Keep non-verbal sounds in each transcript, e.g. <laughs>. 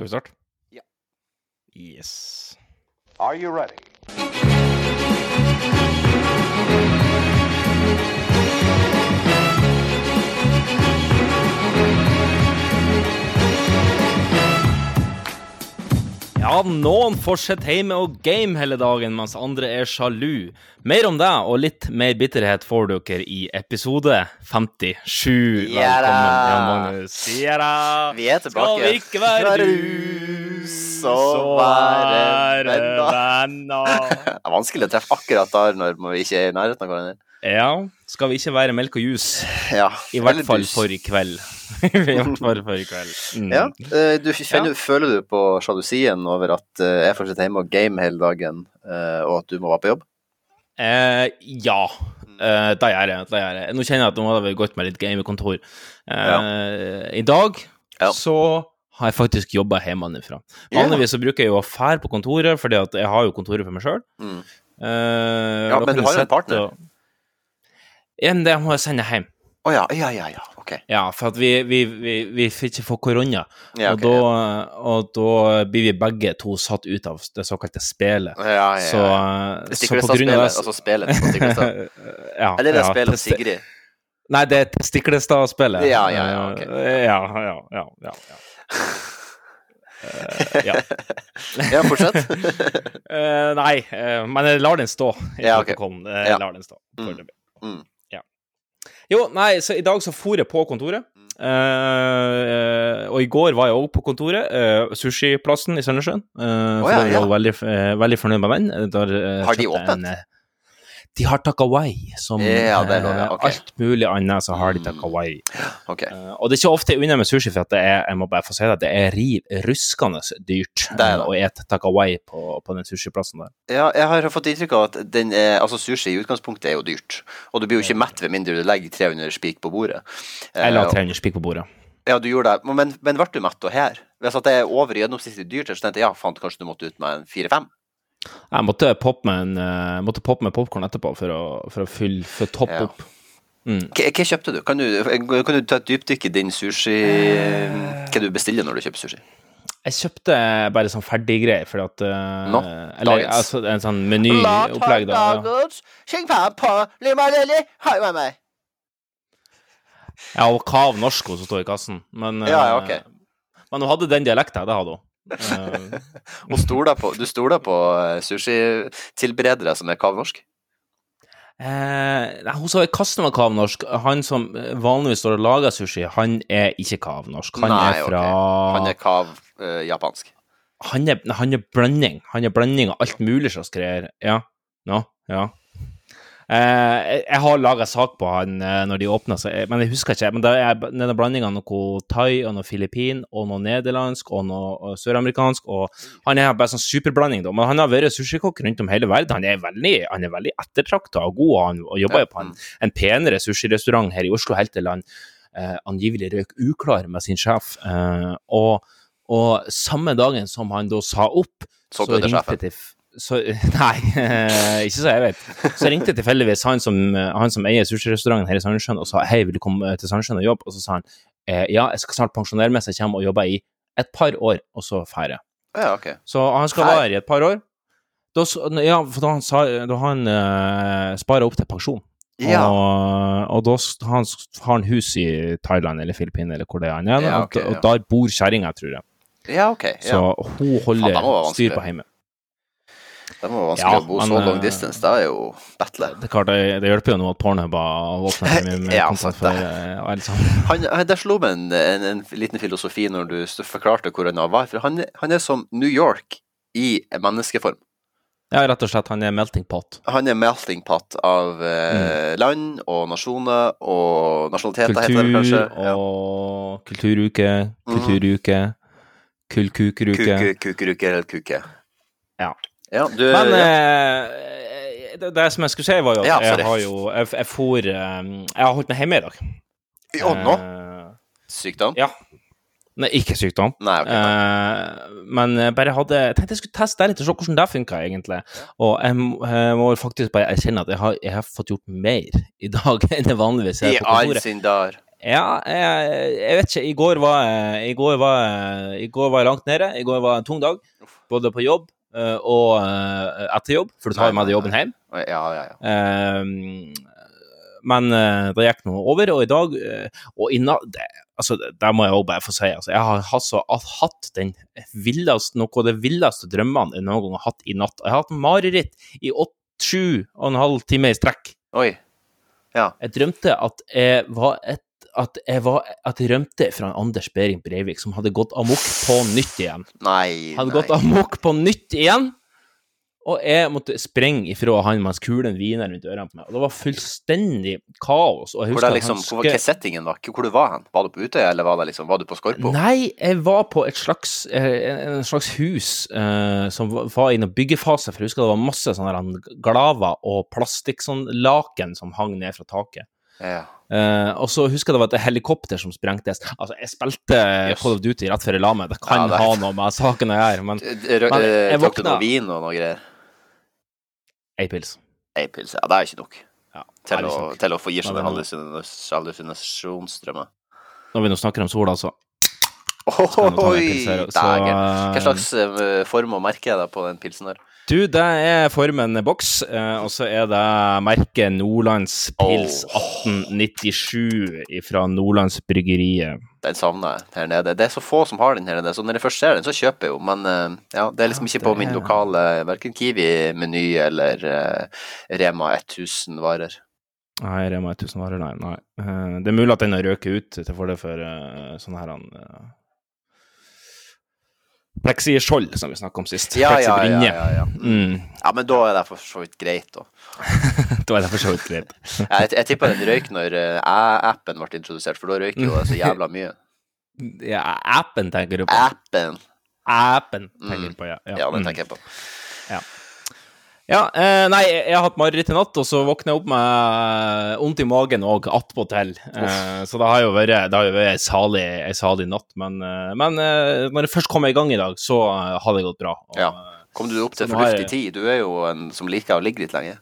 Skal vi starte? Ja. Yes. Are you ready? Ja, noen får sitte hjemme og game hele dagen, mens andre er sjalu. Mer om det og litt mer bitterhet får dere i episode 57. Velkommen, Jan Magnus. Ja. Vi er tilbake. Skal vi ikke være rus, så være venner. venner. <laughs> Det er vanskelig å treffe akkurat der når vi ikke er i nærheten av hverandre. Ja, skal vi ikke være melk og juice? Ja, I hvert fall dus. for i kveld. <laughs> I hvert fall for i kveld. Mm. Ja, eh, du kjenner, Føler du på sjalusien over at eh, jeg får sitte hjemme og game hele dagen, eh, og at du må være på jobb? Eh, ja, eh, det gjør jeg. Det. Nå kjenner jeg at nå hadde vi gått med litt gamekontor. Eh, I dag Ja. så har jeg faktisk jobba hjemmefra. Ja. Vanligvis så bruker jeg jo å fære på kontoret, fordi at jeg har jo kontoret for meg sjøl. Mm. Eh, Ja, men du har jo en partner. Ja, men det må jeg sende hjem. Å ja, ja, ja, ja, ok. Ja, for at vi, vi, vi, vi ikke få korona. Ja, og, da, da, og da blir vi begge to satt ut av det såkalte spelet. ja. Ja, ja, Så, så på grunn av det altså spelet på Stiklestad. <laughs> ja, Eller det ja, spelet Sigrid. Nei, det er Stiklestad-spelet. Ja, ja, ja, ok. Eh, ja, ja, ja, ja, ja. Uh, ja. <laughs> Ja, fortsett. uh, <laughs> nei, uh, men jeg lar den stå Ja, ok. Jeg lar den stå Mm. foreløpig. Mm. Ja. Jo, nei, så i dag så for jeg på kontoret. Uh, og i går var jeg òg på kontoret. Uh, Sushiplassen i Sandnessjøen. Uh, oh, ja, jeg ja. var veldig, veldig fornøyd med den. Der, Har de jeg åpent? en, de har Takawai, som Ja, det ja, eh, alt mulig annet, så har de Mm. Takawai. Ok. Eh, og det er ikke ofte jeg unner med sushi, for det er, jeg må bare få si det, det er riv ruskende dyrt Det eh, det. å ete Takawai på, på den sushiplassen der. Ja, jeg har fått inntrykk av at den er, altså sushi i utgangspunktet er jo dyrt. Og du blir jo ikke mett ved mindre du legger 300 spik på bordet. Jeg la 300 spik på bordet. Ja, du gjorde det. Men, men ble du mett og her? Hvis det er over gjennomsnittlig dyrt, så tenkte jeg ja, faen, kanskje du måtte ut med en fire-fem? Jeg måtte poppe med, en, eh, måtte poppe med popkorn etterpå for å, for å fylle for topp Ja. opp. Mm. Hva, kjøpte du? Kan, du? kan du ta et dypdykk i din sushi Hva du bestiller når du kjøper sushi? Jeg kjøpte bare sånn ferdiggreier, fordi at uh, Nå, Eller dagens. altså, en sånn menyopplegg, da. Ja. Ja. Og Kav Norsko som står i kassen. Men, Ja, ja, eh, ok. men hun hadde den dialekten, det hadde hun. Eh, <laughs> Og stoler på, du stoler på eh, sushitilberedere som er kavnorsk? Eh, nei, hun sa i kassen var kavnorsk. Han som eh, vanligvis står og lager sushi, han er ikke kavnorsk. Han Nei, er fra fra Han er kav-japansk. Uh, han, han er blanding. Han er blanding av alt mulig slags greier. Ja. No? ja. Eh, jeg, har laga sak på han eh, når de åpna, men jeg husker ikke. Men det er denne blandinga av noe thai og noe filippin og noe nederlandsk og noe søramerikansk. Og han er bare sånn superblanding, da. Men han har vært sushikokk rundt om hele verden. Han er veldig, han er veldig ettertrakta og god, og han jobber jo på en, en penere sushirestaurant her i Oslo helt til han eh, angivelig røk uklar med sin sjef. Eh, og, og samme dagen som han da sa opp, Så ringte sjefen. Så, <laughs> Nei, eh, ikke så jeg vet. Så ringte jeg tilfeldigvis han som, eh, han som eier sushirestauranten her i Sandnessjøen og sa hei, vil du komme til Sandnessjøen og jobbe? Og så sa han eh, ja, jeg skal snart pensjonere meg, så jeg kommer og jobber i et par år, og så drar jeg. Ja, okay. Så han skal være i et par år. Da, ja, for da han, sa, da han uh, sparer opp til pensjon. Ja. Og, og da han, har han hus i Thailand eller Filippinene eller hvor det er. Ja, og, og ja. der bor kjerringa, tror jeg. Ja, ok. Så hun holder styr på hjemmet. Det må være vanskelig Ja, å bo men, så long eh, distance. Det er jo battle. Det klart, det, det hjelper jo nå at Pornhub har åpna mye <laughs> med Ja, kontant for det. alle sammen. <laughs> Han, han, der slo meg en, en, en liten filosofi når du forklarte hvor han var. For han, han er som New York i menneskeform. Ja, rett og slett. Han er melting pot. Han er melting pot av eh, land og nasjoner og nasjonaliteter, heter det kanskje. Kultur Ja. og kulturuke, Mhm. kulturuke, mm. kulkukeruke kukeruke eller kuke. Ja. Ja, du, Men eh, det, det som jeg skulle si, var jo at Ja, jeg har jo Jeg, jeg for eh, Jeg har holdt meg hjemme i dag. Å, nå? Eh, Sykdom? ja. Nei, ikke sykdom. Nei, okay, nei. Eh, men jeg bare hadde Jeg tenkte jeg skulle teste det litt og se hvordan det funka, egentlig. Og jeg, jeg må faktisk bare erkjenne at jeg har, jeg har fått gjort mer i dag <laughs> enn det vanligvis I på all kontoret. Ja, jeg, jeg vet ikke. I går var i går var, i går var jeg langt nede. I går var en tung dag, både på jobb og eh, etter jobb, for du tar jo med deg jobben hjem. Ja, ja, ja. Eh, men eh, det gikk nå over, og i dag eh, Og i natt det- Altså, det- der må jeg òg bare få si, altså, jeg har altså hatt den villeste, noe av de villeste drømmene jeg noen gang har hatt i natt. Jeg har hatt mareritt i åtte, sju og en halv time i strekk. Oi. Ja. Jeg drømte at jeg var et at jeg, var, at jeg rømte fra Anders Behring Breivik som hadde gått amok på nytt igjen. Nei, Hadde nei. gått amok på nytt igjen, og jeg måtte sprenge ifra han mens kulen hviner rundt ørene på meg. Og det var fullstendig kaos. Og Hvor, det liksom, han hvor var settingen var? Hvor du var hen? Var du på Utøya, eller var, det liksom, var du på Skorpo? Nei, jeg var på et slags, eh, en slags hus eh, som var- var i noen byggefase, for jeg husker det var masse sånne glaver og plastikklaken sånn som hang ned fra taket. Ja. Uh, og så husker jeg det var et helikopter som sprengtes. Altså, jeg spilte Yes. Call of Duty rett før jeg la meg. Det kan Ja, det- ha noe med saken å gjøre, men Men eh, jeg Drakk du våkna- noe vin og noe greier? ei pils. Ei pils, ja, det er ikke nok. Ja, Til, er å, nok. til å få gi seg er hallusinasjonsdrømmer. Når vi nå snakker om sola, så skal jeg nå ta meg en pils her. Oi, dægen. eh, Hva slags eh, form og merke er det på den pilsen der? Du, det er formen boks, eh, og så er det merket Nordlands Pils 1897 fra Nordlandsbryggeriet. Den savner jeg her nede. Det er så få som har den her nede, så når jeg først ser den, så kjøper jeg jo. Men eh, ja, det er liksom ikke på min lokale verken Kiwi-meny eller eh, Rema 1000 varer. Nei, Rema 1000 varer, nei. nei. Det er mulig at den har røket ut til fordel for sånne her Pleksiskjold, som vi snakka om sist. Ja, ja, ja, ja, ja. Mm. ja, men da er det for så vidt greit, da. <laughs> Da er det for så vidt greit. Jeg, jeg tippa den røyk når eh, æ-appen ble introdusert, for da røyker jo det så jævla mye. Ja, appen tenker du på. Appen, Appen tenker du på, ja. ja, den Mm. tenker jeg på. Ja, eh, nei, jeg har hatt mareritt i natt, og så våkner jeg opp med vondt i magen og attpåtil. Eh, så det har jo vært, det har jo vært en salig, en salig natt. Men, eh, men eh, når jeg først kom i gang i dag, så eh, har det gått bra. Og, Ja. eh, Kom du opp til fornuftig jeg- tid? Du er jo en som liker å ligge litt lenge.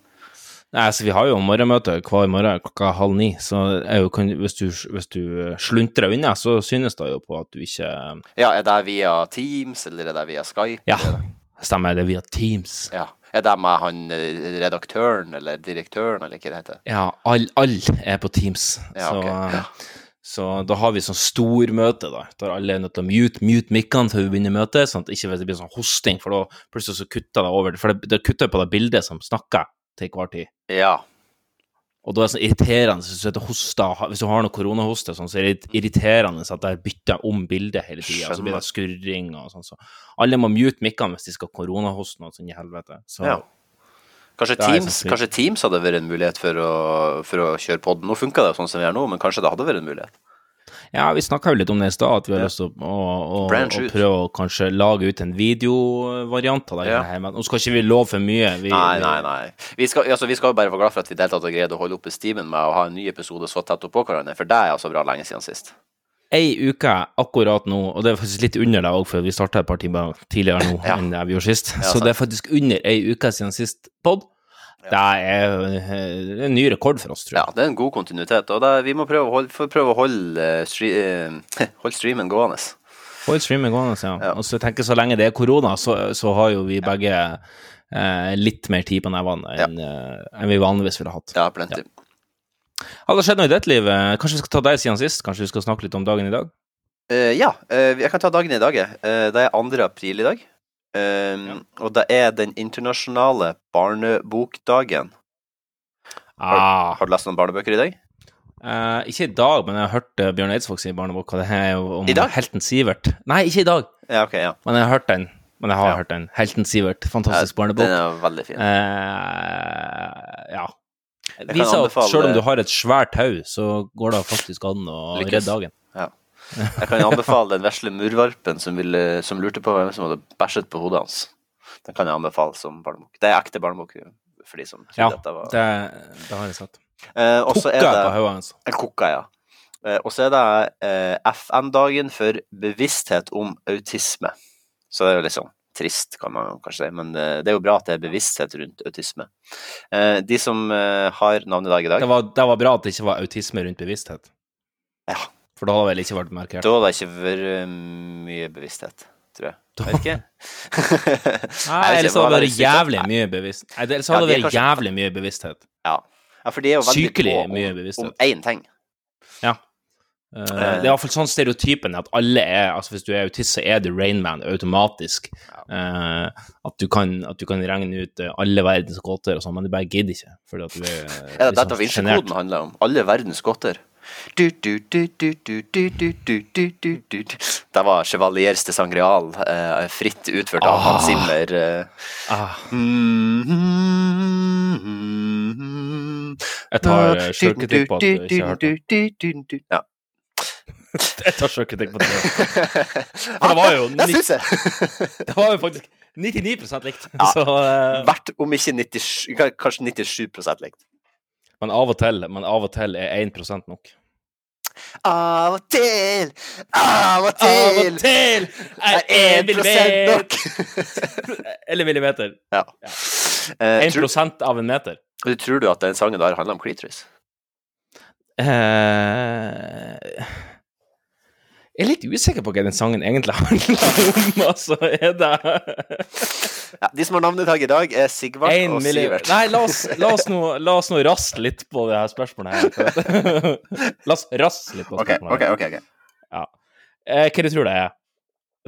Nei, så vi har jo morgenmøte hver morgen klokka halv ni, så kan, hvis, du, hvis du sluntrer unna, så synes det jo på at du ikke Ja, er det via Teams, eller er det via Skype? Ja, stemmer, er det- er det via Teams. ja. Er det med han eh, redaktøren, eller direktøren, eller hva det heter? Ja, alle all er på Teams. Ja, så, okay. Ja. så da har vi sånn stormøte, da. Der alle er nødt til å mute, mute mikkene før vi begynner møtet, sånn at ikke det blir sånn hosting, for da plutselig så kutter det over. For det, det kutter på det bildet som snakker til hver tid. Ja. Og da er det sånn irriterende sitter og hoster, hvis du har noe koronahoste, sånn, så er det irriterende at det bytter om bildet hele tida. Så blir det skurring og sånn. Så alle må mute mikkene hvis de skal koronahoste noe sånn i helvete. Så ja. Kanskje er Teams, kanskje Teams hadde vært en mulighet for å, for å kjøre podden. Nå funka det sånn som vi gjør nå, men kanskje det hadde vært en mulighet. Ja, vi snakka jo litt om det i stad, at vi har lyst til å, å, å, prøve å kanskje lage ut en videovariant av det Ja. her. Men nå skal ikke vi love for mye. Vi, Nei, nei, nei. Vi skal, altså, vi skal jo bare være glad for at vi deltatt og hele tatt har greid å holde oppe stimen med å ha en ny episode så tett oppå hverandre, for det er altså bra lenge siden sist. Ei uke akkurat nå, og det er faktisk litt under deg òg, for vi starta et par timer tidligere nå Ja. enn det vi gjorde sist. Ja, så det er faktisk under ei uke siden sist pod. Det er eh, en ny rekord for oss, tror jeg. Ja, det er en god kontinuitet, og det, vi må prøve å holde, prøve å holde, eh, eh, <laughs> holde streamen gående. Hold streamen gående, ja. Ja. Og så jeg så lenge det er korona, så, så har jo vi begge eh, litt mer tid på nevene enn ja. enn vi vanligvis ville hatt. Ja, plenty. Har det skjedd noe i ditt liv? Kanskje vi skal ta deg siden sist? Kanskje vi skal snakke litt om dagen i dag? Uh, ja, uh, jeg kan ta dagen i dag. Eh, det er 2. april i dag. Eh, Ja. Og det er den internasjonale barnebokdagen. Ah, Har du lest noen barnebøker i dag? Uh, ikke i dag, men jeg har hørt uh, Bjørn Eidsvåg sin barnebok, og det er jo om helten Sivert. Nei, ikke i dag, Ja, okay, ja. men jeg har hørt den. Men jeg har hørt den. Helten Sivert. Fantastisk Den barnebok. er veldig fin. Uh, ja. Viser at selv om du har et svært tau, så går det faktisk an å redde dagen. Jeg kan anbefale den vesle murvarpen som, ville, som lurte på hvem som hadde bæsjet på hodet hans. Den kan jeg anbefale som barnebok. Det er ekte barnebok for de som Ja, dette var det, det har jeg sett. eh, Kokka på hodet hans. En Kokka, ja. Eh, og så er det eh, FN-dagen for bevissthet om autisme. Så det er jo liksom trist, kan man kanskje si, men eh, det er jo bra at det er bevissthet rundt autisme. Eh, de som eh, har navnedag i dag Det var, det var bra at det ikke var autisme rundt bevissthet. Ja. For da hadde det vel ikke vært markert. Da hadde det ikke vært mye bevissthet, tror jeg. Vet ikke. Nei, ellers hadde det vært jævlig mye bevissthet. Ellers hadde det vært jævlig mye bevissthet. ja. ja, for de er jo veldig Sykelig på om, mye om bevissthet. én ting. Ja. Uh, det er iallfall sånn stereotypen at alle er Altså Hvis du er autist, så er du Rainman automatisk. Uh, at, du kan, at du kan regne ut eh, alle verdens gåter og sånn, men du bare gidder ikke. Fordi at du er Er det liksom dette Vinci-koden handler om? Alle verdens godter. Det var Chevaliers de Sangreal, fritt utført av Hans Zimmer. Jeg tar sjølkritikk på at jeg ikke har hørt det. Jeg tar sjølkritikk på det. det var jo Det var jo faktisk 99 likt. Så, Hvert om ikke 97, kanskje 97 likt men av og til men av og til er 1 nok. Av og til, av og til Av og til er er 1 1 millimeter nok. <laughs> Eller millimeter. Ja. ja. 1 tror, av en meter. tror du at den sangen der handler om klitoris? Eh, jeg er litt usikker på hva den sangen egentlig <laughs> handler om. Altså, er det Ja, de som har navnedag i dag, er Sigvart En og Sivert. Nei, la oss, la, oss nå, nå raste litt på det her spørsmålet her. La oss raste litt på spørsmålet. ok, okay, ok. ok. Ja. Eh, hva du tror det er?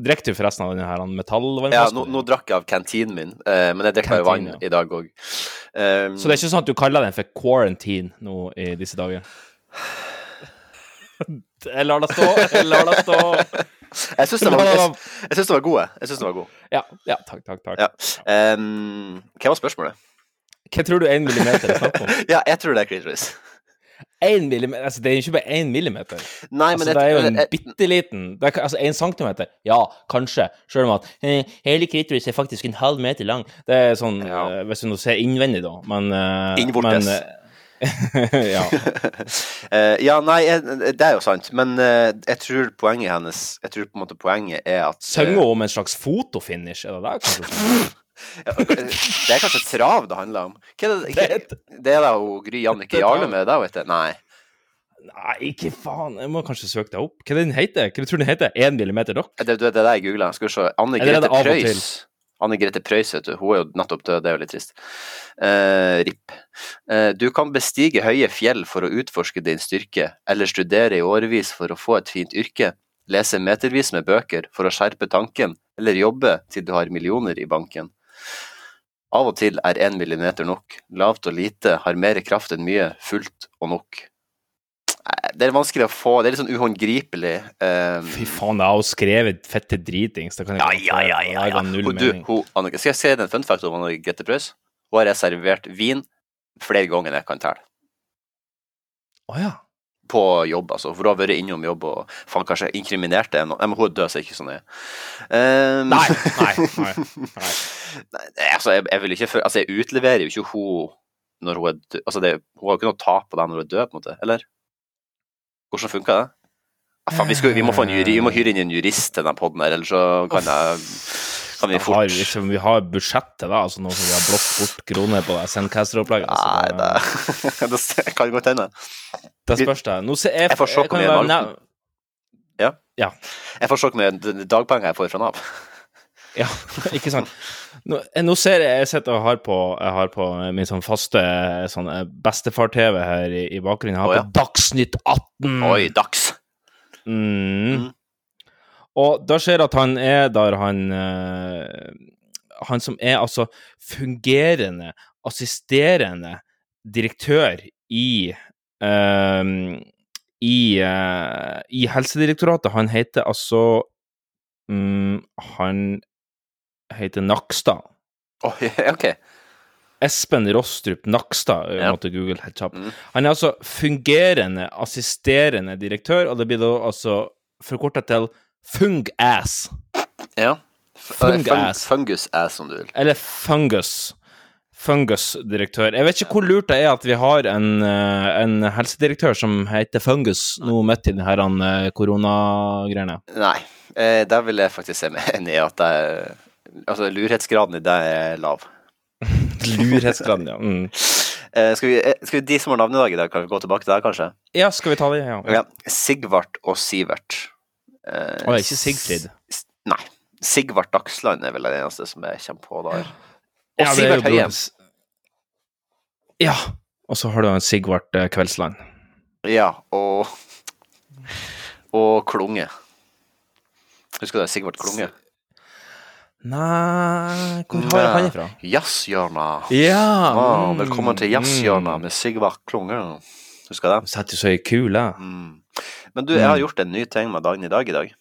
Drikker du forresten av denne her Ja, nå, nå drakk jeg av kantinen min, eh, men jeg drikker jo vann ja. i dag òg. Um, Så det er ikke sånn at du kaller den for quarantine nå i disse dager? Jeg lar det stå, jeg lar det stå. jeg syns det, var- jeg, jeg synes det var gode. Jeg synes det var god. Ja, ja takk, takk, takk. Ja. Um, hva var spørsmålet? Hva tror du én millimeter er snakk om? <laughs> Ja, jeg tror det er klitoris. Én millimeter? Altså, det er jo ikke bare én millimeter. Nei, men Altså, det er jo en bitte liten Altså, én centimeter? Ja, kanskje. Selv om at eh, hele klitoris er faktisk en halv meter lang. Det er sånn, Ja. eh, hvis du nå ser innvendig, da, men eh, Innvortes. men, <laughs> ja. <laughs> Eh, ja, nei, det er jo sant, men eh, jeg tror poenget hennes Jeg tror på en måte poenget er at eh, Synger om en slags fotofinish? Er det det? kanskje? <laughs> Det er kanskje trav det handler om? Hva er det, hva, det er da Gry Jannicke. Jarle med, da, vet du? Nei. Nei, ikke faen. Jeg må kanskje søke det opp. Hva er det den heter? Hva tror du den heter? Én millimeter dock? Det, det, det er det jeg googla. Skal vi se. Anne Grete Preus. Anne Grete Preus, vet du. Hun er jo nettopp død, det er jo litt trist. Eh, RIP. Eh, du kan bestige høye fjell for å utforske din styrke, eller studere i årevis for å få et fint yrke, lese metervis med bøker for å skjerpe tanken, eller jobbe til du har millioner i banken. Av og til er én millimeter nok. Lavt og lite har mer kraft enn mye, fullt og nok. Nei, Det er vanskelig å få, det er litt sånn uhåndgripelig. Um, Fy faen, da, har hun skrevet fette dritings. Det kan jeg ja, ja, ja, ja, null mening. skal jeg se den en fun fact om Grete Preus? Hun har reservert vin flere ganger enn jeg kan telle. Å ja. På jobb, altså. For hun har vært innom jobb og faen, kanskje inkriminert det. ennå. men hun er død, så er ikke det er. Um, Nei, nei, nei. <laughs> nei. Nei, altså, jeg, jeg vil ikke Altså, jeg utleverer jo ikke hun når hun er død. Altså, det, hun har jo ikke noe tap på det når hun er død, på en måte. Eller? Hvordan funka det? Ja, faen, vi, skal, vi, må få en juri, vi må hyre inn en jurist til den poden her, ellers så kan jeg kan vi har fort vi, ikke, vi har budsjett til det, altså nå som vi har blått bort kroner på Sendcaster-opplegget. Nei, <laughs> det, det, kan godt hende. det spørs det. Nå ser jeg, Jeg får se hvor mye ja. Jeg får se hvor mye dagpenger jeg får fra Nav. Ja, <laughs> ikke sant. Nå, eh, nå ser jeg jeg sitter og har på, har på min sånn faste sånn eh, bestefar-TV her i, i bakgrunnen. Jeg har oh, ja. på Dagsnytt 18. Oi, dags! Mm. Mm. Og da ser jeg at han er der han eh, Han som er altså fungerende, assisterende direktør i eh, i, uh, I Helsedirektoratet. Han heter altså um, Han heter Nakstad. Oh, <laughs> ok. Espen Rostrup Nakstad, jeg Ja. måtte google helt kjapt. Mm. Han er altså fungerende assisterende direktør, og det blir da altså forkorta til Fung-ass. Ja. Fung-ass. Fungus-ass, om du vil. Eller Fungus. Fungus-direktør. Jeg vet ikke hvor lurt det er at vi har en, eh, en helsedirektør som heter Fungus nå midt i denne uh, koronagreiene. Nei, eh, der vil jeg faktisk se meg enig i at er Altså, lurhetsgraden i deg er lav. <laughs> Lurhetsgraden, ja. Mm. <laughs> Eh, skal, vi, eh, skal vi, De som har navnedag i dag, kan vi gå tilbake til deg, kanskje? Ja, skal vi ta det? Ja. Ja. Sigvart og Sivert. Eh, Å, ikke Sigfrid? Nei. Sigvart Dagsland er vel det eneste som jeg kommer på der. Og ja, Sivert Høyem. Ja. Og så har du en Sigvart eh, Kveldsland. Ja, og Og Klunge. Husker du det? Sigvart Klunge? Nei Hvor har jeg han ifra? Jazzhjørnet. Ja. Ah, velkommen til Jazzhjørnet med Sigvart Klunge. Husker du det? Setter så i kule. Mm. Men du, jeg har mm. gjort en ny ting med dagen i dag i dag.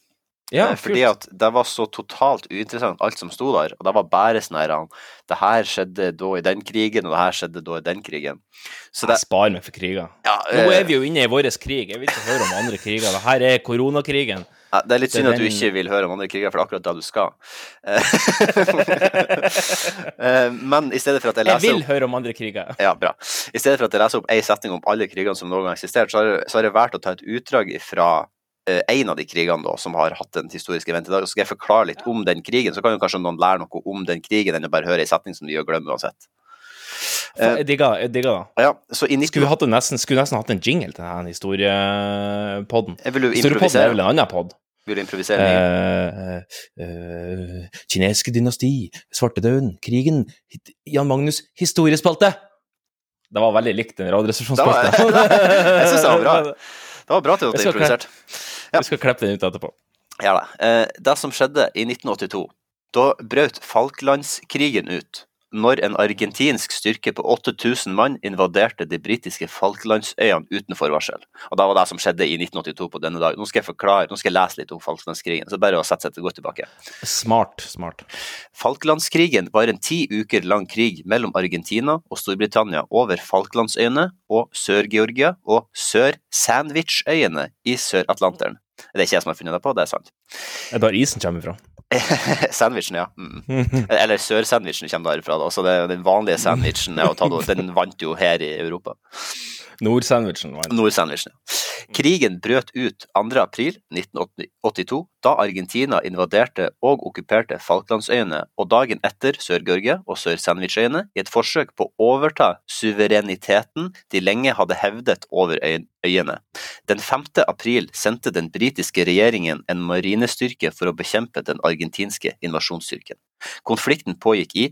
Ja, eh, Fordi at det var så totalt uinteressant, alt som sto der. Og det var bare sånn her Det her skjedde da i den krigen, og det her skjedde da i den krigen. Så det, jeg sparer meg for kriger. Ja, Nå er vi jo inne i vår krig. Jeg vil ikke høre om andre kriger. Det her er koronakrigen. Ja, det er litt synd at du ikke vil høre om andre kriger, for det er akkurat det du skal. <laughs> Eh, men i stedet for at jeg leser Jeg vil høre om andre kriger. Ja, bra. I stedet for at jeg leser opp én setning om alle krigene som noen gang har eksistert, så har jeg valgt å ta et utdrag fra Eh, en av de krigene da, som har hatt en historisk event i dag. Så skal jeg forklare litt om den krigen, så kan jo kanskje noen lære noe om den krigen enn å bare høre en setning som de gjør glemme uansett. Jeg digger, jeg digger det. Ja, så 19... skulle, vi nesten, skulle nesten hatt en jingle til denne historiepodden. Historiepodden er vel en annen pod? Vil du improvisere? Uh, uh, kinesiske dynasti, svartedauden, krigen, Jan Magnus, historiespalte! Det var veldig likt den <laughs> radioresepsjonsspalten. jeg syns det var bra. Det var bra til at du improviserte. Ja. Vi skal klippe den ut etterpå. Ja da. Eh, det som skjedde i 1982, da brøt Falklandskrigen ut når en argentinsk styrke på 8000 mann invaderte de britiske Falklandsøyene uten forvarsel. Og Det var det som skjedde i 1982 på denne dag. Nå skal jeg forklare, nå skal jeg lese litt om Falklandskrigen. så bare å sette seg til å gå tilbake. Smart, smart. Falklandskrigen var en ti uker lang krig mellom Argentina og Storbritannia over Falklandsøyene og Sør-Georgia og Sør-Sandwichøyene i Sør-Atlanteren. Det er ikke jeg som har funnet det på, det er sant. Det er der isen kommer fra. <laughs> sandwichen, ja. Mm. Eller sør-sandwichen kommer derfra. Da. Så det, den vanlige sandwichen den vant jo her i Europa. Nord-sandwichen. Nord-sandwichen, ja. Krigen brøt ut 2.4.1982, da Argentina invaderte og okkuperte Falklandsøyene, og dagen etter Sør-Georgia og Sør-Sandwichøyene i et forsøk på å overta suvereniteten de lenge hadde hevdet over øyene. Den 5. april sendte den britiske regjeringen en marinestyrke for å bekjempe den argentinske invasjonsstyrken. Konflikten pågikk i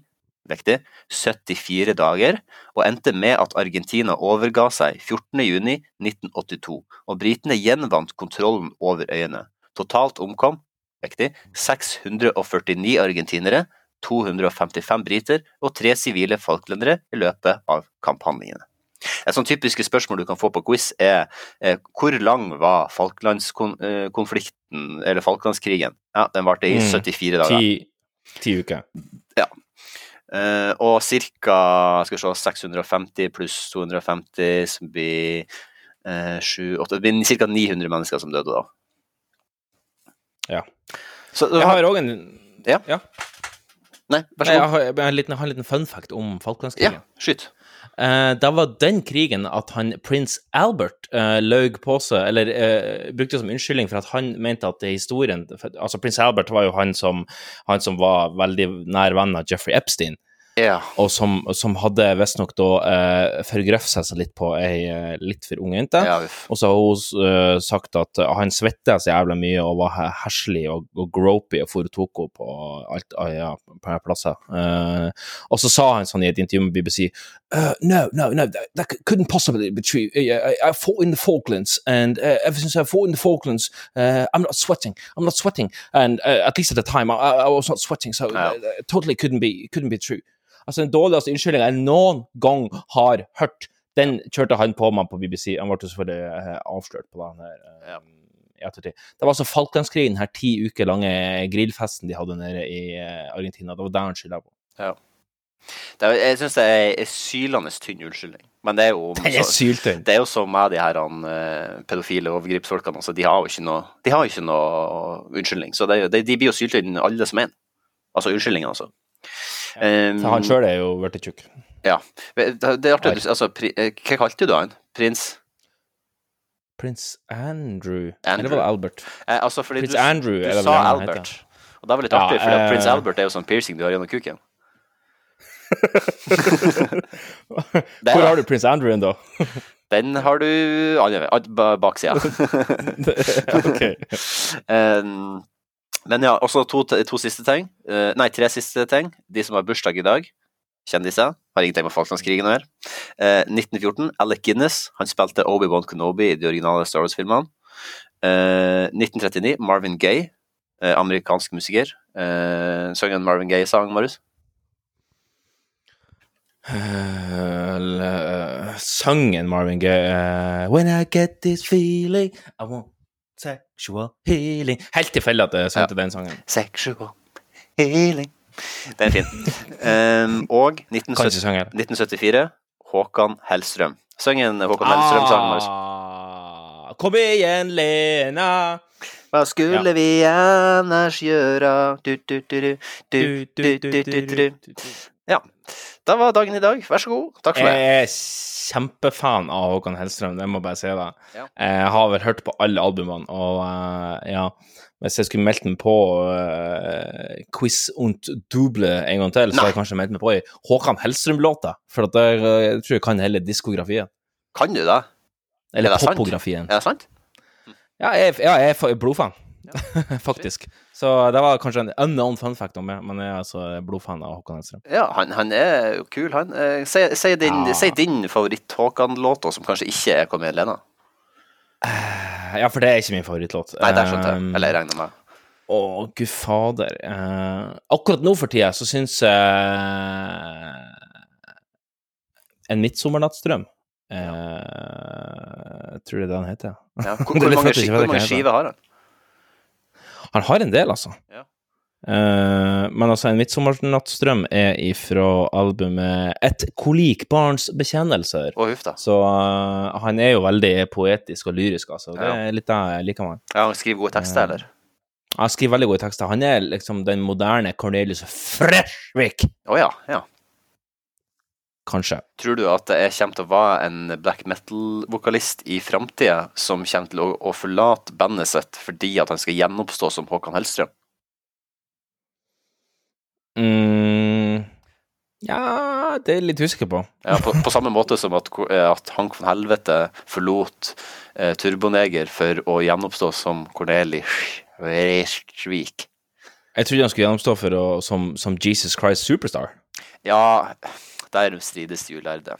vektig, 74 dager, og endte med at Argentina overga seg 14.6.1982, og britene gjenvant kontrollen over øyene. Totalt omkom vektig, 649 argentinere, 255 briter og tre sivile falklendere i løpet av kampanjene. Et sånn typiske spørsmål du kan få på quiz, er eh, hvor lang var Falklandskonflikten, eller Falklandskrigen? Ja, Den varte i 74 dager. Ti, ti uker. Ja. Uh, og ca. 650 pluss 250, som blir uh, 7, 8, det blir ca. 900 mennesker som døde da. Ja. Så, jeg har òg en ja. ja. Nei, vær så god. Jeg har, jeg har, en, liten, har en liten fun fact om Falklandskrigen. Ja, skyt. Uh, da var den krigen at han prins Albert uh, løy på seg, eller uh, brukte som unnskyldning for at han mente at historien for, Altså, prins Albert var jo han som, han som var veldig nær venn av Jeffrey Epstein. Ja. Og som, som hadde visstnok da eh, forgrøfsa seg litt på ei uh, litt for ung jente. Ja, og så har hun uh, sagt at uh, han svetta så jævla mye og var herselig og, og gropy og foretok henne på alt uh, ja, på plasser. Uh, og så sa han sånn i et intervju med BBC No, no, no, that, that, couldn't possibly be true. I, I fought in the Falklands, and ever since I fought in the Falklands, I'm not sweating. I'm not sweating, and at least at the time, I, I was not sweating, so ja. totally couldn't be, couldn't be true. Altså Den dårligste unnskyldninga jeg noen gang har hørt, den kjørte han på meg på BBC. Han ble selvfølgelig uh, avslørt på den her. i ettertid. Det var altså Falklandskrigen, den her ti uker lange grillfesten de hadde nede i uh, Argentina. Det var der han skylda på. Ja. Er, jeg syns det er sylende tynn unnskyldning. Men det er jo, det er syltynn. Det er jo som med de her han, pedofile overgripsfolkene. Altså, de har jo ikke noe, de har ikke noe unnskyldning. Så det, de, blir jo syltynne alle som en. Altså unnskyldningen, altså. Um, så han sjøl er jo blitt tjukk. Ja. Det er artig, altså, eh, hva kalte du han? Prins? Prins Andrew. Andrew. Eller var det Albert? Eh, altså, Prins du, Andrew, du sa Albert. Og det var litt artig, ja, for uh, prins Albert er jo sånn piercing du har gjennom kuken. <laughs> Hvor har du prins Andrew da? <laughs> Den har du andre baksida. <laughs> ok. Um, men ja, også to, to siste ting. Uh, nei, tre siste ting. De som har bursdag i dag. Kjendiser. Har ingenting med Falklandskrigen å gjøre. Uh, 1914. Alec Guinness. Han spilte Obi-Wan Kenobi i de originale Star Wars-filmene. Uh, 1939. Marvin Gaye. Eh, amerikansk musiker. Uh, Sang en Marvin Gaye-sang, Marius? Eh, eh, sangen Marvin Gaye eh, When I get this feeling I want sexual healing Helt tilfeldig at jeg sang til den sangen. Sexual healing. Den er fin. Um, og 1970, 1974. Håkan Hellstrøm. Syng en Håkan Hellstrøm-sang, Marius. Ah, kom igjen, Lena. Hva skulle Ja. vi ellers gjøre? Du, du, du, Ja. Da var dagen i dag. Vær så god. Takk for meg. Jeg er kjempefan av Håkan Hellstrøm, det må bare si. det. Ja. Jeg har vel hørt på alle albumene, og uh, ja Hvis jeg skulle meldt meg på uh, Quiz und Double en gang til, så hadde jeg kanskje meldt meg på i Håkan Hellstrøm-låta. For at jeg, eh, jeg tror jeg kan hele diskografien. Kan du det? Eller Er det sant? popografien. Er det sant? Ja, jeg, ja, jeg er blodfan, blodfan, <laughs> faktisk. Så det var kanskje en unknown fun fact om meg, men jeg er altså blodfan av Håkan Hellstrøm. Ja, han, han er jo kul, han. Eh, Si, si din, Ja. si din favoritt-Håkan-låt, som kanskje ikke er Kom igjen, Lena. Ja, for det er ikke min favorittlåt. Nei, det skjønte jeg. Um, Eller jeg regner med. Å, gud fader. Eh, akkurat nå for tida så syns jeg En midtsommernattsdrøm eh, ja. tror det er det han heter. Ja. <laughs> Hvor, hvor mange skiver har han? Han har en del, altså. Ja. Uh, men altså, En midtsommernattsdrøm er ifra albumet Et kolikbarns bekjennelser. Da. Så uh, han er jo veldig poetisk og lyrisk, altså. Det Ja. er litt det jeg liker med han. Ja, han skriver gode tekster, eller? Han skriver veldig gode tekster. Han er liksom den moderne Cornelius Freshvik, Å ja, ja. Kanskje. Tror du at det er- kommer til å være en black metal-vokalist i framtida som kommer til å, å forlate bandet sitt fordi at han skal gjenoppstå som Håkan Hellstrøm? Mm, ja, det er jeg litt usikker på. Ja, på, på samme måte som at, eh, at Hank von Helvete forlot eh, Turboneger for å gjenoppstå som Cornelis Vreeswijk. Jeg trodde han skulle gjennomstå for å, som, som Jesus Christ Superstar. Ja, der strides de ulærde.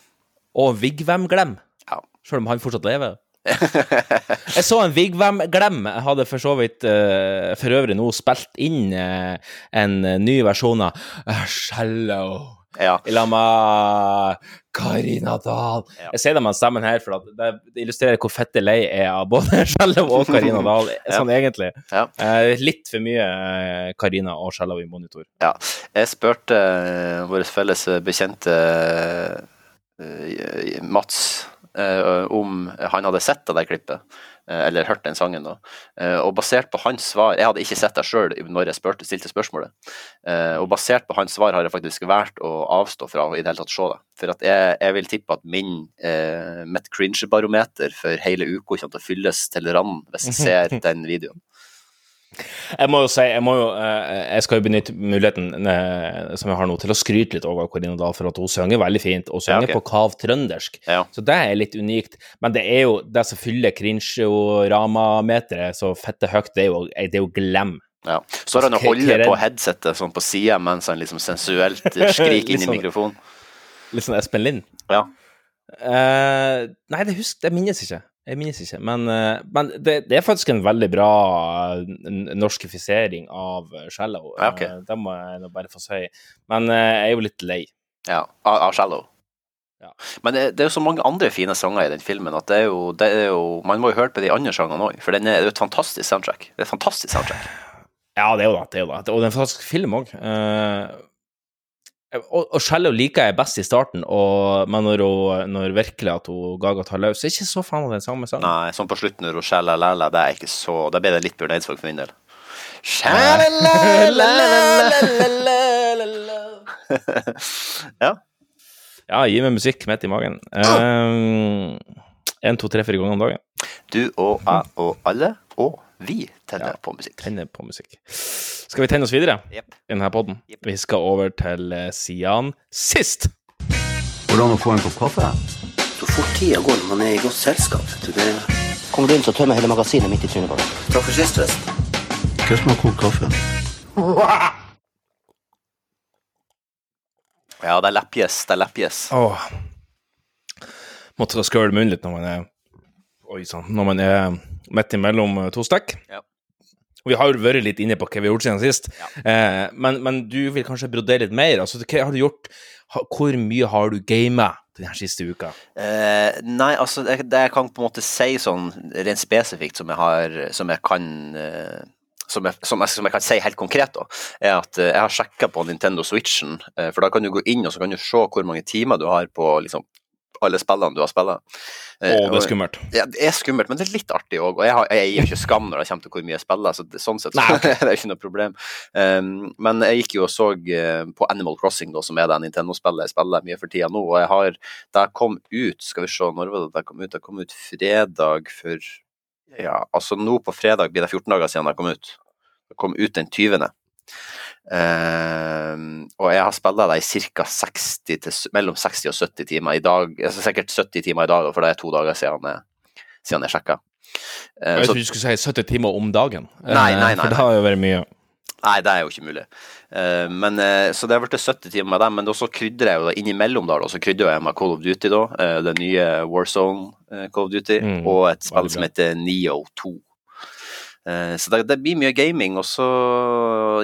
Og Vigvam Glem, Ja. selv om han fortsatt lever. <laughs> Jeg så en Vigvam Glem. Jeg hadde for så vidt uh, for øvrig nå spilt inn uh, en ny versjon av Shallow. ja. La med Karina Dahl. Ja. Jeg sier det med stemmen her, for at det, illustrerer hvor fette lei jeg er av både <laughs> Skjellev og Karina Dahl, <laughs> sånn egentlig. Ja. Eh, litt for mye eh, Karina og Skjellev i monitor. Ja, jeg spurte uh, vår felles bekjente uh, Mats uh, om han hadde sett det der klippet, eller hørt den sangen. da. Eh, og basert på hans svar Jeg hadde ikke sett deg sjøl når jeg spurte, stilte spørsmålet. Eh, og basert på hans svar har jeg faktisk valgt å avstå fra å i det hele tatt se det. For at jeg, jeg vil tippe at min eh, mitt cringe-barometer for hele uka kommer til å fylles til randen hvis jeg ser <laughs> den videoen. Jeg må jo si, jeg må jo eh, Jeg skal jo benytte muligheten eh, som jeg har nå, til å skryte litt over Karina Dahl, for at hun synger veldig fint, og synger Ja, okay. på kav trøndersk. Ja. Så det er litt unikt. Men det er jo det som fyller cringe-rama-meteret så fette høyt, det er jo, det er jo glem. Ja. Så har han å Hva- hva holde er på headsetet sånn på sida mens han liksom sensuelt <laughs> skriker inn i sånn- mikrofonen. Litt sånn Espen Lind. Ja. Uh, nei, det husk, det minnes ikke. Jeg minnes ikke. Men, eh, men det, det er faktisk en veldig bra eh, norskifisering av eh, Shallow. Ja, ok. Eh, det må jeg nå bare få si. Men eh, jeg er jo litt lei. Ja, av, Shallow. Ja. Men det, det er jo så mange andre fine sanger i den filmen at det er jo, det er jo Man må jo høre på de andre sangene òg, for den er, det er et fantastisk soundtrack. Det er et fantastisk soundtrack. Ja, det er jo det. det, er jo det. Og det er en fantastisk film òg. Og, og Shallow liker jeg best i starten, og, men når, hun, når virkelig at hun Gaga tar løs, så er ikke så fan av den samme sangen. Nei, sånn på slutten når hun Shalalala, det er ikke så Da blir det litt Bjørn Eidsvåg for min del. Ja. Ja, gi meg musikk midt i magen. Én, to, tre, fire ganger om dagen. Du og jeg og alle, og vi tenner på musikk. Tenner på musikk. Skal vi tenne oss videre yep. i denne poden? Yep. Vi skal over til Sian sist. Hvordan å få en kopp kaffe? Så fort tida går når man er i godt selskap. du. Det... Kommer du inn, så tømmer hele magasinet midt i trynet på deg. Takk for sist, forresten. Hva som har kokt kaffe? <laughs> Ja, det er leppjes. Det er leppjes. Åh. Måtte skåle munnen litt når man er Oi sann. Når man er midt imellom eh, to stekk. Ja. Vi har jo vært litt inne på hva vi har gjort siden sist, Ja. eh, men, men du vil kanskje brodere litt mer? Altså, hva har du gjort? Hvor mye har du gama denne siste uka? Eh, nei, altså det, det jeg kan på en måte si sånn rent spesifikt som jeg har Som jeg kan eh, som jeg, som, jeg, som jeg kan si helt konkret, da, er at eh, jeg har sjekka på Nintendo Switchen. eh, for da kan du gå inn og så kan du se hvor mange timer du har på liksom, alle spillene du har spilt. Eh, Å, det er skummelt. Ja, det er skummelt, men det er litt artig òg. Og jeg, har, jeg gir ikke skam når det kommer til hvor mye jeg spiller, så det, sånn sett så <laughs> det er ikke noe problem. Um, men jeg gikk jo og så eh, på Animal Crossing, da, som er det Nintendo-spillet jeg spiller mye for tida nå. Og jeg har Da jeg kom ut, skal vi se, når var det det kom ut? Det kom ut fredag for Ja, altså nå på fredag blir det 14 dager siden det kom ut. Det kom ut den 20. Um, og jeg har spilt det i ca. 60 til, mellom 60 og 70 timer i dag. Altså sikkert 70 timer i dag, for det er to dager siden jeg, siden jeg sjekka. Uh, Jeg trodde du skulle si 70 timer om dagen. Nei, nei, Eh, nei, For det har jo vært mye. Nei, det er jo ikke mulig. Uh, men, uh, så det har blitt 70 timer med dem, men så krydrer jeg jo da innimellom da, da, så krydrer jeg med Call of Duty, da, Uh, det nye Warzone Call of Duty, Mm, og et spill som heter Neo 2. Eh, så det, det blir mye gaming, og så,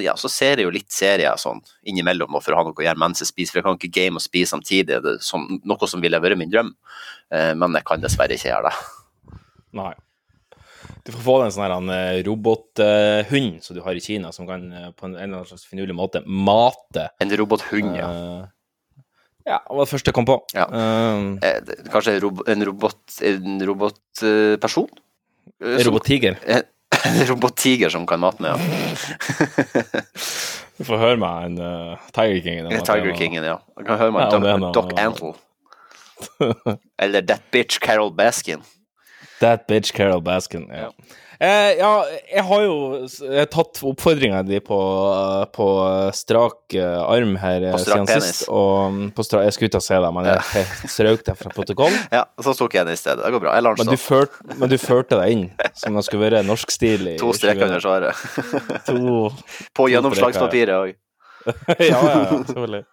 ja, så ser jeg jo litt serier sånn innimellom for å ha noe å gjøre mens jeg spiser, for jeg kan ikke game og spise samtidig, det som, noe som ville vært min drøm, eh, men jeg kan dessverre ikke gjøre det. Nei. Du får få deg en sånn eh, robothund som du har i Kina, som kan på en, eller annen slags finurlig måte mate En robothund, ja. Ja, det var det første jeg kom på. Ja. Det- kanskje en, rob en robot, en robotperson? En som- robottiger. En robottiger som kan maten, ja. Du får høre meg en uh, Tiger King. Tiger Kingen, ja. Du kan høre meg Ja, Doc, Doc Antle. Eller That Bitch Carol Baskin. <laughs> That bitch Carol Baskin. Ja. Eh, ja, jeg har jo jeg har tatt oppfordringa di på, eh, på strak eh, arm her eh, På strak siden penis. sist. Og mm, på strak, jeg skulle og se deg, men jeg, ja. strøk deg fra protokoll. <laughs> Ja, så tok jeg den i stedet. Det går bra. Jeg lar den Men du, stå. ført, men du førte deg inn som det skulle være norsk stil To streker under svaret. To På gjennomslagspapiret òg. <laughs> ja, ja, ja, selvfølgelig.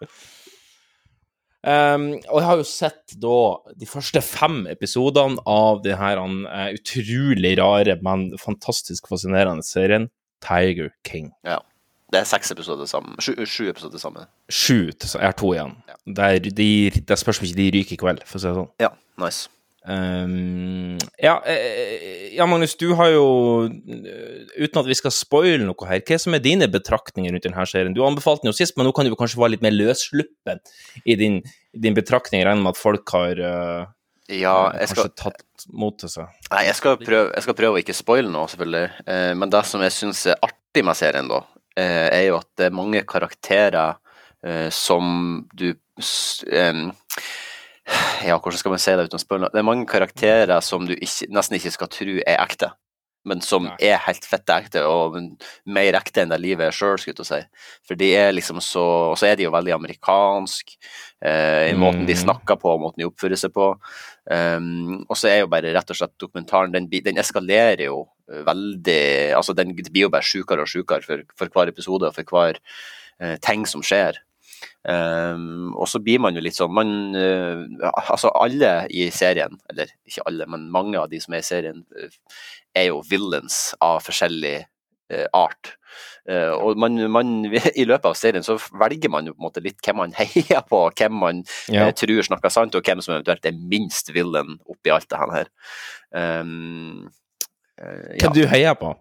Um, og jeg har jo sett da de første fem episodene av den her uh, utrolig rare, men fantastisk fascinerende serien Tiger King. Ja. Det er seks episoder sammen. Sju, sju episoder sammen. Sju, jeg har to igjen. Der, de, det spørs om ikke de ryker i kveld, for å si det sånn. Ja, nice. Um, ja, eh, ja, Magnus, du har jo eh, Uten at vi skal spoile noe her, hva som er dine betraktninger rundt denne serien? Du anbefalte den jo sist, men nå kan du kanskje være litt mer løssluppen i din, din betraktning. Regner med at folk har uh, Ja, jeg skal, tatt mot til seg. nei, jeg skal, prøve, jeg skal prøve å ikke spoile noe, selvfølgelig. Uh, men det som jeg syns er artig med serien, da, uh, er jo at det er mange karakterer eh, som du em, Ja, hvordan skal man si det uten å spørre? Det er mange karakterer som du ikke, nesten ikke skal tro er ekte. Men som Nei. er helt fette ekte, og mer ekte enn det livet er sjøl, skulle jeg si. For de er liksom så Og så er de jo veldig amerikansk, eh, i måten de Mhm. snakker på, måten de oppfører seg på. Um, og så er jo bare rett og slett dokumentaren Den, den eskalerer jo veldig Altså, den blir jo bare sjukere og sjukere for, for hver episode og for hver eh, ting som skjer. Um, og så blir man jo litt sånn man, uh, Altså, alle i serien, eller ikke alle, men mange av de som er i serien, uh, er jo villains av forskjellig uh, art. Og man, man, i løpet av serien så velger man jo på en måte litt hvem man <laughs> heier på, hvem man Ja. tror snakker sant, og hvem som eventuelt er minst villain oppi alt det her. Um, ja. Hvem du heier på?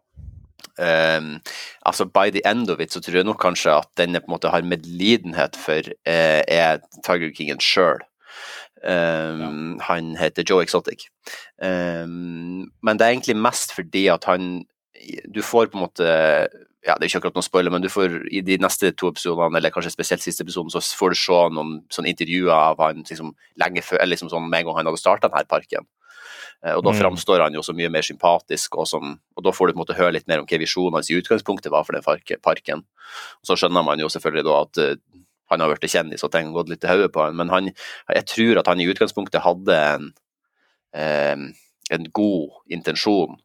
Um, altså By the end of it så tror jeg nok kanskje at den på en måte har medlidenhet for, eh, er Tiger Kingen sjøl. Um, Han heter Joe Exotic. Um, men det er egentlig mest fordi at han Du får på en måte ja, Det er ikke akkurat noe spoiler, men du får i de neste to episodene, eller kanskje spesielt siste episoden, så får du se noen sånne intervjuer av han liksom, lenge før, eller liksom sånn med en gang han hadde starta denne parken. Eh, og da Mm. framstår han jo så mye mer sympatisk, og, som, og da får du på en måte høre litt mer om hva visjonen hans i utgangspunktet var for den parken. Og så skjønner man jo selvfølgelig da at eh, han har blitt kjendis og ting gått litt til hodet på han, men han, jeg tror at han i utgangspunktet hadde en, eh, en god intensjon.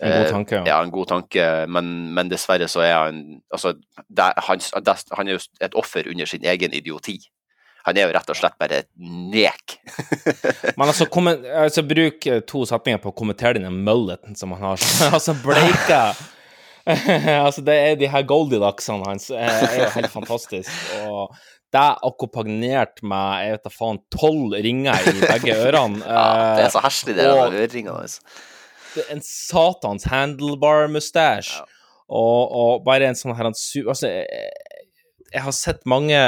En god tanke, ja. Ja, en god tanke, men, men dessverre så er han altså, det, han, det, han er jo et offer under sin egen idioti. Han er jo rett og slett bare et nek. <laughs> Men altså, altså bruk eh, to setninger på å kommentere den mulleten som han har. <laughs> altså, bleika <laughs> Altså, det er de her Goldilocks-ene hans Det er jo helt fantastisk. Og det er akkompagnert med jeg vet da faen, tolv ringer i begge ørene. Ja, det er så Eh, herselig, det der øreringene hans. er en satans handlebar-mustasje. Ja. Og, og bare en sånn her Altså, jeg har sett mange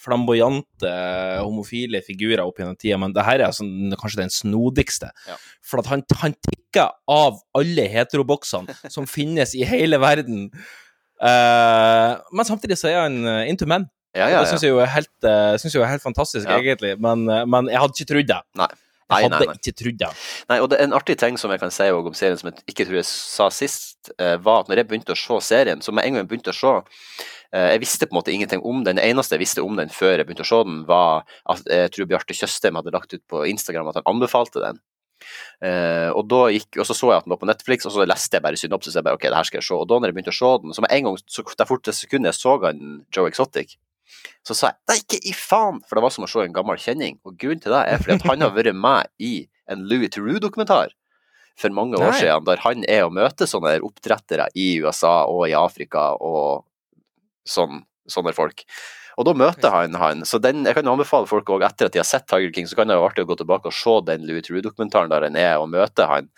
flamboyante homofile figurer opp gjennom tida, men det her er sånn, kanskje den snodigste. Ja. For at han, han tikker av alle heteroboksene <laughs> som finnes i hele verden. Uh, men samtidig så er han eh, into men. Ja, ja, Det syns jeg jo er helt, uh, jo er helt fantastisk, egentlig. Men, men jeg hadde ikke trodd det. Nei. Jeg Nei, hadde nei, nei. ikke trodd det. Nei, og det er en artig ting som jeg kan si om serien, som jeg ikke tror jeg sa sist, eh, var at når jeg begynte å se serien, så med en gang jeg begynte å se eh, Jeg visste på en måte ingenting om den. Det eneste jeg visste om den før jeg begynte å se den, var at jeg tror Bjarte Tjøstheim hadde lagt ut på Instagram at han anbefalte den. Uh, og da gikk, og så så jeg at den var på Netflix, og så leste jeg bare synopsis. Jeg bare, ok, det her skal jeg se. Og da når jeg begynte å se den, så med en gang, så det fort det sekundet jeg så han Joe Exotic, så sa jeg nei, ikke i faen, for det var som å se en gammel kjenning. Og grunnen til det er fordi at han har vært med i en Louis Theroux-dokumentar for mange år Nei. siden, der han er og møter sånne oppdrettere i USA og i Afrika og sånn, sånne folk. Og da møter han han. Så den, jeg kan anbefale folk også, etter at de har sett Tiger King, så kan det være artig å gå tilbake og se den Louis Theroux-dokumentaren der han er og møter han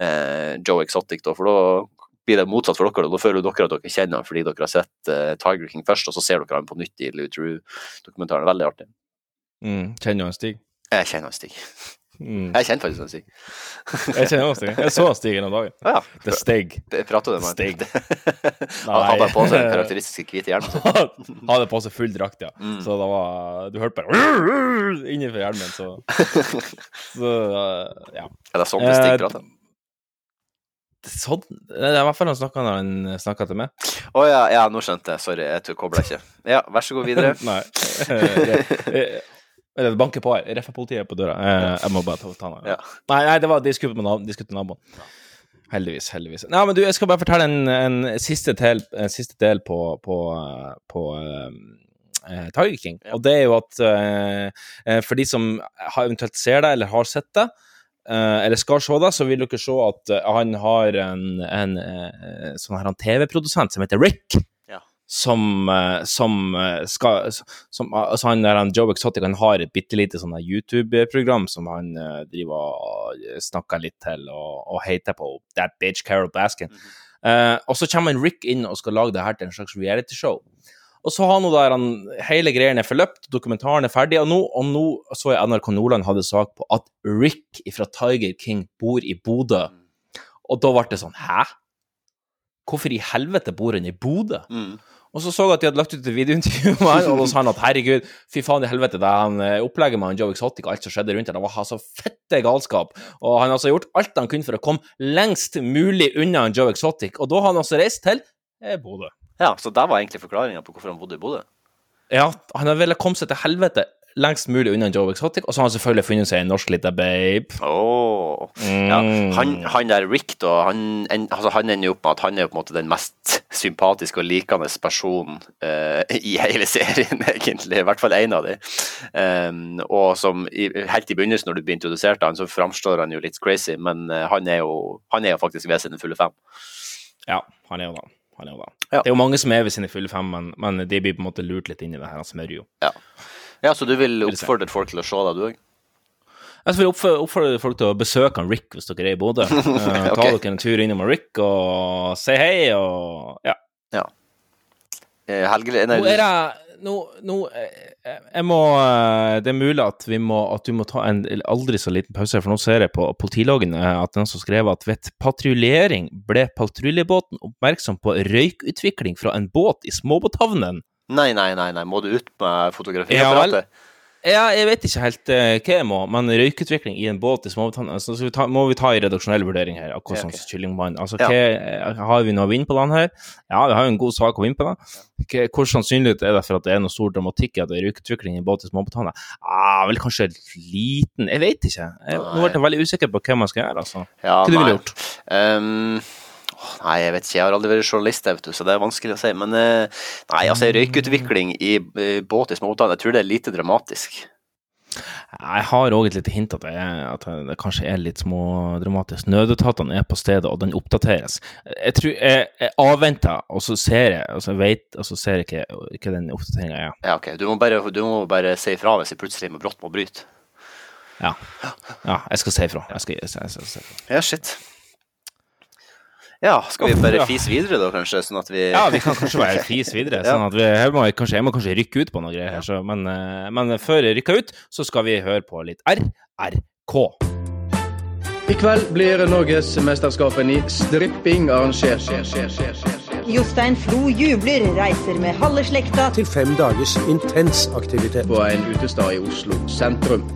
eh, Joe Exotic, da, for da blir det motsatt for dere. Da føler dere at dere kjenner han fordi dere har sett uh, Tiger King først, og så ser dere han på nytt i Lou True-dokumentaren. Veldig artig. Mm, kjenner du han Stig? Jeg kjenner han Stig. Mm. Jeg kjenner faktisk han Stig. Jeg kjenner han Stig. Jeg så han Stig en av dagen. Ja, Det er Stig. prater du med. Stig. Han <laughs> hadde på seg den karakteristiske hvite hjelmen. han <laughs> Hadde på seg full drakt, ja. Mm. Så det var Du hørte bare innenfor hjelmen, så <laughs> Så uh, ja. Er det sånn det Stig Eh, prater? Sånn Det er i hvert fall han snakka når han snakka til meg. Å ja, ja, nå skjønte jeg. Sorry, jeg kobla ikke. Ja, vær så god videre. <laughs> Nei. det, det banker på her. Reffa-politiet er på døra. Eh, Jeg må bare ta ta den. Ja. Nei, nei, det var skulle til naboen. Heldigvis, heldigvis. Nei, men du, jeg skal bare fortelle en, en, siste, del, en siste del på, på, eh, på eh, Tiger King. Ja. Og det er jo at eh, eh, for de som har eventuelt ser det, eller har sett det, eh, eller skal se det, så vil dere se at eh, han har en, en eh, sånn her TV-produsent som heter Rick. Ja. Som, eh, som eh, skal som, altså han han Joe Exotic han har et bitte lite sånn YouTube-program som han eh, driver og snakker litt til og, og heter på That Bitch Carol Baskin. Eh, og så kommer Rick inn og skal lage det her til en slags reality-show. Og så har nå der han, hele greien er forløpt, dokumentaren er ferdig, og nå, og nå så jeg NRK Nordland hadde sak på at Rick fra Tiger King bor i Bodø. Og da ble det sånn Hæ? Hvorfor i helvete bor han i Bodø? Mm. Og så så jeg at de hadde lagt ut et videointervju med han, og da sa han at herregud, fy faen i helvete, det han eh, opplegget med han Joe Exotic og alt som skjedde rundt her, det var altså fette galskap. Og han har altså gjort alt han kunne for å komme lengst mulig unna han Joe Exotic, og da har han altså reist til eh, Bodø. Ja, så der var egentlig forklaringa på hvorfor han bodde i Bodø. Ja, han har villet komme seg til helvete lengst mulig unna Joe Exotic, og så har han selvfølgelig funnet seg en norsk lita babe. Ja, Mm. han, han der Rick, da, han, en, altså, han ender jo opp med at han er jo på en måte den mest sympatiske og likende personen uh, i hele serien, <laughs> egentlig. I hvert fall én av dem. Um, og som i, helt i begynnelsen, når du blir introdusert av han, så framstår han jo litt crazy, men uh, han, er jo, han er jo faktisk ved sine fulle fem. Ja, han er jo da. Han jo da. Ja. Det er jo mange som er ved sine fulle fem, men, men de blir på en måte lurt litt inn i det her. Han smører jo. Ja, så du vil oppfordre folk til å se deg, du òg? Jeg vil oppfordre, folk til å besøke han Rick hvis dere er i Bodø. <laughs> okay. Ta dere en tur innom Rick og si hei og ja. ja. Helge, nei, er det nå, nå eh, Jeg må eh, Det er mulig at vi må At du må ta en aldri så liten pause, for nå ser jeg på politiloggen eh, at den som skrev at ved patruljering ble patruljebåten oppmerksom på røykutvikling fra en båt i småbåthavnen. nei, nei, nei, nei, må du ut med fotografiapparatet? Ja, jeg vet ikke helt uh, hva jeg må, men røykutvikling i en båt i småbåthavn altså, så vi ta, må vi ta en redaksjonell vurdering her, av hvordan okay. Kyllingmann. Altså, Ja. hva, har vi noe å vinne på den her? Ja, vi har jo en god sak å vinne på den. Hva, hvor sannsynlig er det for at det er noe stor dramatikk i at det er røykutvikling i en båt i småbåthavn? Ah, vel kanskje liten Jeg vet ikke. Jeg, nå ble jeg veldig usikker på hva man skal gjøre, altså. Ja, Hva du ville gjort? Åh, nei, jeg vet ikke. Jeg har aldri vært journalist, vet du, så det er vanskelig å si. Men eh, nei, altså røykutvikling i eh, båt i småbåthavn, jeg tror det er lite dramatisk. Jeg har òg et lite hint at det, er, at det kanskje er litt smådramatisk. Nødetatene er på stedet, og den oppdateres. Jeg tror jeg, jeg avventer, og så ser jeg, og så vet, og så ser jeg ikke, ikke den oppdateringa er. Ja, ok. Du må bare, du må bare si ifra hvis jeg plutselig med brått må bryte. Ja. ja, jeg skal si ifra. Jeg skal, jeg, skal, jeg skal si ifra. Ja, shit. Ja, skal vi bare fise videre da, kanskje, sånn at vi Ja, vi kan kanskje være fise videre. <laughs> Sånn at vi, jeg, må kanskje, jeg må kanskje rykke ut på noe greier her, så, men, eh, men før jeg rykker ut, så skal vi høre på litt RRK. I kveld blir Norgesmesterskapet i stripping arrangert. Jostein Flo jubler, reiser med halve slekta til fem dagers intens aktivitet. På en utestad i Oslo sentrum.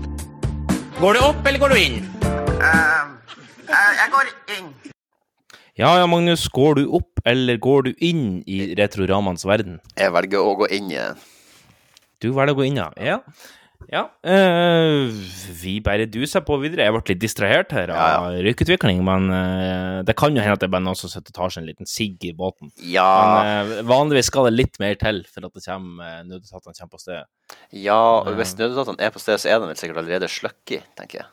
Går du opp, eller går du inn? Jeg går inn. Ja ja, Magnus. Går du opp, eller går du inn i Retroramaens verden? Jeg velger å gå inn i Du velger å gå inn, ja. Ja. ja. eh, vi bare duser på videre. Jeg ble litt distrahert her av røykutvikling, men eh, det kan jo hende at det er bare noen som sitter og tar seg en liten sigg i båten. Ja, Men eh, vanligvis skal det litt mer til for at det kommer, nødetatene kommer på stedet. ja og hvis nødetatene er på stedet, så er de vel sikkert allerede sløkki, tenker jeg.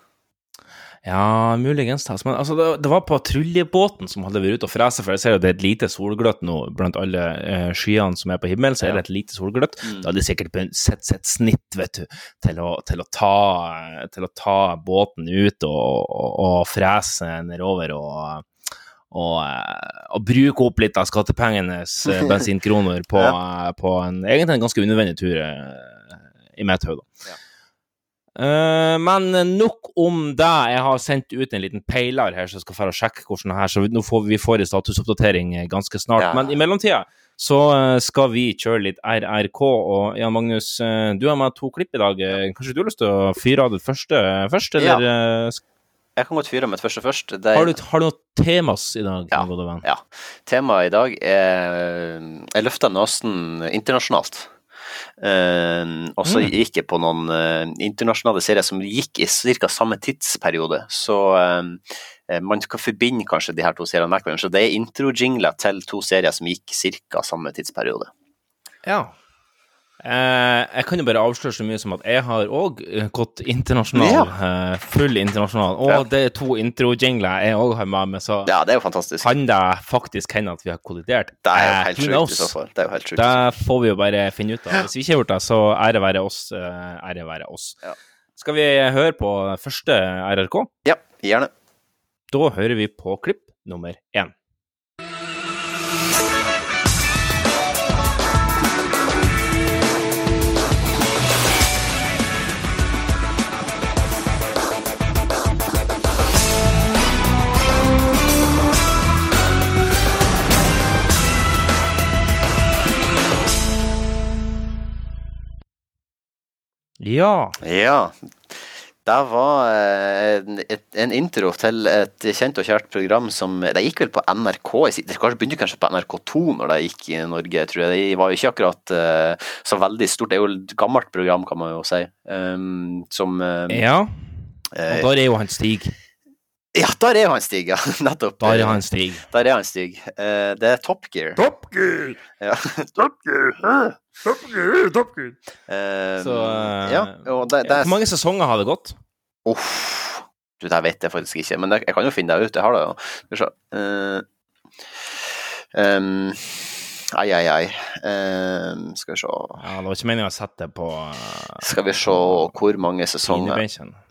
Ja, muligens. Men altså, det, det var patruljebåten som hadde vært ute og frese, for jeg ser jo det er et lite solgløtt nå blant alle eh, skyene som er på himmelen, så er det et lite solgløtt. Da hadde de sikkert sett sitt snitt, vet du, til å, til å, ta, til å ta båten ut og, og, og frese nedover og og, eh, og bruke opp litt av skattepengenes eh, <laughs> bensinkroner på, ja. på en egentlig en ganske unødvendig tur eh, i mitt hode. Ja. Eh, men nok om det. Jeg har sendt ut en liten peiler her så jeg skal få sjekke hvordan det her, så nå får vi får en statusoppdatering eh, ganske snart. Ja. Men i mellomtida så eh, skal vi kjøre litt RRK. Og Jan Magnus, du har med to klipp i dag. Kanskje du har lyst til å fyre av det første først, eller Ja. Jeg kan godt fyre av mitt første først. Det, har, du, har du noe temas i dag, Ja. Ja. Temaet i dag er Jeg løfter nesen internasjonalt. Eh, og så Mm. gikk jeg på noen uh, internasjonale serier som gikk i ca. samme tidsperiode. Så uh, man kan forbinde kanskje de her to seriene med hverandre. Så det er intro-jingler til to serier som gikk ca. samme tidsperiode. Ja. Eh, jeg kan jo bare avsløre så mye som at jeg har òg gått internasjonal. eh, full internasjonal. Og Ja. det er to intro-jingler jeg òg har med meg, så Ja, det er jo fantastisk. kan det faktisk hende at vi har kollidert. Det er jo Eh, helt sjukt i så fall. Det er jo helt sjukt. Det får vi jo bare finne ut av. Hvis vi ikke har gjort det, så ære være oss. eh, Ære være oss. Ja. Skal vi høre på første RRK? Ja, gjerne. Da hører vi på klipp nummer én. Ja. Ja. Det var eh, en, en intro til et kjent og kjært program som Det gikk vel på NRK Det begynte kanskje på NRK2 når det gikk i Norge, tror jeg. Det var jo ikke akkurat eh, så veldig stort. Det er jo et gammelt program, kan man jo si. Um, som eh, ja. Og der er jo han Stig. Ja, der er jo han Stig, ja. <laughs> Nettopp. Der er han Stig. Der er han Stig. Det er Top Gear. Top Gear! Ja. <laughs> Top Gear! Top Gear! Top Gear! Uh, Så uh, Ja, og det, det Hvor mange sesonger har det gått? Uff. Du, det vet jeg faktisk ikke, men det, jeg kan jo finne det ut. Jeg har det jo. Skal vi se. Eh, um, ai, ai, ai. Um, skal vi se Ja, Det var ikke meningen å sette det på uh, Skal vi se hvor mange sesonger.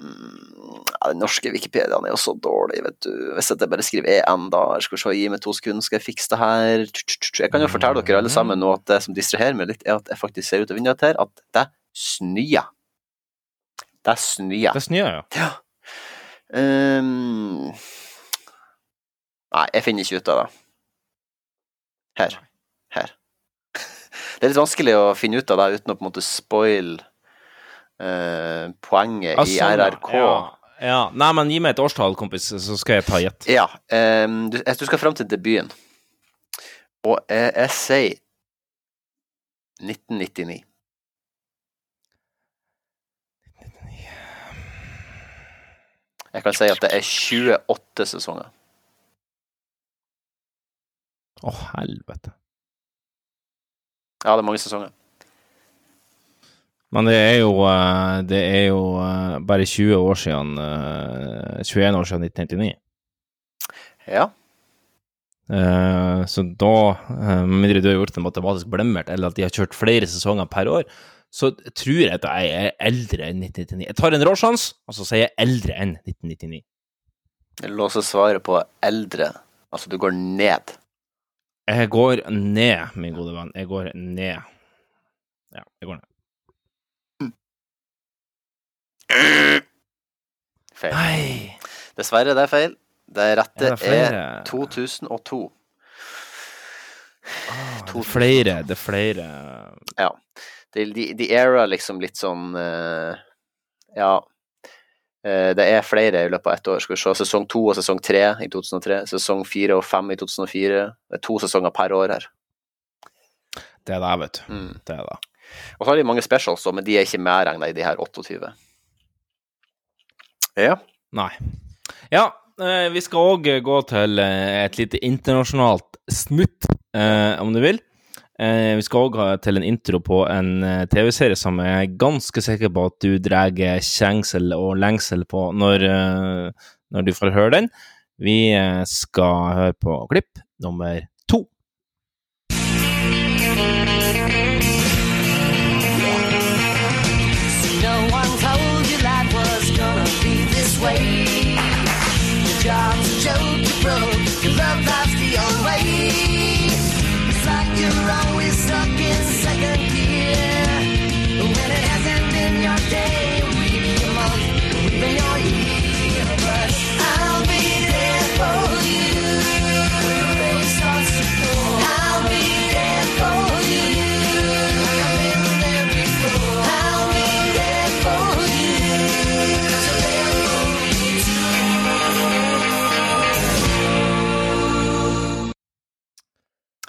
Mm, ja, Den norske Wikipediaen er jo så dårlig, vet du. Hvis jeg bare skriver EN, da Skal vi se, gi meg to sekunder, skal jeg fikse det her. Jeg kan jo fortelle dere alle sammen nå at det som distraherer meg litt, er at jeg faktisk ser ut av vinduet her at det snør. Det snør. Det snør, ja. Ja. Um, nei, jeg finner ikke ut av det. Her. Det er litt vanskelig å finne ut av det uten å på en måte spoil uh, poenget Ah, i sånn, i RRK. Ja, ja. Nei, men gi meg et årstall, kompis, så skal jeg ta gjett. Ja. Um, du, du skal fram til debuten. Og jeg, jeg sier 1999. Jeg kan si at det er 28 sesonger. Å, helvete. Ja, det er mange sesonger. Men det er jo, eh, det er jo eh, bare 20 år siden eh, 21 år siden 1999. Ja. Eh, så da, eh, med mindre du har gjort det matematisk blemmert, eller at de har kjørt flere sesonger per år, så tror jeg at jeg er eldre enn 1999. Jeg tar en råsjans, og så sier jeg eldre enn 1999. Jeg låser svaret på eldre. Altså, du går ned. Jeg går ned, min gode venn. Jeg går ned. Ja, jeg går ned. Feil. Nei! Dessverre, det er feil. Det rette Er det flere? er 2002. Det er flere, det er flere Ja. De, the, the era liksom litt sånn eh, Ja. Eh, det er flere i løpet av ett år. Skal vi se. Sesong to og sesong tre i 2003. Sesong fire og fem i 2004. Det er to sesonger per år her. Det er det, vet du. Mm. Det er det. Og så har de mange specials, men de er ikke medregna i de her 28. Ja. Nei. Ja, eh, vi skal òg gå til eh, et lite internasjonalt snutt, eh, om du vil. Eh, vi skal òg til en intro på en eh, TV-serie som jeg er ganske sikker på at du drar kjengsel og lengsel på når, eh, når du får høre den. Vi skal høre på klipp nummer to. No one told you life was gonna be this way. Your job's a joke, you broke. Your love life's the old way. You're always stuck in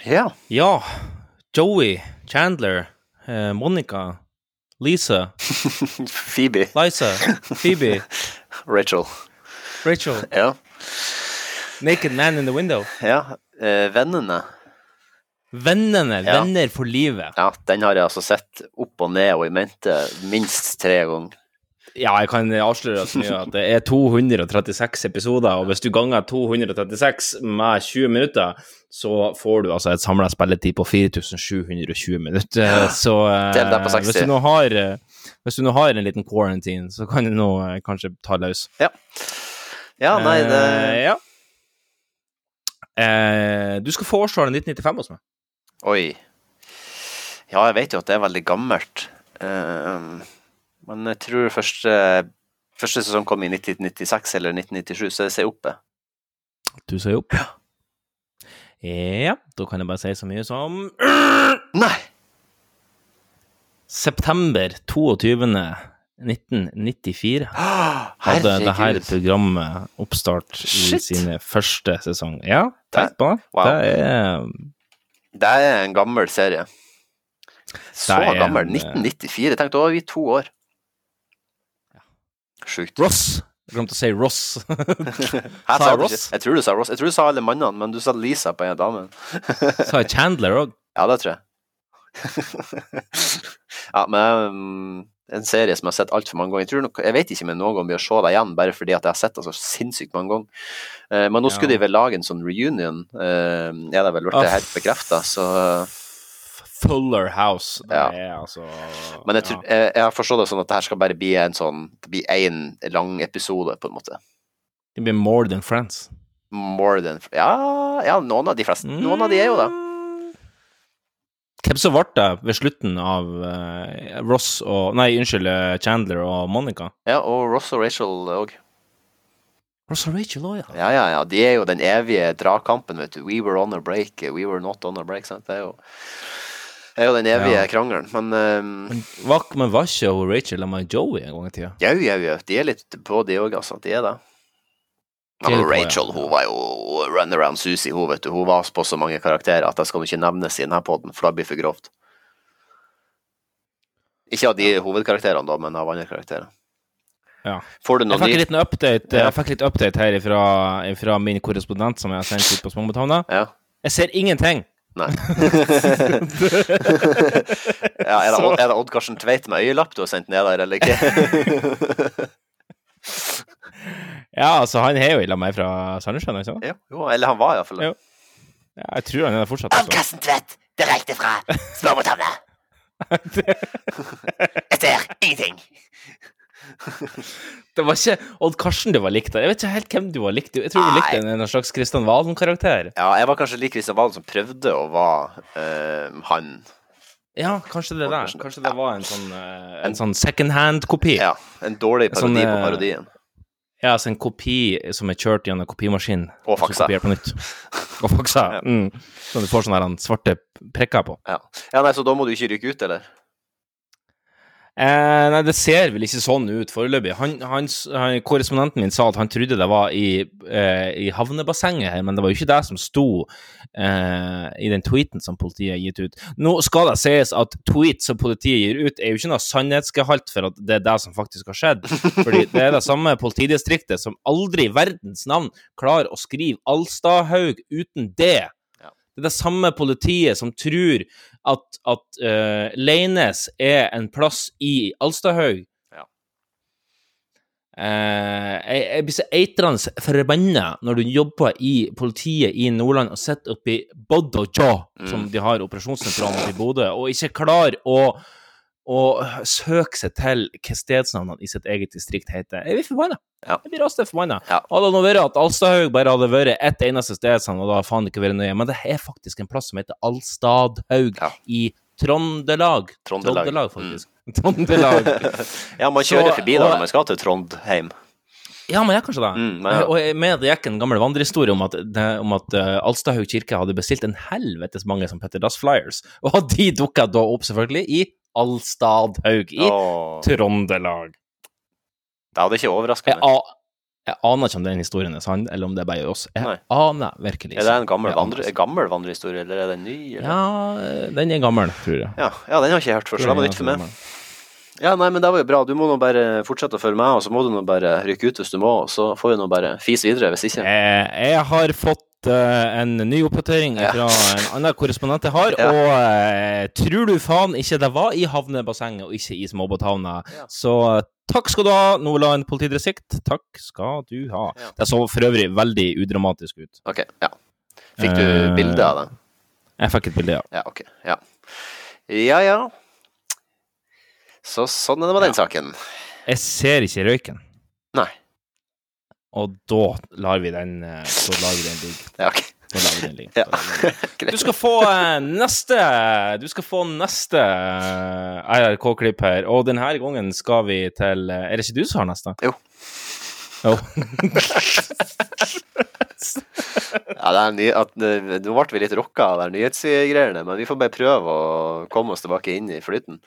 Ja. Ja, Joey, Chandler, eh, Monica, Lisa, <laughs> Phoebe. Liza, Phoebe, <laughs> Rachel. Rachel, Ja. Naked Man in the Window. ja. Eh, vennene. Vennene, Ja. venner for livet. Ja, den har jeg altså sett opp og ned og i mente minst tre ganger. Ja, jeg kan avsløre så mye at det er 236 episoder, og hvis du ganger 236 med 20 minutter, så får du altså et samla spilletid på 4720 minutter. Så eh, Del det på 60. hvis du nå har eh, hvis du nå har en liten quarantine, så kan du nå eh, kanskje ta løs. Ja. Ja, nei, det Eh, ja. Eh, du skal få årstallet 1995 hos meg. Oi. Ja, jeg vet jo at det er veldig gammelt. Eh, men jeg tror første, første sesong kom i 1996 eller 1997, så jeg sier oppe. Du sier opp? Ja. Ja, da kan jeg bare si så mye som Nei! September 22. 1994 hadde det her programmet oppstart i Shit. sine første sesong. Ja, tenk på det. Wow. Det er Det er en gammel serie. Så er gammel. eh, 1994. Tenk, da var vi to år. Sjukt. Ross. Jeg glemte å si Ross. <laughs> Sa jeg Ross? ikke- jeg tror du sa Ross. Jeg tror du sa alle mannene, men du sa Lisa på en av damene. <laughs> Sa jeg Chandler òg? <laughs> Ja, det tror jeg. ja, men um, en serie som jeg har sett altfor mange ganger. Jeg, tror nok, jeg vet ikke om jeg noen gang blir å se det igjen, bare fordi at jeg har sett det så sinnssykt mange ganger. Uh, men nå skulle Ja. de vel lage en sånn reunion, uh, er det vel blitt Ah, helt bekrefta, så Fuller House. Det Ja. er altså Men jeg, tror, jeg, jeg har forstått det sånn at det her skal bare bli en sånn Det blir én lang episode, på en måte. Det blir More Than Friends. More than Ja, ja noen av de fleste. Noen av de er jo det. Hvem som ble det ved slutten av eh, Ross og Nei, unnskyld, eh, Chandler og Monica? Ja, og Ross og Rachel òg. Ross og Rachel òg, ja. Ja, ja, ja. De er jo den evige dragkampen, vet du. We were on a break, we were not on a break. Sant? Det er jo er jo den evige Ja. krangelen. Men um, Men var, men var ikke Rachel og Joey en gang i tida? jau, jau, jau. De er litt på, de òg, altså. De er det. Men ja. Rachel hun var jo runaround Susie, hun, vet du. Hun var på så mange karakterer at jeg skal ikke nevnes i denne poden, for det blir for grovt. Ikke av de hovedkarakterene, da, men av andre karakterer. Ja. Får du Jeg fikk, liten update, Ja. jeg fikk litt update her fra, min korrespondent som jeg har sendt ut på Småbåthavna. Ja. Jeg ser ingenting. Nei. <laughs> <laughs> ja, er, det, Odd- er det Odd Karsten Tveit med øyelapp du har sendt ned der, eller ikke? <laughs> Ja, altså, han er jo i lag med meg fra Sandnessjøen, ikke sant? jo, jo, eller han var iallfall det. Jo. Ja, jeg tror han er der fortsatt. Altså. Karsten Tvedt, direkte fra Småbåthavna. Jeg ser ingenting. <laughs> Det var ikke Odd Karsten du var likt der. Jeg vet ikke helt hvem du var likt. Jeg tror du likte en, en slags Kristian Valen-karakter. Ja, jeg var kanskje lik Kristian Valen som prøvde å være eh, han. Ja, kanskje det der. Kanskje det ja. var en sånn, eh, en sånn second hand-kopi. Ja, en dårlig parodi Sånn, på eh, parodien. Ja, altså en kopi som er kjørt gjennom kopimaskin. Og faksa. på nytt. Og faksa. Ja. Mm. Så du får sånne svarte prikker på. Ja. ja, nei, så da må du ikke ryke ut, eller? Eh, nei, det ser vel ikke sånn ut foreløpig. Han, han, han, korrespondenten min sa at han trodde det var i, eh, i havnebassenget her, men det var jo ikke det som sto eh, i den tweeten som politiet har gitt ut. Nå skal det sies at tweets som politiet gir ut, er jo ikke noe sannhetsgehalt for at det er det som faktisk har skjedd. Fordi det er det samme politidistriktet som aldri i verdens navn klarer å skrive Alstadhaug uten det. Det er det samme politiet som tror at, at uh, Leines er en plass i Alstahaug Ja. uh, jeg, jeg blir så eitrende forbanna når du jobber i politiet i Nordland og sitter oppi Bodø, Mm. som de har operasjonssentralen i Bodø, og ikke klarer å, å søke seg til hva stedsnavnene i sitt eget distrikt heter. Jeg blir forbanna. Ja. Jeg blir rasende forbanna. Ja. Hadde det nå vært at Alstadhaug bare hadde vært ett eneste stedsnavn, og da faen ikke vært nøye, men det er faktisk en plass som heter Alstadhaug Ja. i Trondelag. Trondelag, Trondelag faktisk. <laughs> Trondelag. <laughs> Ja, man Så- kjører forbi da når man skal til Trondheim. Ja, men jeg kanskje det. Mm, men ja. Og jeg mener det gikk en gammel vandrehistorie om at, det, om at uh, Alstadhaug kirke hadde bestilt en helvetes mange som Petter Dass Flyers, og de dukka da opp, selvfølgelig, i Alstadhaug i oh. Trøndelag. det hadde ikke overraska meg. jeg aner ikke om den historien er sann, eller om det er bare oss. Jeg Nei. aner virkelig Er det en gammel, vandre, gammel vandrehistorie, eller er den ny? Eller? Ja, den er gammel, tror jeg. Ja, ja, den har ikke jeg hørt før, så det var nytt for meg. Ja, nei, men det var jo bra. Du må nå bare fortsette å følge med, og så må du nå bare rykke ut hvis du må, og så får vi nå bare fise videre hvis ikke. Jeg har fått en ny oppdatering Ja. fra en annen korrespondent jeg har, Ja. og eh, tror du faen ikke det var i havnebassenget og ikke i småbåthavna. Ja. Så eh, takk skal du ha, Nordland politidistrikt. Takk skal du ha. Det så for øvrig veldig udramatisk ut. Ok, ja. Fikk du Eh, bilde av det? Jeg fikk et bilde, ja. Ja, ok. Ja, ja. ja. Så sånn er det med den saken. Jeg ser ikke røyken, Nei. Og da lar vi den, eh, så lar vi den ligge. <laughs> Ja, ok. Da lar vi den ligge. Ja. <laughs> Du skal få eh, neste Du skal få neste eh, RRK-klipp her, og denne gangen skal vi til Er det ikke du som har neste? Jo. Jo. <laughs> Ja, det er ny, at, eh, nå ble vi litt rocka av de nyhetsgreiene, men vi får bare prøve å komme oss tilbake inn i flyten.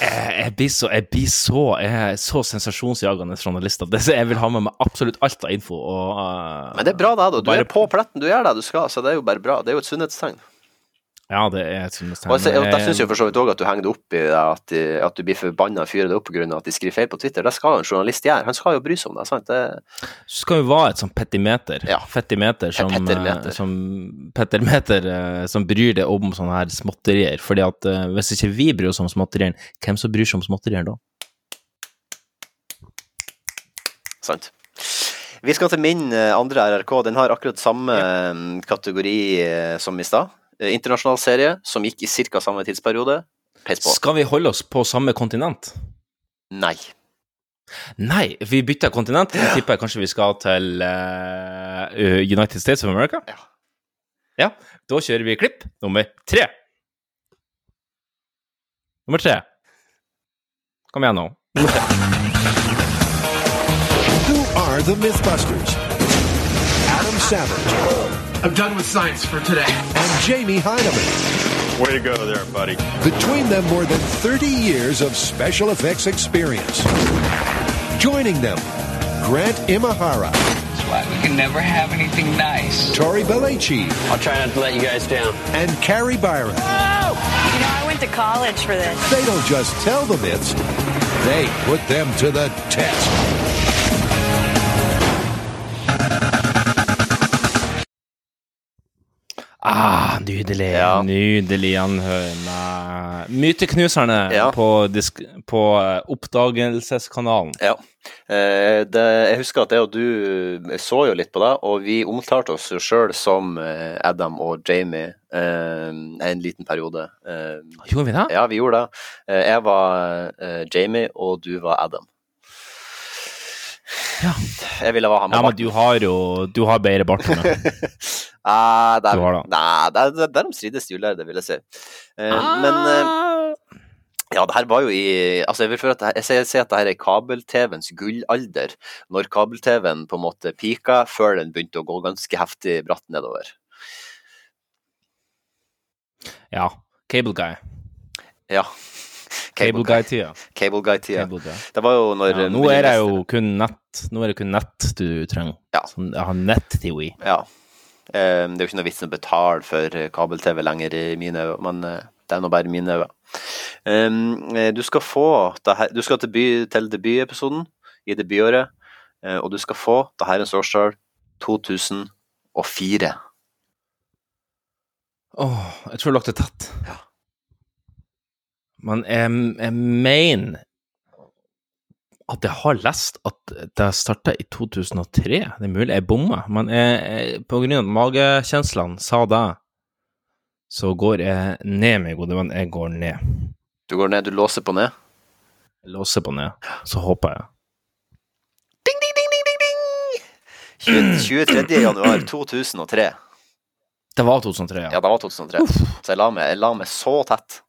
Jeg, jeg blir så Jeg blir så, jeg så sensasjonsjagende journalist jeg vil ha med meg absolutt alt av info. Og, uh, Men det er bra, det. da. Du Bare- er på pletten, du gjør det du skal, så det er jo bare bra. Det er jo et sunnhetstegn. Ja, det er et sunnhetstegn. Og jeg, syns for så vidt òg at du henger det opp i at, de- at du blir forbanna og fyrer det opp pga. at de skriver feil på Twitter. Det skal en journalist gjøre. Han skal jo bry seg om det. sant? Det, Du skal jo være et sånn petimeter. Ja. Fettimeter som, Pettermeter. eh, som Pettermeter eh, som bryr deg om sånne her småtterier. Fordi at eh, hvis ikke vi bryr oss om småtterier, hvem som bryr seg om småtterier da? sant. Vi skal til min andre RRK. Den har akkurat samme ja. kategori som i stad. Eh, Internasjonal serie som gikk i ca. samme tidsperiode. Peis på. Skal vi holde oss på samme kontinent? Nei. Nei, vi bytter kontinent. Jeg tipper kanskje vi skal til uh, United States of America. Ja. Ja, da kjører vi klipp nummer tre. Nummer tre. Kom igjen nå. Nummer tre. Who are the Mythbusters? Adam Savage I'm done with science for today. and Jamie Heineman. Way to go there, buddy. Between them, more than 30 years of special effects experience. Joining them, Grant Imahara, That's why we can never have anything nice. Tori Belleci, I'll try not to let you guys down. and Carrie Byron. Oh! You know, I went to college for this. They don't just tell the myths, they put them to the test. Ah, nydelig. Ja. Nydelig med Myteknuserne Ja. på, på eh, Oppdagelseskanalen. Ja. Eh, det, jeg husker at jeg og du så jo litt på det, og vi omtalte oss sjøl som eh, Adam og Jamie eh, en liten periode. Eh, Gjorde vi det? ja, vi gjorde det. Eh, jeg var eh, Jamie, og du var Adam. Ja. Jeg ville ha han med Ja, men du har jo Du har bedre bart enn meg. Ah, har det. er, der, der, der de strides vil jeg si. Eh, Men uh, ja, det her var jo i Altså, jeg vil føle at det jeg sier, jeg sier at det her er kabel-TV-ens gullalder. Når kabel-TV-en på en måte pika, før den begynte å gå ganske heftig bratt nedover. Ja. Cable Guy. Ja. Cable Guy-tida. Cable Guy-tida. Cable Guy. Det var jo når Ja, nå er det jo kun nett Nå er det kun nett du trenger. Ja. Sånn, jeg har nett-TV. Ja. Um, Det er jo ikke noe vits å betale for eh, kabel-TV lenger i mine øyne, men uh, det er nå bare mine øyne. Um, eh, Du skal få det her, Du skal til, by, til debutepisoden i debutåret, uh, og du skal få det herrens årstall 2004. Åh, jeg tror det lukter tett. Ja. Men jeg, jeg mener at jeg har lest at det starta i 2003. Det er mulig jeg bommer, men jeg, jeg, på grunn av magekjenslene sa det, så går jeg ned, min gode venn. Jeg går ned. Du går ned, du låser på ned. Jeg låser på ned, så håper jeg. Ding, ding, ding, ding, ding, ding! 23. januar 2003. Det var 2003, ja. Ja, det var 2003. Så jeg la meg, jeg la meg så tett.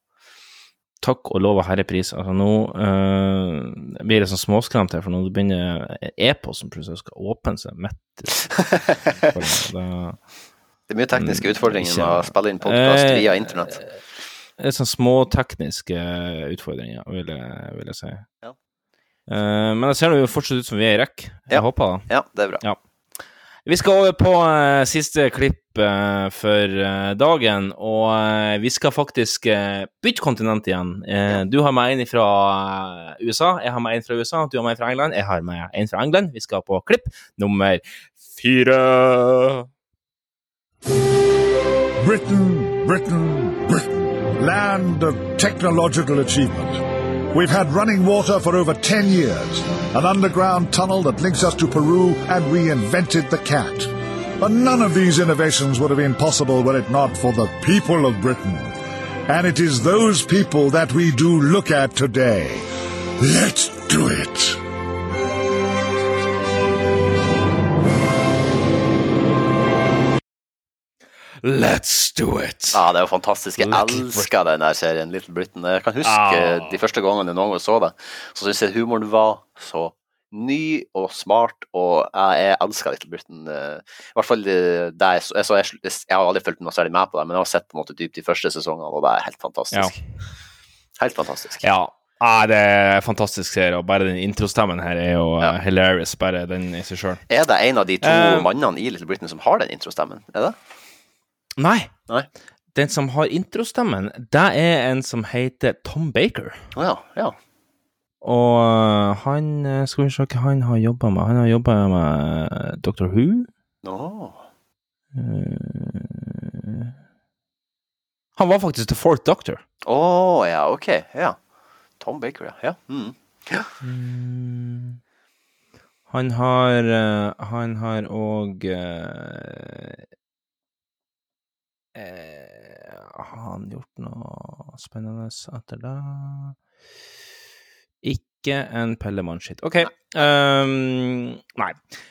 Takk og lov og herrepris. Altså, nå eh, blir det sånn småskremt her, for nå begynner e-posten plutselig skal åpne seg midt. <laughs> Det- Det er mye tekniske Mm, utfordringer med å spille inn podkast Eh, via internett. Det er sånn små tekniske utfordringer, vil jeg, vil jeg si. Ja. Uh, men det ser jo fortsatt ut som vi er i rekk. Jeg Ja. håper det. Ja, det er bra. Ja. Vi skal over på uh, siste klipp uh, for uh, dagen, og vi skal faktisk bytte kontinent igjen. Du har med en fra USA, jeg har med en fra USA, du har med en fra England, jeg har med en fra England. Vi skal på klipp nummer fire. Britain, Britain, Britain, land of technological achievement. We've had running water for over 10 years, an underground tunnel that links us to Peru, and we invented the cat. But none of these innovations would have been possible were it not for the people of Britain. And it is those people that we do look at today. Let's do it. Let's do it! Ja, det er jo fantastisk. Jeg elsker den der serien, Little Britain. Jeg kan huske Ah. de første gangene jeg noen gang så det, så syns jeg humoren var så ny og smart, og jeg, jeg elsker Little Britain. eh, I hvert fall der, jeg, så, jeg, har aldri fulgt noe særlig med på det, men jeg har sett på en måte dypt de første sesongene, og det er helt fantastisk. Helt fantastisk. Ja. Ah, det er en fantastisk serie, og bare den introstemmen her er jo ja. hilarious, bare den i seg sjøl. Er det en av de to uh, mannene i Little Britain som har den introstemmen? Er det? Nei. Nei. Den som har introstemmen, det er en som heter Tom Baker. Å ja. ja. Og øh, han øh, Skal vi se hva han har jobba med. Han har jobba med Dr. Who. Eh, han var faktisk The Fourth Doctor. Å, ja, ok. Ja. Tom Baker, ja. ja. Mm. Mm. Han har Han har òg Har han gjort noe spennende etter det? Ikke en pellemannskitt. OK. Um, nei.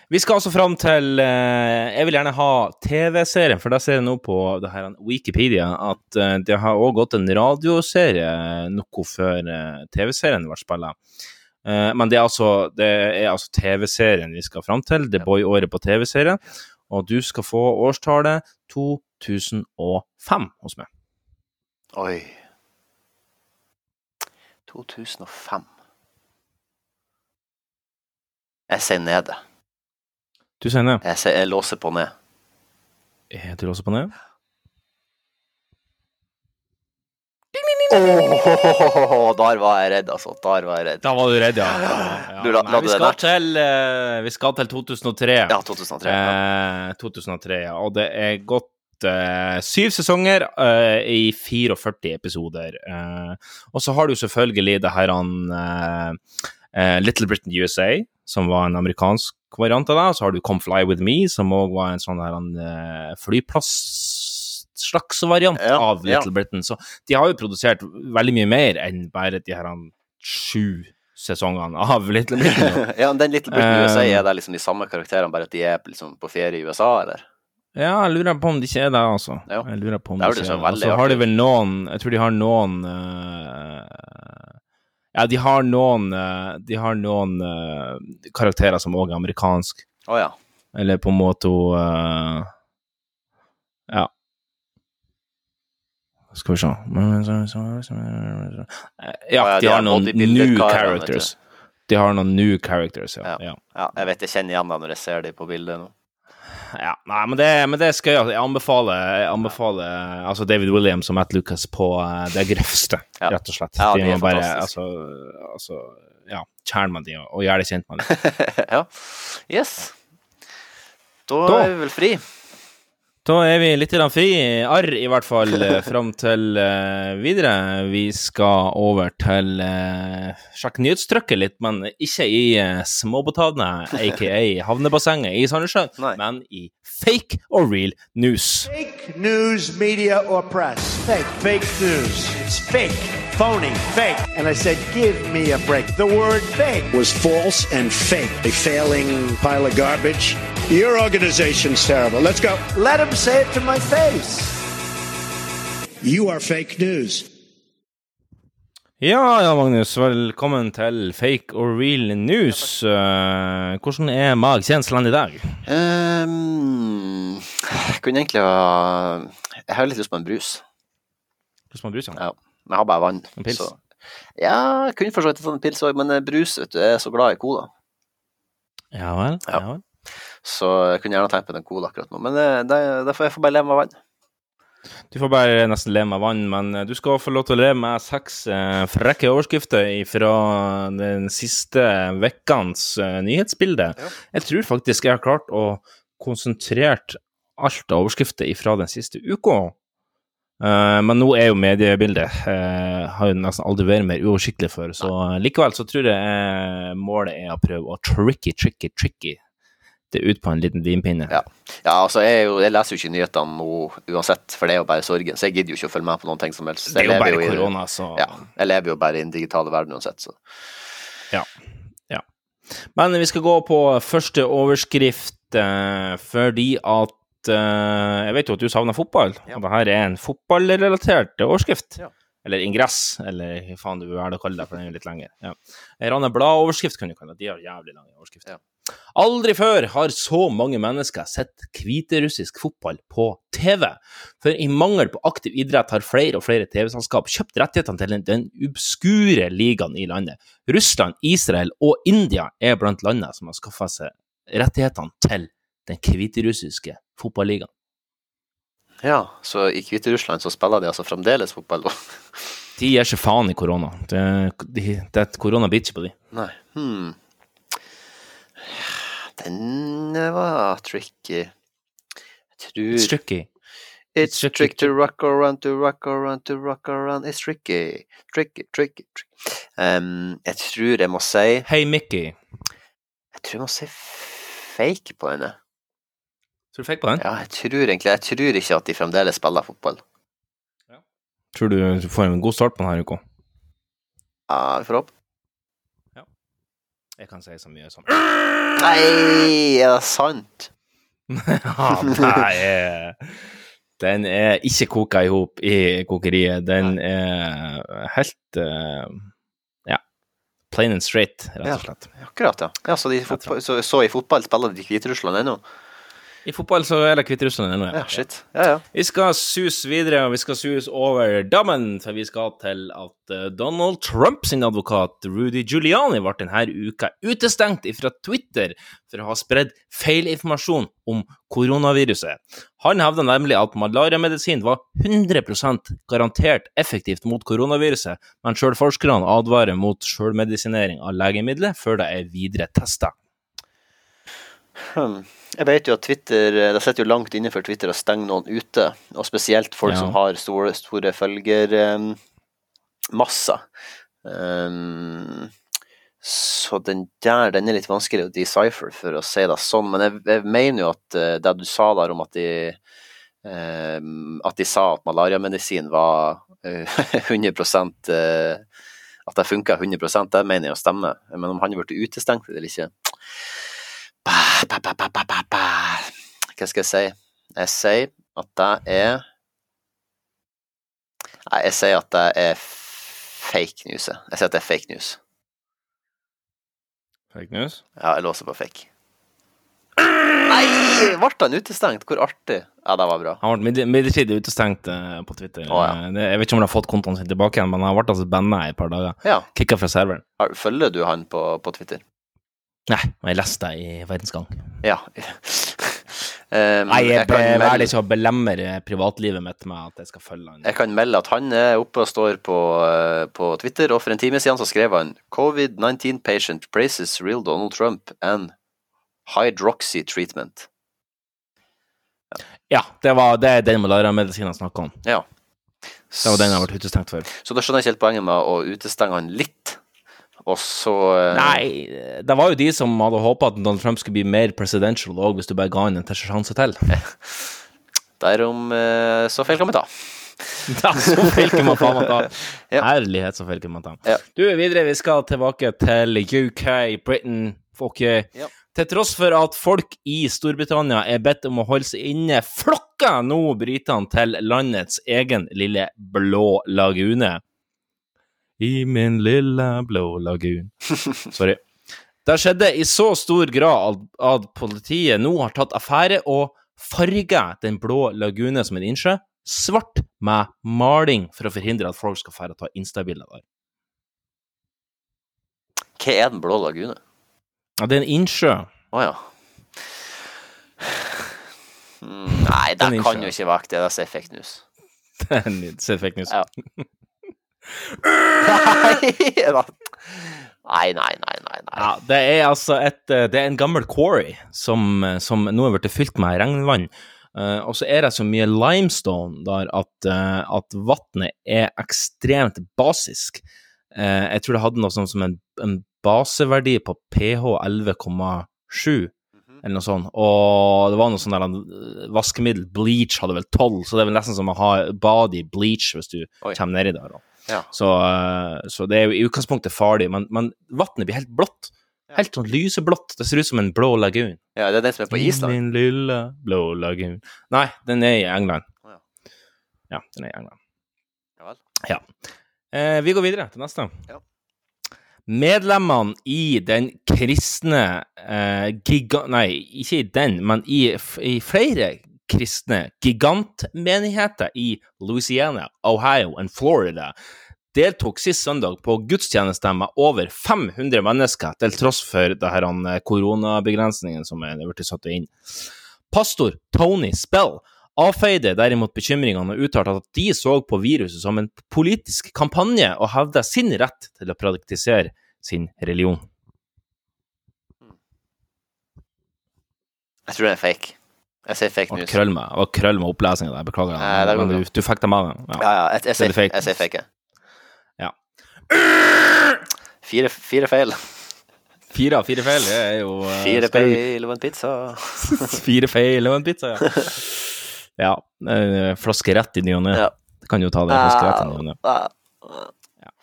Vi skal altså fram til eh, Jeg vil gjerne ha TV-serien, for da ser jeg nå på det her Wikipedia at eh, det har òg gått en radioserie noe før eh, TV-serien ble spilt. Eh, men det er altså, altså TV-serien vi skal fram til. The Boy-året på TV-serien. Og du skal få årstallet 2005 hos meg. Oi. 2005. Jeg sier nede. Du sier ned. Jeg, sier, jeg låser på ned. Er du låser på ned? Åh, der var jeg redd, altså. Der var jeg redd. Da var du redd, ja. ja. Du la- Nei, la vi, skal til, eh, vi skal til 2003. Ja, 2003. Ja. Eh, 2003, ja. Og det er gått eh, syv sesonger uh, i 44 episoder. Uh, og så har du selvfølgelig det her han Little Britain USA, som var en amerikansk variant av det. Så har du Come Fly With Me, som òg var en sånn her eh, flyplass-slags variant Ja, av ja. Little Britain. Så de har jo produsert veldig mye mer enn bare de her sju sesongene av Little Britain. <laughs> ja, men den Little Britain USA, er det liksom de samme karakterene, bare at de er liksom på ferie i USA, eller? Ja, jeg lurer på om de ikke er det, altså. Jo. Jeg lurer på om Det er de ikke er det. Og så har de vel noen Jeg tror de har noen uh, Ja, de har noen uh, De har noen uh, karakterer som òg er amerikansk. Å ja. Eller på en måte Ja. Skal vi se Ja, de har noen new characters. De har noen new characters, ja. Ja. ja. ja. Jeg vet jeg kjenner igjen dem når jeg ser dem på bildet nå. Ja, nei, men det, men det skal jeg, jeg anbefaler, jeg anbefaler altså David Williams og Matt Lucas på eh, det grøvste, Ja. rett og slett. Ja, de de er bare, altså, altså, ja, kjern med de og, og gjør det kjent med de. <laughs> ja. Yes. Da, Da. er vi vel fri. Da er vi litt grann fri, arr i hvert fall, eh, fram til uh, videre. Vi skal over til uh, sjekke nyhetstrykket litt, men ikke i uh, småbåthavna, aka havnebassenget i Sandnessjøen, men i fake or real news. Fake news, media, or press. Fake. Fake news. It's fake. Phony. Fake. And I said, give me a break. The word fake was false and fake. A failing pile of garbage. Your organization's terrible. Let's go. Let him say it to my face. You are fake news. Ja, ja, Magnus, velkommen til fake or real news. Eh, hvordan er magkjenslene i dag? Um, jeg kunne egentlig ha Jeg har litt lyst på en brus. Lyst på en brus, ja? Ja. Men jeg har bare vann. En pils? Så. Ja, jeg kunne for så vidt hatt en pils òg, men eh, brus, vet du, jeg er så glad i cola. Ja vel? Ja. vel. Så jeg kunne gjerne tenkt meg en cola akkurat nå. Men eh, det, det får jeg får bare leve med vann. Du får bare nesten leve med vann, men eh, du skal få lov til å leve med seks eh, frekke overskrifter fra den siste vekkens eh, nyhetsbilde. Jeg tror faktisk jeg har klart å konsentrert alt av overskrifter fra den siste uka. Eh, men nå er jo mediebildet eh, har jo nesten aldri vært mer uoversiktlig før, så likevel så tror jeg målet er å prøve å tricky, tricky, tricky det ut på en liten limpinne. Ja. ja, altså jeg, jo, jeg leser jo ikke nyhetene nå uansett, for det er jo bare sorgen. Så jeg gidder jo ikke å følge med på noen ting som helst. Det er jo bare korona, så Ja, jeg lever jo bare i den digitale verden uansett, så. Ja. ja. Men vi skal gå på første overskrift eh, fordi at eh, Jeg vet jo at du savner fotball, og det her er en fotballrelatert overskrift. Eller ingress, eller hva faen du vil det å kalle det, for den er jo litt lenger. Ja. Rane Blad-overskrift kan du kalle det. De har jævlig lange overskrifter. Aldri før har så mange mennesker sett hviterussisk fotball på TV. For i mangel på aktiv idrett har flere og flere TV-selskap kjøpt rettighetene til den, obskure ligaen i landet. Russland, Israel og India er blant landene som har skaffa seg rettighetene til den hviterussiske fotballigaen. Ja, så i Hviterussland så spiller de altså fremdeles fotball? De gir ikke faen i korona. Det, de, det, korona biter ikke på de. Nei. Hmm. Den var tricky. Jeg tror It's tricky. It's tricky. tricky to rock around, to rock around, to rock around. It's tricky. Tricky, tricky, tricky. Um, jeg tror jeg må si Hey Mickey. Jeg tror jeg må si fake på henne. Tror du fake på henne? Ja, jeg tror egentlig Jeg tror ikke at de fremdeles spiller fotball. Tror du du får en god start på denne uka? Ja, vi får håpe. Jeg kan si så mye som Nei, er det sant? <laughs> Ja, nei, eh, den er ikke koka i hop i kokeriet. Den er helt uh, ja, plain and straight, rett og slett. Akkurat, ja. ja så, så, så i fotball spiller de ikke Hviterussland ennå? I fotball så er det Hviterussland ennå. Ja, shit. Ja, ja. Vi skal sus videre, og vi skal sus over dammen, for vi skal til at eh, Donald Trump sin advokat Rudy Giuliani ble denne uka utestengt fra Twitter for å ha spredd feilinformasjon om koronaviruset. Han hevda nemlig at malariamedisin var 100% garantert effektivt mot koronaviruset, men sjøl forskerne advarer mot sjølmedisinering av legemidler før det er videre testa. Hmm. Jeg vet jo at Twitter Det sitter jo langt inne for Twitter å stenge noen ute, og spesielt folk Ja. som har store, store følgermasser. Um, så den der den er litt vanskelig å decipher, for å si det sånn. Men jeg, jeg mener jo at eh, det du sa der om at de um, At de sa at malariamedisin var eh, <laughs> 100 eh, At det funka 100% det mener jeg å stemme. Men om han har blitt utestengt eller ikke Hva skal jeg si? Jeg sier at det er Nei, jeg sier at det er fake news. jeg. Sier at det er fake news. Fake news? Ja, jeg låser på fake. Nei! Ble han utestengt? Hvor artig. Ja, det var bra. Han ble midler- midlertidig utestengt eh, på Twitter. Å, ja. Jeg vet ikke om han har fått kontoen sin tilbake igjen, men han ble altså banna i et par dager. Ja. Kicka fra serveren. Følger du han på, på Twitter? Nei, jeg leste det i Verdensgang. Ja. Um, <laughs> Nei, jeg, jeg melde- velger ikke å privatlivet mitt med at jeg skal følge han. Jeg kan melde at han er oppe og står på, eh, på Twitter, og for en time siden så skrev han Covid-19 patient praises real Donald Trump and hydroxy treatment. Ja, det, var, det er den malariamedisinen han snakka om. Ja. Det var den jeg ble utestengt for. Så da skjønner jeg ikke helt poenget med å utestenge han litt, og så eh, Nei, det var jo de som hadde håpa at Donald Trump skulle bli mer presidential òg, hvis du bare ga han en sjanse til. <laughs> Derom eh, så feil kan vi ta. <laughs> Ja, så feil kan man faen meg ta. <laughs> Ja. Ærlighet, så feil kan man ta. Ja. Du, videre, vi skal tilbake til UK, Britain, folk Ja. Til tross for at folk i Storbritannia er bedt om å holde seg inne, flokker nå britene til landets egen lille blå lagune. I min lille blå lagun. Sorry. Det skjedde i så stor grad at politiet nå har tatt affære og farger den blå lagune som en innsjø svart med maling for å forhindre at folk skal fære og ta instabilder der. Hva er Den blå lagune? Ja, det er en innsjø. Å ja. Mm, Nei, det er kan jo ikke være det. Det sier fake news. <laughs> Det Se fake news. Ja. Nei, nei, nei, nei, nei. Ja, det er altså et eh, Det er en gammel quarry som, eh, som nå er blitt fylt med regnvann. Uh, og så er det så mye limestone der at, uh, at vannet er ekstremt basisk. Uh, jeg tror det hadde noe sånt som en, en baseverdi på pH 11,7, eller noe sånt. Og det var noe sånn der vaskemiddel, bleach, hadde vel 12, så det er vel nesten som å ha bad i bleach hvis du Oi. kommer nedi der. da. Ja. Så, eh, så det er jo i utgangspunktet farlig, men, men vannet blir helt blått. Helt sånn lyseblått. Det ser ut som en blå lagun. Ja, det er den som er på Island. Min lille blå lagun. Nei, den er i England. Ja. Ja, den er i England. Ja vel. Ja. Eh, vi går videre til neste. Ja. Medlemmene i den kristne eh, giga... Nei, ikke i den, men i, i flere kristne gigantmenigheter i Louisiana, Ohio og Florida deltok sist søndag på gudstjeneste med over 500 mennesker, til tross for det eh, koronabegrensningen som er blitt satt inn. Pastor Tony Spell avfeide derimot bekymringene og uttalte at de så på viruset som en politisk kampanje og hevda sin rett til å praktisere sin religion. Jeg tror det er fake. Jeg sier fake news. krøll med, var krøll med opplesninga der, beklager. Nei, det går bra. du, du fikk det med deg. Ja, ja, jeg, jeg, er sier, fake. jeg sier fake. Ja. Fire, fire feil. Fire av fire feil, det er jo uh, Fire feil og en pizza. <laughs> Fire feil og en pizza, ja. <laughs> ja. eh, Flaske rett i ny og ne. Ja. Det kan jo ta det. Flaske rett i ny og ne. Ja.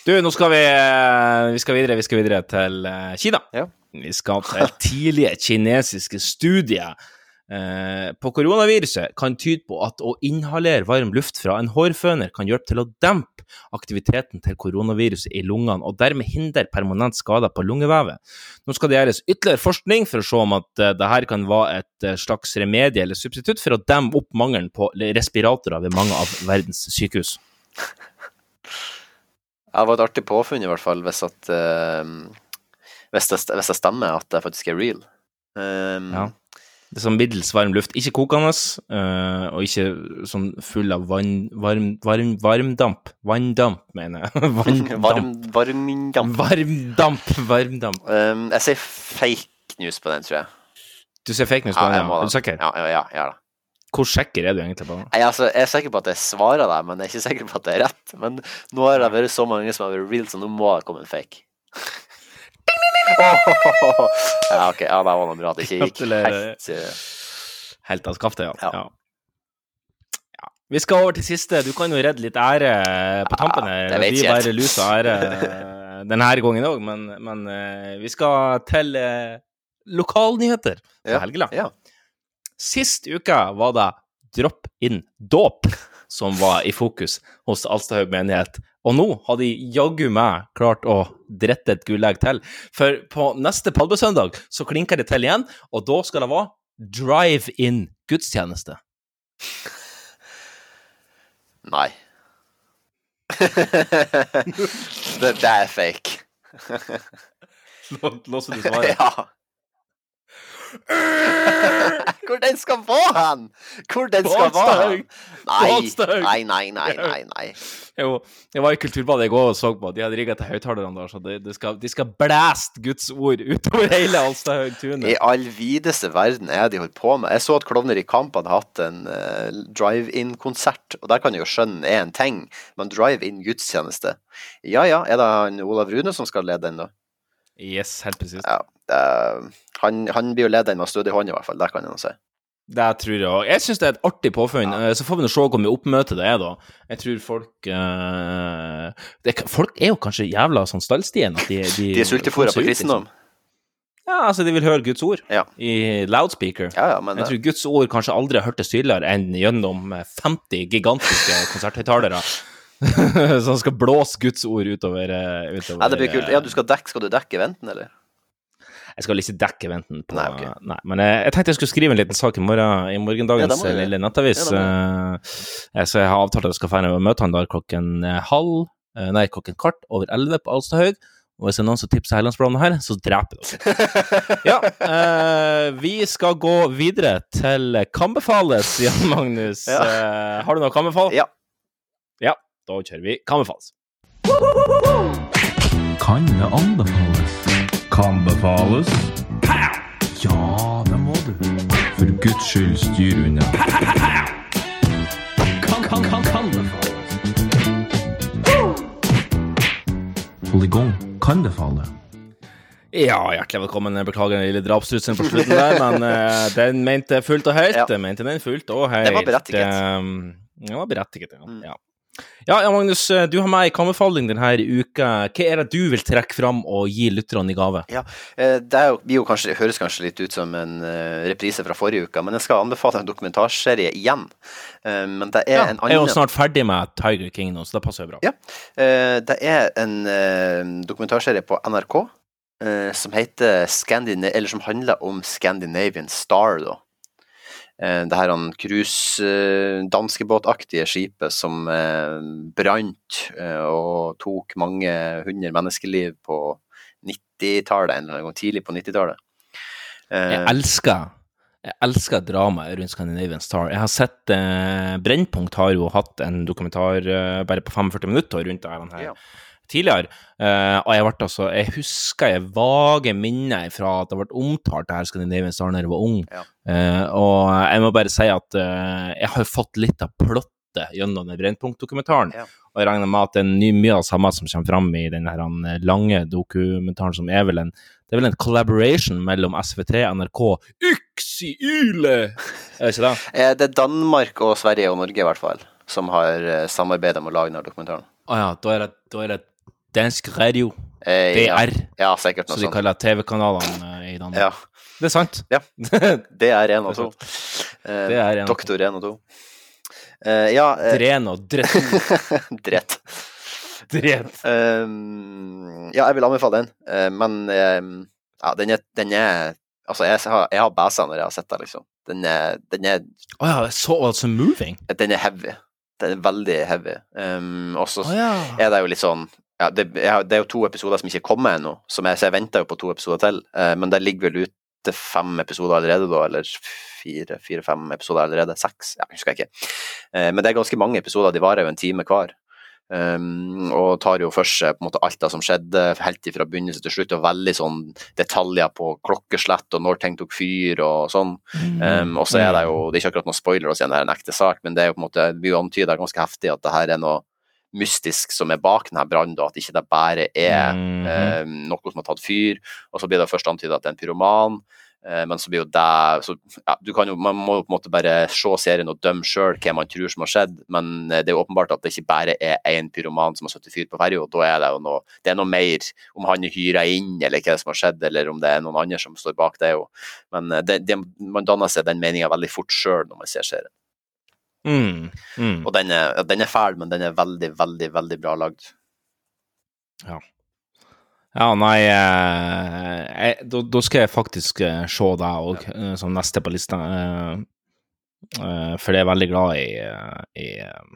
Du, nå skal vi, eh, vi skal videre, vi skal videre til eh, Kina. Ja. Vi skal til tidlige kinesiske studier eh, på koronaviruset kan tyde på at å inhalere varm luft fra en hårføner kan hjelpe til å dempe aktiviteten til koronaviruset i lungene, og dermed hindre permanent skader på lungevevet. Nå skal det gjøres ytterligere forskning for å se om at eh, dette kan være et eh, slags remedie eller substitutt for å demme opp mangelen på respiratorer ved mange av verdens sykehus. Ja, det var et artig påfunn, i hvert fall, hvis at uh, hvis, det, hvis det stemmer at det faktisk er real. Um, Ja. Det er sånn middels varm luft. Ikke kokende, eh, og ikke sånn full av vann, varm, varm, varmdamp. Vanndamp, mener jeg. <laughs> Vanndamp. Varm, varmdamp. Varmdamp. Varmdamp. Um, jeg sier fake news på den, tror jeg. Du ser fake news på Ja, den, ja. Er du sikker? Ja, ja, ja, ja da. Hvor sikker er du egentlig på det? Jeg, altså, jeg er sikker på at jeg svarer deg, men jeg er ikke sikker på at det er rett. Men nå har det vært så mange som har vært real, så nå må det komme en fake. <laughs> Ja, ok. Ja, det var noe bra at det ikke gikk helt eh, Helt av skaftet, ja. ja. Ja. Vi skal over til siste. Du kan jo redde litt ære på tampen her. det vet Vi jeg bare luser ære <laughs> denne gangen òg, men, men eh, vi skal til eh, lokalnyheter på Ja, Helgeland. ja. Sist uke var det Drop in dåp som var i fokus hos Alstahaug menighet. Og nå har de jaggu meg klart å drette et gullegg til. For på neste palmesøndag så klinker det til igjen, og da skal det være drive-in gudstjeneste. Nei. <laughs> det, det er fake. Låser du <laughs> svaret? ja. <laughs> Hvor den skal være hen? Hvor den skal være hen? Nei, nei, nei, nei, nei, <laughs> nei. Jo, jeg var i Kulturbadet i går og så på. De hadde rigga til høyttalerne der, så de, de skal, de skal blæste Guds ord utover hele Alstahaug tunet. I all videste verden er de holdt på med. Jeg så at Klovner i Kamp hadde hatt en uh, drive-in-konsert, og der kan jeg jo skjønne er en ting, men drive-in gudstjeneste Ja ja, er det han Olav Rune som skal lede den, da? Yes, helt presist. Ja, det, han, han blir jo ledd den med stødig hånd, i hvert fall. Det kan jeg nå si. Det tror jeg òg. Jeg syns det er et artig påfunn. Ja. Så får vi nå se hvor mye oppmøte det er, da. Jeg tror folk uh, det, Folk er jo kanskje jævla sånn stallstien at de De, De er sultefòra på kristendom. liksom. Ja, altså, de vil høre Guds ord Ja. i loudspeaker. Ja, ja, men Jeg tror Guds ord kanskje aldri har hørtes tydeligere enn gjennom eh, 50 gigantiske konserthøyttalere. <laughs> Som skal blåse Guds ord utover, eh, utover Ja, det blir kult. eh, Ja, du skal dekke, skal du dekke eventen, eller? Jeg skal vel ikke dekke eventen på Nei, Nei, men jeg, jeg tenkte jeg skulle skrive en liten sak i morgen i Ja, morgendagens gjøre. lille nettavis. Ja, uh, så jeg har avtalt at jeg skal dra og møte han der klokken eh, halv eh, Nei, klokken kvart over elleve på Alstahaug. Og hvis det er noen som tipser Hellandsbladet her, så dreper dere. <laughs> Ja, eh, vi skal gå videre til Kambefales, Jan Magnus. Ja. Eh, har du noe Kambefal? Ja. Ja, da kjører vi Kambefals. Kan det anbefales? Kan befales? Ja, det må du. For Guds skyld, styr unna. Kan, kan, kan, kan befales. Hold i gang. Kan det falle? Ja, hjertelig velkommen. Beklager den lille drapstruselen på slutten der, men uh, <laughs> den mente fullt og høyt. Ja. Den mente den fullt og høyt. Det var berettiget. Um, det var berettiget, ja. Mm. ja. Ja, ja, Magnus, eh, du har med ei kammerfalling denne uka. Hva er det du vil trekke fram og gi lytterne i gave? Ja, eh, det er jo, kanskje, høres kanskje litt ut som en eh, reprise fra forrige uke, men jeg skal anbefale en dokumentarserie igjen. Men det er Ja, en jeg er jo snart ferdig med Tiger King nå, så det passer jo bra. Ja. Det er en dokumentarserie på NRK som heter Scandina eller som handler om Scandinavian Star, da. Eh, det her han cruise, eh, skipet som eh, brant og tok mange hundre menneskeliv på 90-tallet, en eller annen gang tidlig på 90-tallet. Eh, Jeg elsker jeg elsker dramaet rundt Scandinavian Star. Jeg har sett eh, Brennpunkt har jo hatt en dokumentar eh, bare på 45 minutter rundt det her. Ja. Tidligere. Uh, og jeg ble altså Jeg husker jeg vage minner fra at det ble omtalt det her Scandinavian Star da jeg var ung. Ja. Uh, og jeg må bare si at uh, jeg har fått litt av plottet gjennom den Brennpunkt-dokumentaren. Ja. Og jeg regner med at det er ny- mye av det samme som kommer fram i den her lange dokumentaren, som er vel en det er vel en collaboration mellom SVT, NRK, Yksi Yle Er det ikke det? <laughs> Det er Danmark og Sverige og Norge, i hvert fall, som har samarbeida om å lage denne dokumentaren. Å ja, da er det, da er det dansk radio. Eh, DR. Ja, ja sikkert Så som de kaller TV-kanalene eh, i Danmark. Ja. Det er sant. Ja. <laughs> Det er én og to. Eh. Doktor én og to. Eh, ja eh, Dren og drett. <laughs> Dret. Dret. Um, ja, jeg vil anbefale den, uh, men um, ja, den er, den er Altså, jeg har, jeg har bæsa når jeg har sett den, liksom. Den er, den er, Å ja, så altså moving? den er heavy. Den er veldig heavy. Um, og så oh, ja. er det jo litt sånn ja, det, det er jo to episoder som ikke kommer ennå, som jeg, så jeg venter jo på to episoder til. Eh, men det ligger vel ute fem episoder allerede, da, eller fire- fire-fem episoder allerede. Seks, ja, husker jeg ikke. Eh, men det er ganske mange episoder, de varer jo en time hver. Um, og tar jo for seg på en måte alt det som skjedde, helt fra begynnelse til slutt, og veldig sånn detaljer på klokkeslett og når ting tok fyr og sånn. Um, og så er det jo, det er ikke akkurat noen spoiler å si en ekte sak, men det er jo på en måte, vi blir jo antydet ganske heftig at det her er noe mystisk som er bak denne brannen, at ikke det bare er Mhm. eh, noe som har tatt fyr. Og så blir det først antydet at det er en pyroman, eh, men så blir jo det så, ja, du kan jo, Man må jo på en måte bare se serien og dømme sjøl hva man tror som har skjedd, men eh, det er jo åpenbart at det ikke bare er én pyroman som har satt fyr på ferja, da er det jo noe det er noe mer, om han er hyra inn, eller hva som har skjedd, eller om det er noen andre som står bak det. Jo. Men eh, det, det, man danner seg den meninga veldig fort sjøl når man ser serien. Mm. Mm. Og den er, den er fæl, men den er veldig, veldig, veldig bra lagd. Ja. Ja, nei eh, jeg, da, da skal jeg faktisk eh, se deg òg ja. som neste på lista. eh, eh, for jeg er veldig glad i eh, i, eh,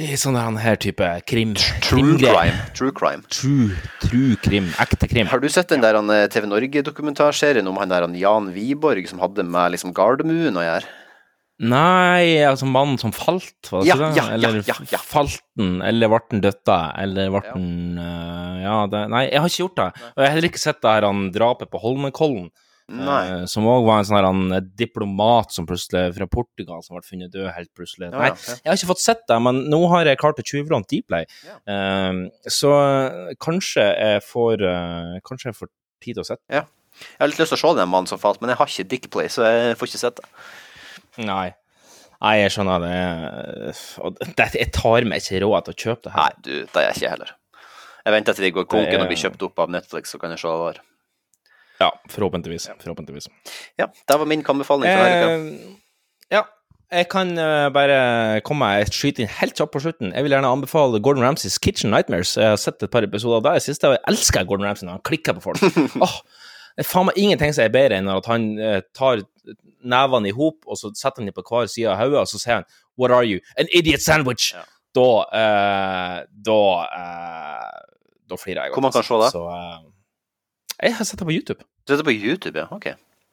i sånn her- type krim. True crime. True crime. True, true krim. Ekte krim. Har du sett den der eh, TV Norge-dokumentarserien om han der Jan Wiborg som hadde med liksom Gardermoen å gjøre? Nei, altså mannen som falt, var det Ja, ikke det? ja, ja, eller ja, ja. falt den, eller ble den døtta, eller ble den eh, Ja, det, nei, jeg har ikke gjort det. Og jeg har heller ikke sett det her han drapet på Holmenkollen. Eh, som òg var en sånn her han eh, diplomat som plutselig fra Portugal som ble funnet død helt plutselig. Ja, Nei, okay. ja. jeg har ikke fått sett det, men nå har jeg klart å tjuvlåne Ja. Uh, så kanskje jeg får Kanskje jeg får tid til å sette Ja. Jeg har litt lyst til å se den mannen som falt, men jeg har ikke Dickplay, så jeg får ikke sett det. Nei. Nei, jeg skjønner det. Det jeg tar meg ikke råd til å kjøpe det her. Nei, du, det er jeg ikke heller. Jeg venter til de går konken Det er- og blir kjøpt opp av Netflix, så kan jeg se hva det. Ja, forhåpentligvis. Forhåpentligvis. Ja, det var min anbefaling for. Eh, ja, jeg kan eh, bare komme meg et skyte inn helt kjapt på slutten. Jeg vil gjerne anbefale Gordon Ramsays Kitchen Nightmares. Jeg har sett et par episoder der i siste, og jeg elsker Gordon Ramsay når han klikker på folk. <laughs> Åh, det er faen meg ingenting som er bedre enn at han eh, tar nevene i hop, og så setter han dem på hver side av hodet, og så sier han What are you? An idiot sandwich! Da eh, Da eh, Da flirer jeg godt. Hvor man kan se det? Så, eh, jeg har sett det på YouTube. Du er det på YouTube, ja? Ok.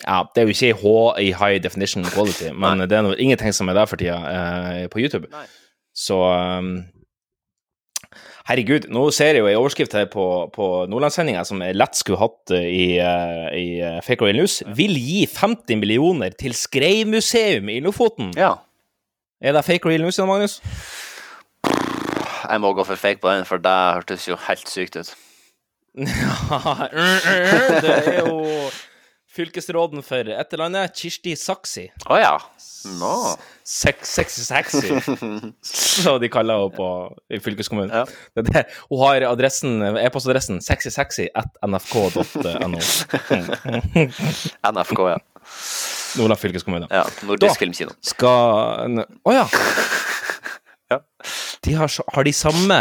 Ja, det er jo ikke H, i high definition quality, men det er noe, ingenting som er der for tida eh, på YouTube. Så um, Herregud, nå ser jeg jo ei overskrift her på, på Nordlandssendinga som jeg lett skulle hatt eh, i, eh, i eh, Fake Real News. Vil gi 50 millioner til Skreimuseum i Lofoten. Ja. Er det Fake Real News, Jan Magnus? Jeg må gå for fake på den, for det hørtes jo helt sykt ut. <laughs> <laughs> det er jo fylkesråden for et eller annet, Kirsti Saksi. Å ja. Nå. Sex, sexy Saxy, så de kaller henne på i fylkeskommunen. Det er det. Hun har adressen, e-postadressen sexysaxy at nfk.no. NFK, <laughs> ja. Nordland fylkeskommune. Ja, Nordisk Da Filmkino. Skal Å ja. De har, har de samme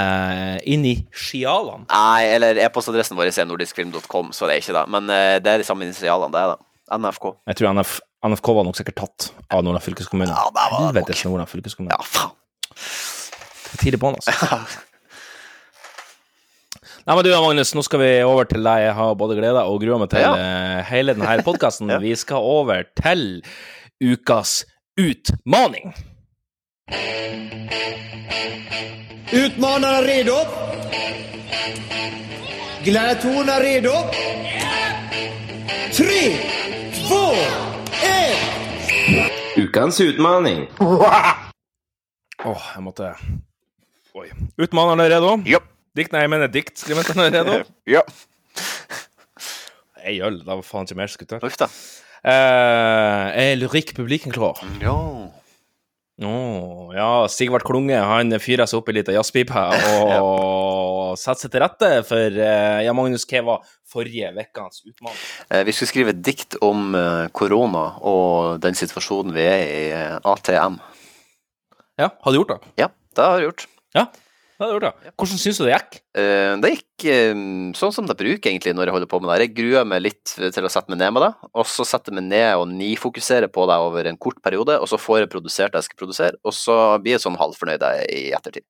initialene? Nei, eller e-postadressen vår er nordiskfilm.com, så det er ikke det. Men eh, det er de samme initialene, det er det. NFK. Jeg tror NF, NFK var nok sikkert tatt av Nordland fylkeskommune. Ja, det var det nok. Nordland fylkeskommune. Ja, faen. Tidlig på'n, altså. <laughs> Nei, men du Magnus, nå skal vi over til deg. Jeg har både gleda og grua meg til Ja. eh, hele denne podkasten. <laughs> Vi skal over til ukas utmaning. Utmanarna redo? Gladiatorerna redo? Tre, två, ett! Ukens utmaning. <laughs> Åh, jeg måtte Oi. Utmaneren er redo? Ja. Dikt, nei, jeg mener diktskribenten er redo? <laughs> Ja. Ei øl, det var faen ikke mer skutt. Uff da. Eh, er lyrikk publikum klar? Ja. Å, ja, Sigvart Klunge han fyrer seg opp i lita jazzpipe og <laughs> setter seg til rette for eh, Ja, Magnus, hva var forrige ukas utfordring? Eh, Vi skulle skrive et dikt om eh, korona og den situasjonen vi er i ATM. Ja, har du gjort det? Ja, det har jeg gjort. Ja, Hvordan syns du det gikk? Eh, Det gikk eh, sånn som det bruker egentlig når jeg holder på med det. Jeg gruer meg litt til å sette meg ned med det, og så setter jeg meg ned og nifokuserer på det over en kort periode, og så får jeg produsert det jeg skal produsere, og så blir jeg sånn halvfornøyd i ettertid.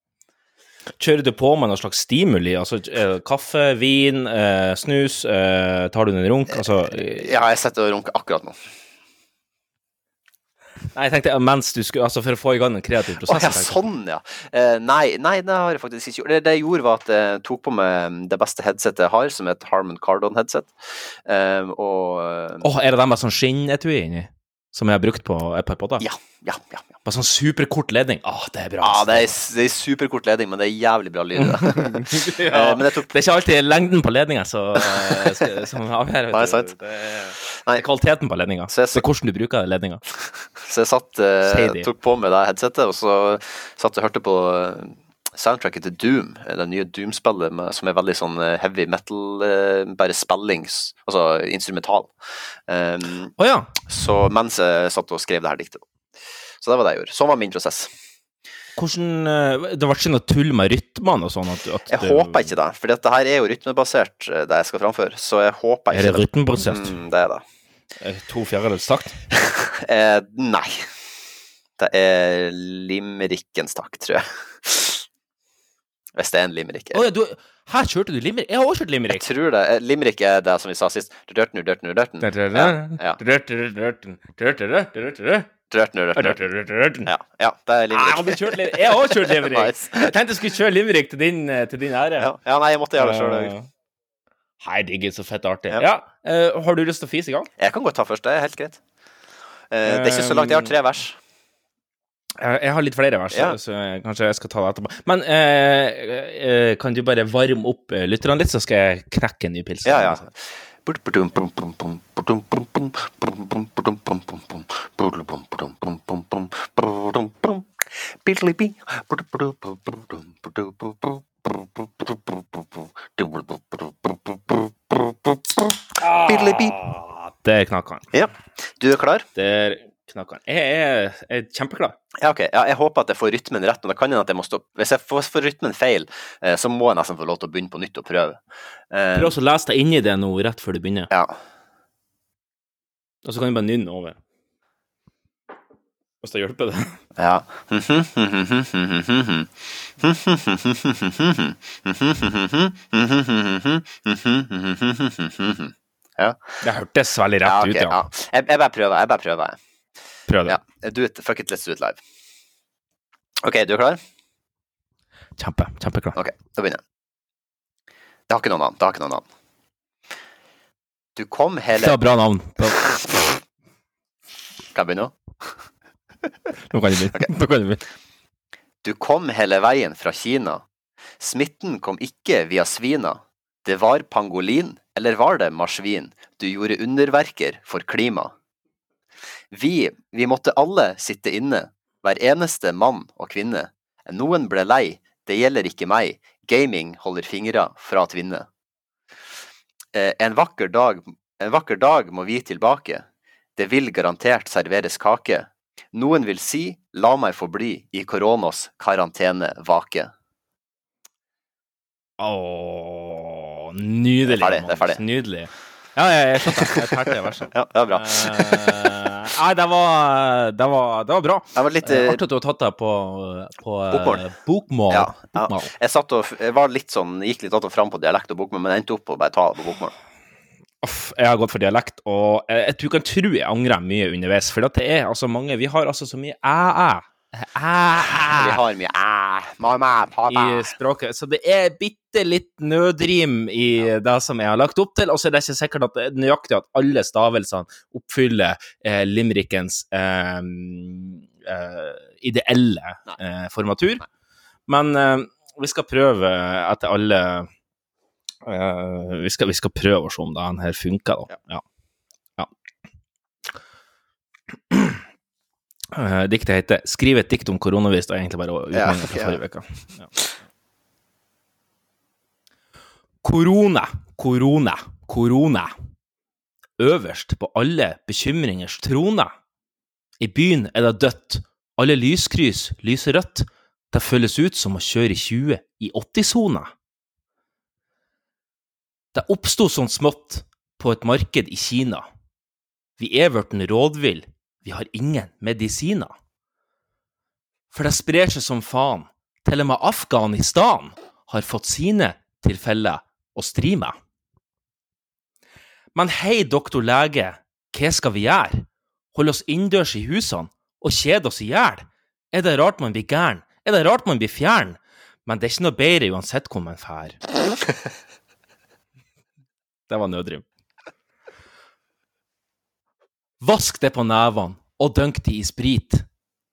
Kjører du på med noen slags stimuli? Altså eh, kaffe, vin, snus? Tar du en runk? Altså Ja, jeg sitter og runker akkurat nå. Nei, jeg tenkte mens du skulle Altså for å få i gang en kreativ prosess. ja, sånn, ja. Eh, nei, nei, det har jeg faktisk ikke gjort. Det, det jeg gjorde, var at jeg tok på meg det beste headsetet jeg har, som er et Harman Kardon-headset. Eh, og Åh, er det den med sånn skinnetui inni? Som jeg har brukt på et par podder? Ja, ja, ja. Ja. Bare sånn superkort ledning. Åh, det er bra. Ja, det er, det er superkort ledning, men det er jævlig bra lyd. i det. <laughs> <laughs> ja. Eh, tok Det er ikke alltid lengden på ledninga som eh, som avgjør. Nei, sant. Det er det kvaliteten på ledninga. Så så... Det er hvordan du bruker ledninga. <laughs> Så jeg satt, eh, tok på meg det headsetet, og så satt og hørte på eh, soundtracket til Doom, det nye Doom-spillet som er veldig sånn heavy metal, bare spillings, altså instrumental. Um, oh, ja. Så mens jeg satt og skrev det her diktet. Så det var det jeg gjorde. Sånn var min prosess. Hvordan eh, Det ble ikke noe tull med rytmene og sånn? At, at Jeg håper ikke det, for dette her er jo rytmebasert, eh, det jeg skal framføre, så jeg håper ikke Er det rytmebasert? Mm, det er det. Eh, To fjerdedels takt? <laughs> Eh, nei. Det er limerickens takt, tror jeg. <laughs> Hvis det er en limerick. Oh, ja, du Her kjørte du limerick? Jeg har også kjørt limerick. Jeg tror det. Limerick er det som vi sa sist. Ja, ja. Ja, ja, det er har limerick. kjørt Jeg har også kjørt <laughs> limerick. Nice. Jeg tenkte jeg skulle kjøre limerick til din, eh, til din ære. Ja, ja, nei, jeg måtte gjøre det sjøl. Eh, Herregud, så fett artig. Ja. Ja, eh, Har du lyst til å fise i gang? Jeg kan godt ta først, det er helt greit. Uh, det er ikke så langt, jeg har tre vers. Jeg, har litt flere vers, Ja. så kanskje jeg skal ta det etterpå. Men eh, kan du bare varme opp lytterne litt, så skal jeg knekke en ny pils? Ja, ja. Ah, Der knakk han. Ja. Du er klar? Der knakk han. Jeg er, er kjempeklar. Ja, ok. Ja, jeg håper at jeg får rytmen rett. Men da kan jeg at jeg må stoppe. Hvis jeg får, får rytmen feil, eh, så må jeg nesten få lov til å begynne på nytt og prøve. Eh, Prøv også å lese deg inn i det nå rett før du begynner. Ja. Og så kan du bare nynne over. Hvis det hjelper det. Ja. <laughs> Ja. Det hørtes veldig rett Ja, okay, ut, ja. ja. Jeg, jeg bare prøver. Jeg bare prøver. Prøv det. Ja. Do it. Fuck it, let's do it live. OK, du er klar? Kjempe. Kjempeklar. OK, da begynner jeg. Det har ikke noe navn. Det har ikke noe navn. Du kom hele Det var bra navn. <laughs> Kan jeg begynne nå? Nå kan du begynne. Okay. du kom hele veien fra Kina. Smitten kom ikke via svina. Det var pangolin, eller var det marsvin? Du gjorde underverker for klima. Vi, vi måtte alle sitte inne, hver eneste mann og kvinne. Noen ble lei, det gjelder ikke meg, gaming holder fingra fra å tvinne. Eh, En vakker dag, en vakker dag må vi tilbake, det vil garantert serveres kake. Noen vil si, la meg få bli i koronas karantene vake. Åh, nydelig. Det er ferdig, det er ferdig. Nydelig. Ja, jeg, jeg skjønte det. Jeg tærte verset. Ja, det var bra. uh, nei, det var, det var, det var bra. Det var litt eh, Artig at du har tatt deg på, på Bokmål. bokmål. Ja, ja. Jeg, satt og, jeg var litt sånn, gikk litt att og fram på dialekt og bokmål, men jeg endte opp på å bare ta det på bokmål. Uff, jeg har gått for dialekt, og jeg, jeg, du kan tro jeg angrer mye underveis. For at det er altså mange Vi har altså så mye æ-æ. Æ-æ. Vi har mye æ, mamma, pappa. i språket. Så det er bitte litt nødrim i det som jeg har lagt opp til, og så er det ikke sikkert at det er nøyaktig at alle stavelsene oppfyller eh, limerickens eh, eh, ideelle eh, formatur. Men eh, vi skal prøve etter alle eh, vi, skal, vi skal prøve å se om det her funker, da. Ja. Eh, diktet heter 'Skriv et dikt om koronavirus'. Det er egentlig bare utmeldinga fra forrige uke. Ja. Korona, korona, korona. Øverst på alle bekymringers trone. I byen er det dødt. Alle lyskryss lyser rødt. Det føles ut som å kjøre i 20 i 80-sona. Det oppsto sånn smått på et marked i Kina. Vi er blitt rådvill, vi har ingen medisiner. For det sprer seg som faen. Til og med Afghanistan har fått sine tilfeller å stri med. Men hei, doktor lege, hva skal vi gjøre? Holde oss innendørs i husene og kjede oss i hjel? Er det rart man blir gæren? Er det rart man blir fjern? Men det er ikke noe bedre uansett hvor man fær. <laughs> Det var nødrim. Vask det på nevene og dunk de i sprit.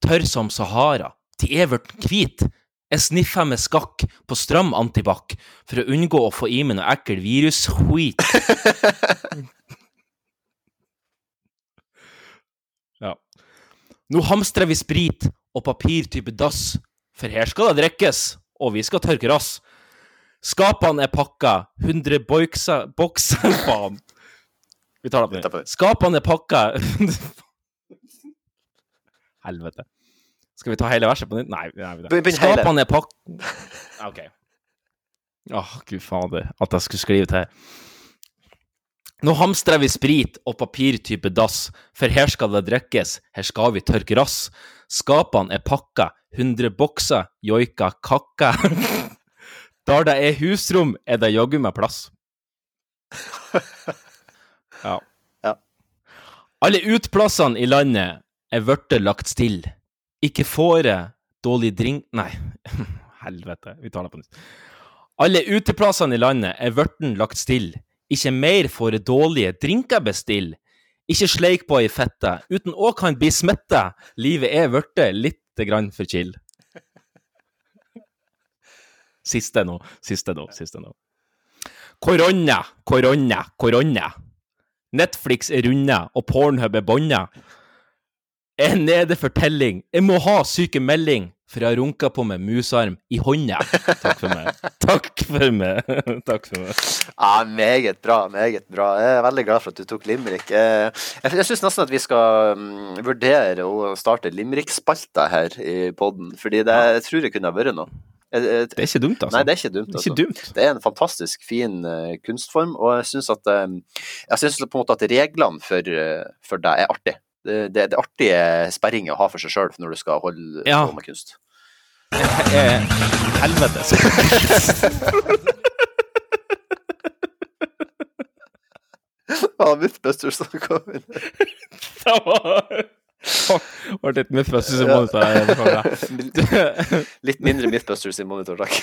Tørr som Sahara, til evert hvit. Jeg sniffer med skakk på stram antibac for å unngå å få i meg noe ekkel virusskit. <laughs> ja. Nå hamstrer vi sprit og papir type dass, for her skal det drikkes, og vi skal tørke rass. Skapene er pakka, 100 bokser, bokser <laughs> Faen. Vi tar det på nytt. Skapene er pakka <laughs> Helvete. Skal vi ta hele verset på nytt? Nei. nei. Skapene er pakk... <laughs> OK. Åh, gud fader. At jeg skulle skrive til. Nå hamstrer vi sprit og papirtype dass, for her skal det drikkes, her skal vi tørke rass. Skapene er pakka, 100 bokser, joika, kakka. Der <laughs> det er husrom, er det jaggu meg plass. <laughs> Ja. Ja. Alle utplassene i landet er vorte lagt still. Ikke fåre, dårlig drink Nei, <laughs> helvete. Vi tar det på nytt. Alle uteplassene i landet er vørten lagt still. Ikke mer fåre dårlige drinker bestill. Ikke sleik på ei fette, uten å kan bli smitta. Livet er vørte lite grann for chill. <laughs> Siste nå, siste nå, siste nå. Korona, korona, korona. Netflix er runda, og Pornhub er bånda. En telling. Jeg må ha sykemelding, for jeg har runka på meg musarm i hånda. Takk for meg. <laughs> Takk for meg. <laughs> Takk for meg. Ja, meget bra. Meget bra. Jeg er veldig glad for at du tok limerick. Eh, Jeg, jeg syns nesten at vi skal mm, vurdere å starte limerick-spalta her i poden, fordi det jeg tror jeg kunne ha vært noe. Jeg- jeg- Det er ikke dumt, altså. Nei, det er ikke dumt. Det er ikke altså. dumt. Det er en fantastisk fin uh, kunstform, og jeg syns at um, Jeg synes på en måte at reglene for, uh, for deg er artig. Det, det, det artige sperringer å ha for seg sjøl når du skal holde Ja. på med kunst. Eh, helvete. Ja, Mythbusters <laughs> som kom inn. Det var <laughs> Ble litt Mythbusters i monitor. <laughs> Litt mindre Mythbusters i monitor, takk.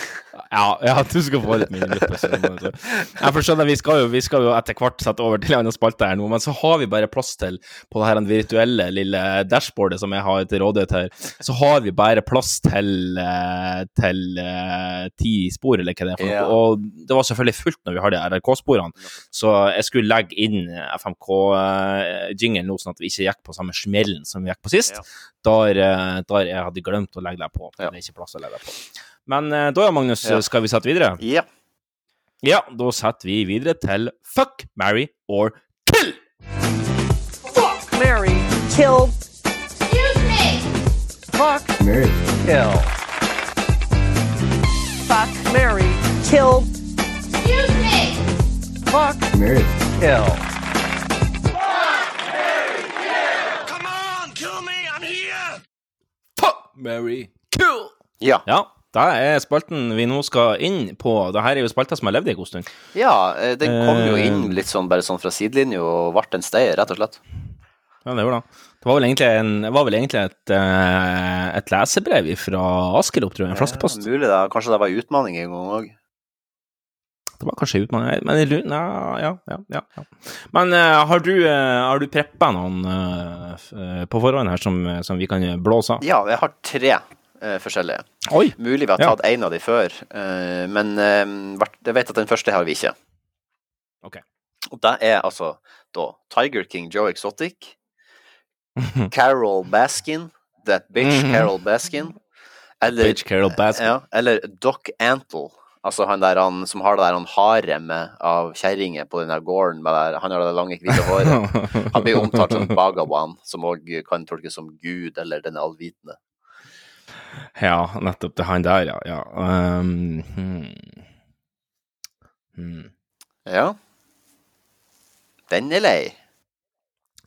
Ja, ja, du skal få litt mindre Mythbusters i monitor. Jeg forstår vi skal, jo, vi skal jo etter hvert sette over til en annen spalte her nå, men så har vi bare plass til, på det her virtuelle lille dashboardet som jeg har til rådighet her, så har vi bare plass til, eh, til eh, ti spor, eller hva det er for noe. Ja. Og det var selvfølgelig fullt når vi har de RRK-sporene, så jeg skulle legge inn FMK-jingelen nå, sånn at vi ikke gikk på samme smellen som vi gikk på sist. Der, eh, der jeg hadde glemt å legge deg på. Det er ikke plass å legge deg på. Men eh, da, ja, Magnus, Ja. skal vi sette videre? Ja. Ja, da setter vi videre til Fuck, marry or kill! Fuck, marry, kill. Excuse me. Fuck, marry, kill. Fuck, marry, kill. Excuse me. Fuck, marry, kill. Marry, kill! Ja. Ja, Da er spalten vi nå skal inn på. Dette er jo spalta som har levd i en god stund. Ja, eh, den kom jo Eh. inn litt sånn bare sånn fra sidelinja og ble en steier, rett og slett. Ja, det gjorde det. Det var vel egentlig, en, det var vel egentlig et, eh, et lesebrev fra Askelopp, tror jeg. En flaskepost. Ja, mulig det. Kanskje det var en utfordring en gang òg. Det var kanskje utmanning, men ja, ja, ja, ja. Men uh, har du, uh, du preppa noen uh, på forhånd her som, som vi kan blåse av? Ja, jeg har tre forskjellige. Oi! Mulig vi har tatt en av de før, men jeg vet at den første har vi ikke. Ok. Og det er altså da Tiger King Joe Exotic, Carol Baskin, That Bitch Mhm. Carol Baskin, eller, Bitch Carol Baskin. Ja, eller Doc Antle, Altså han der han som har det der han haremet av kjerringer på den der gården med der, Han har det lange, hvite håret. Han blir omtalt som Bagawan, som òg kan tolkes som Gud eller den allvitende. Ja, nettopp. Det er han der, ja. ja. Um, hmm. Hmm. Ja. Den er lei.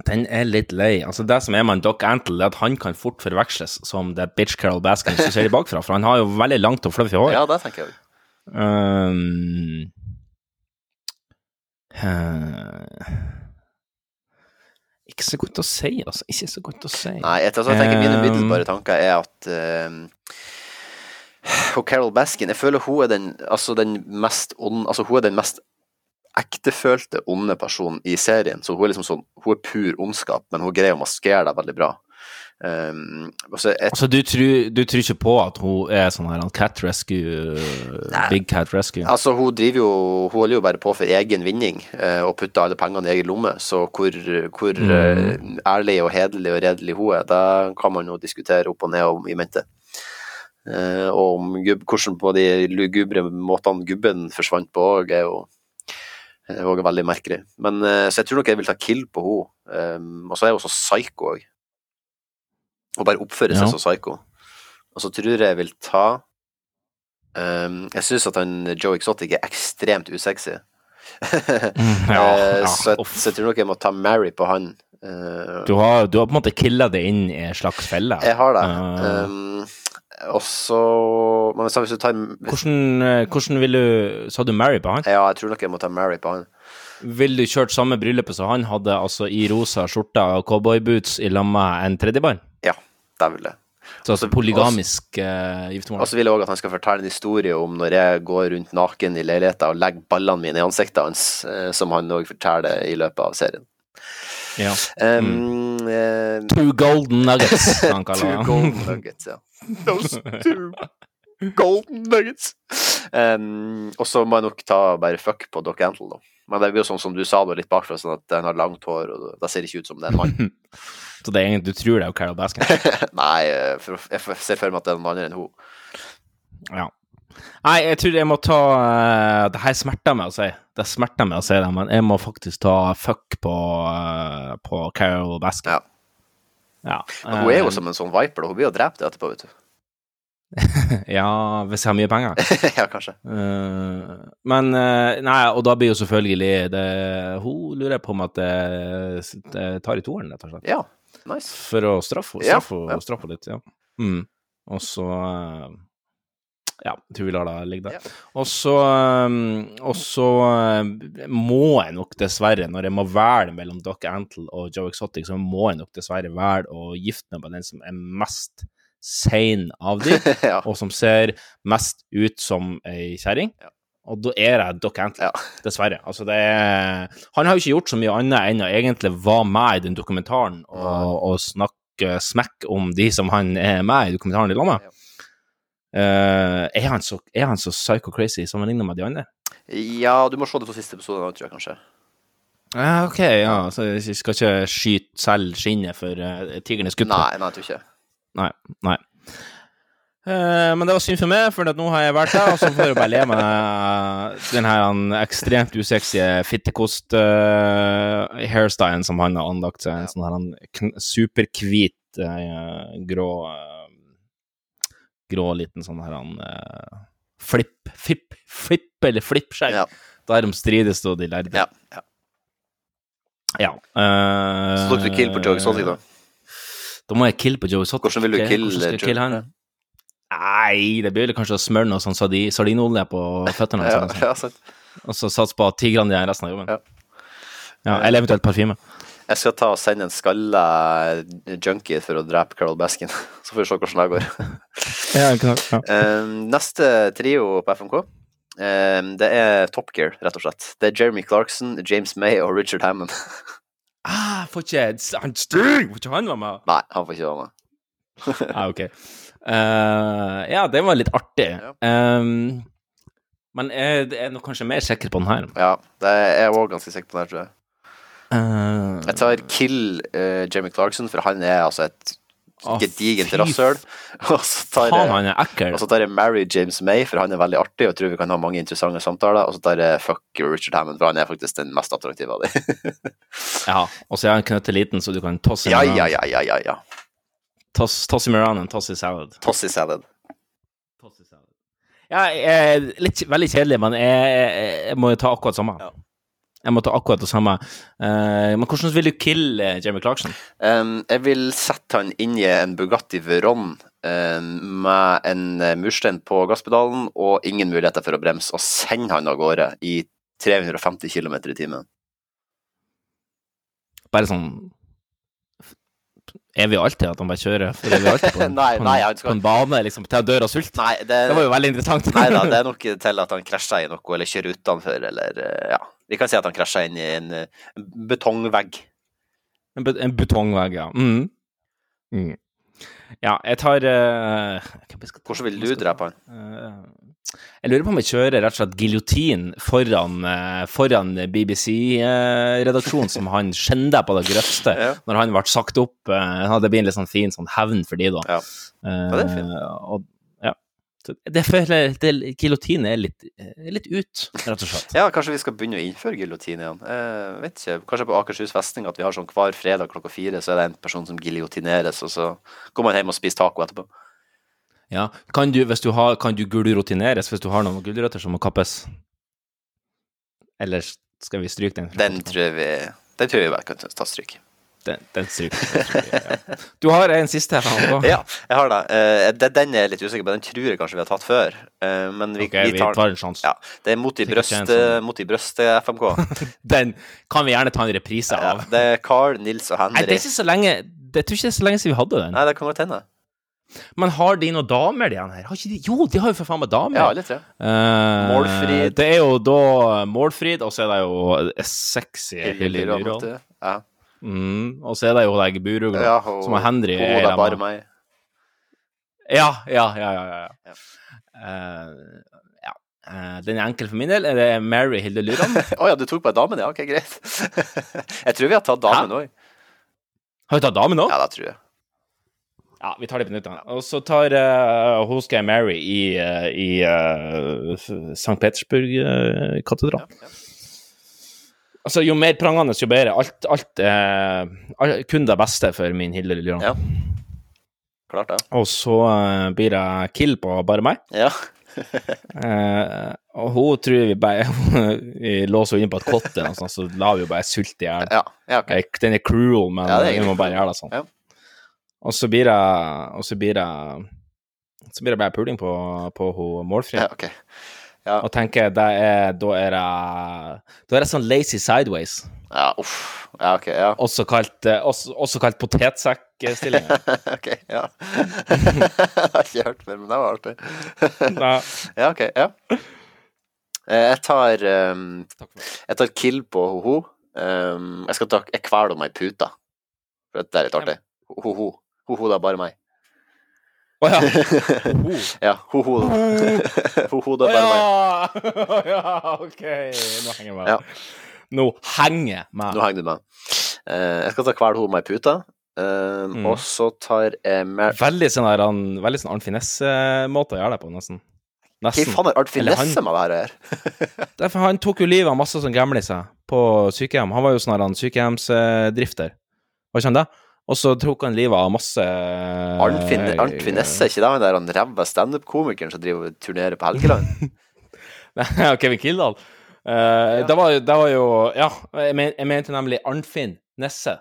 Den er litt lei. Altså Det som er med Doc Antle, er at han kan fort forveksles som det bitch Carol Baskin som ser i bakfra, for han har jo veldig langt og fluffy hår. Ja, det tenker jeg. Um, eh, ikke så godt å si, altså. Ikke så godt å si. Nei, etter altså, jeg tenker mine Um, umiddelbare tanker er at uh, Carol Baskin, jeg føler hun er den, altså den mest ond, altså hun er den mest ektefølte onde personen i serien. Så hun er liksom sånn, hun er pur ondskap, men hun greier å maskere deg veldig bra. Um, altså et, Altså, du tror, du tror ikke på at hun er sånn her cat rescue Big cat rescue? Altså, hun driver jo Hun holder jo bare på for egen vinning uh, og putter alle pengene i egen lomme, så hvor, hvor Mm. uh, ærlig og hederlig og redelig hun er, det kan man jo diskutere opp og ned om i mente. Uh, og om gub, hvordan på de lugubre måtene gubben forsvant på òg, er jo også veldig merkelig. Men Så jeg tror nok jeg vil ta kill på henne. Um, og så er hun så psycho òg. Hun bare oppfører seg Ja. som psycho. Og så tror jeg jeg vil ta um, Jeg syns at han Joe Exotic er ekstremt usexy. Mm, <laughs> ja, Eh, ja, så, jeg, så jeg tror nok jeg må ta Mary på han. Uh, Du har, du har på en måte killa det inn i en slags felle. jeg har det. Uh. Um, og så Men hvis du tar hvordan, eh, hvordan vil du Sa du Mary på han? Ja, jeg tror nok jeg må ta Mary på han. Vil du kjørt samme bryllupet som han hadde, altså i rosa skjorte og cowboyboots i lag med en tredjebarn? Det jeg. Så altså polygamisk uh, giftermål? Og så vil jeg òg at han skal fortelle en historie om når jeg går rundt naken i leiligheten og legger ballene mine i ansiktet hans, eh, som han òg forteller i løpet av serien. Ja. Um, eh, Two golden nuggets, <laughs> han kaller Two golden nuggets, ja. <laughs> Those two golden nuggets. Um, og så må jeg nok ta bare fuck på Doc Antle, da. Men det blir jo sånn som du sa, da, litt bakfra, sånn at han har langt hår, og det ser ikke ut som det er en mann. <laughs> Så det er egentlig, du tror det er jo Carol Baskin? <laughs> Nei, eh, for, jeg ser for meg at det er noen andre enn hun. Ja. Nei, jeg tror jeg må ta uh, Det her smerter meg å si. Det smerter meg å si det, men jeg må faktisk ta fuck på, uh, på Carol Baskin. Ja. Ja. Men hun er jo som en sånn viper, og Hun blir jo drept etterpå, vet du. <laughs> Ja, hvis jeg har mye penger. <laughs> ja, kanskje. Uh, men uh, Nei, og da blir jo selvfølgelig det Hun lurer på om at det, det tar i toeren, rett og slett. Ja, nice. For å straffe henne straffe, ja. straffe litt, ja. Mm. Og så uh, Ja, tror vi lar det ligge der. Og så Og så må jeg nok dessverre, når jeg må velge mellom Doc Antle og Joe Exotic, så må jeg nok dessverre velge å gifte meg med den som er mest sein av de, <laughs> Ja. og som ser mest ut som ei kjerring. Og da er jeg Doc Antle, <laughs> dessverre. Altså, det er Han har jo ikke gjort så mye annet enn å egentlig være med i den dokumentaren og, og snakke smekk om de som han er med i dokumentaren i lag med. Uh, er, han så, er han så psycho crazy sammenlignet med de andre? Ja, du må se de to siste episodene, tror jeg kanskje. Ja, ok, ja. Så jeg skal ikke skyte selv skinnet for uh, tigernes i? Nei, nei, jeg tror ikke. Nei. nei. Uh, men det var synd for meg, for nå har jeg vært der, og så får jeg bare le med den her ekstremt usexy fittekost-hairstylen som han har anlagt seg. En sånn her superhvit, uh, grå eh, Grå liten sånn her uh, eh, Flipp, fipp, flipp eller flippskjegg. Derom strides da de lærde. Ja. ja. ja eh, Så dere kill på Joe Exotic, da? Da må jeg kille på Joe Sotter. Hvordan vil du kille, kill hvordan Joe? kill han? Nei, det blir kanskje å smøre noe sånn sardinolje på føttene. <laughs> Ja, sånn, eller ja. Og så satse på tigrene igjen resten av jobben. Ja. eller eventuelt parfyme. Jeg skal ta og sende en skalla junkie for å drepe Carol Baskin. <laughs> Så får vi se hvordan det går. <laughs> Ja, klar, ja. Eh, neste trio på FMK, eh, det er Top Gear, rett og slett. Det er Jeremy Clarkson, James May og Richard Hammond. Ah, får ikke han Stig! Får ikke han være med? Nei, han får ikke være med. ah, ok. Uh, ja, det var litt artig. Um, men jeg jeg er nok kanskje mer sikker på den her. Ja, det er jeg òg ganske sikker på den her, tror jeg. Uh, Jeg tar kill uh, Jamie Clarkson, for han er altså et gedigent fy rasshøl. <laughs> Og så tar jeg han ekkel. og så tar jeg Mary James May, for han er veldig artig, og tror vi kan ha mange interessante samtaler. Og så tar jeg Fuck Richard Hammond, for han er faktisk den mest attraktive av dem. <laughs> Ja, og så er han knøtteliten, så du kan tosse ja, ja, ja, ja, ja, ja. Toss, toss him around and toss his salad. Tossy salad. Ja, litt, veldig kjedelig, men jeg, jeg, må jo ta akkurat samme. Jeg må ta akkurat det samme. Eh, men hvordan vil du kille Jamie Clarkson? Um, jeg vil sette han inn i en Bugatti Veyron um, med en eh, murstein på gasspedalen og ingen muligheter for å bremse, og sende han av gårde i 350 km i timen. Bare sånn er vi alltid at han bare kjører for evig alltid på, <laughs> en- Nei, på, en, nei, skal- på en bane liksom, til han dør av sult? Nei, det, Det var jo veldig interessant. Nei da, det er <laughs> nok til at han krasjer i noe, eller kjører utenfor, eller eh, ja. Vi kan si at han krasja inn i en, eh, en betongvegg. En, bet en betongvegg, ja. Mm. Mm. Ja, jeg tar eh, Hvordan vil du drepe han? Eh, jeg lurer på om jeg kjører rett og slett giljotin foran, foran BBC-redaksjonen, som han skjender på det grøvste <laughs> når han ble sagt opp. Uh, det blir en litt sånn fin sånn hevn for de, da. Ja. ja det er fint. og, ja. Det føler det, Giljotin er litt, litt ut, rett og slett. Ja, kanskje vi skal begynne å innføre giljotin igjen. Eh, vet ikke, Kanskje på Akershus festning at vi har sånn hver fredag klokka fire, så er det en person som giljotineres, og så går man hjem og spiser taco etterpå. Ja. Kan du, hvis du har, kan du gulrotineres hvis du har noen gulrøtter som må kappes? Eller skal vi stryke den? Den tror jeg vi Den tror vi bare kan ta stryk. Den, den stryker vi. vi, Ja. Du har en siste her. Ja, jeg har det. Eh, Den er jeg litt usikker på, den tror jeg kanskje vi har tatt før. Eh, Men vi, okay, vi tar en sjanse. Ja, det er mot i brøst, sånn. mot i brøst-FMK. <laughs> Den kan vi gjerne ta en reprise Ja, av. det er Carl, Nils og Nei, Henry. det er ikke så lenge Det tror ikke det er så lenge siden vi hadde den. Nei, det kan godt hende. Men har de noen damer, de her? De? Jo, de har jo for faen meg damer. Ja, alle tre. Uh, Målfrid. Det er jo da Målfrid, og så er det jo sexy Hilde du. Ja. Mm, og så er det jo deg Burugla, Ja, og- som er Henry. Hun er bare meg. Ja, ja, ja. ja, ja. Uh, ja. Uh, den er enkel for min del. Er det Mary Hilde Lyran? <laughs> Å ja, du tok bare damen, ja. Ok, greit. <laughs> jeg tror vi har tatt damen òg. Har vi tatt damen òg? Ja, det tror jeg. Ja, vi tar det på nytt. Og så tar uh, skal jeg Mary i, uh, i St. Petersburg-katedral. Altså, jo mer prangende, jo bedre. Alt, alt er eh, kun det beste for min Hilde Lyran. Ja. Klart det. Og så eh, blir det kill på bare meg. Ja. <laughs> Eh, og hun tror vi bare <laughs> vi låser henne inne på et kott, noe så lar vi henne bare sulte i hjel. Ja, ja, ok. Eh, Den er cruel, men Ja, vi må bare gjøre det sånn. Ja. Og så blir det Og så blir det Så blir det bare puling på, på hun målfri. Ja, ok. Ja. Og tenker det er Da er det Da er det sånn lazy sideways. Ja, uff. Ja, ok, ja. Også kalt, eh, også, også kalt potetsekkstilling. <laughs> ok, ja. jeg <laughs> har ikke hørt mer, men det var artig. <laughs> Ja, ok, ja. Eh, Jeg tar um, Jeg tar kill på ho-ho. Um, jeg skal ta Jeg kveler meg i puta. For det er litt artig. Ho-ho. Ho-ho, det er bare meg. Å ja. <laughs> ja, ho-ho. <laughs> Ho-ho, det er bare meg. ja! <laughs> ja! OK. Nå henger jeg med. Ja. Nå henger jeg med. Nå henger du med. Uh, jeg skal ta hver hode med i puta. Uh, Mm. Og så tar jeg mer Veldig sånn her, han, veldig sånn Arnt Finesse-måte å gjøre det på, nesten. Hva faen er Art Finesse med det her å? Derfor Han tok jo livet av masse sånn gamliser på sykehjem. Han var jo sånn sykehjemsdrifter. Var ikke han det? Og så tok han livet av masse Arnt Fin- Arnt Finesse, er ikke det han der han ræva standup-komikeren som driver og turnerer på Helgeland? <laughs> Nei, <laughs> Kevin Kildahl. Eh, det, var, det var jo Ja, jeg, men, jeg mente nemlig Arnfinn Nesse.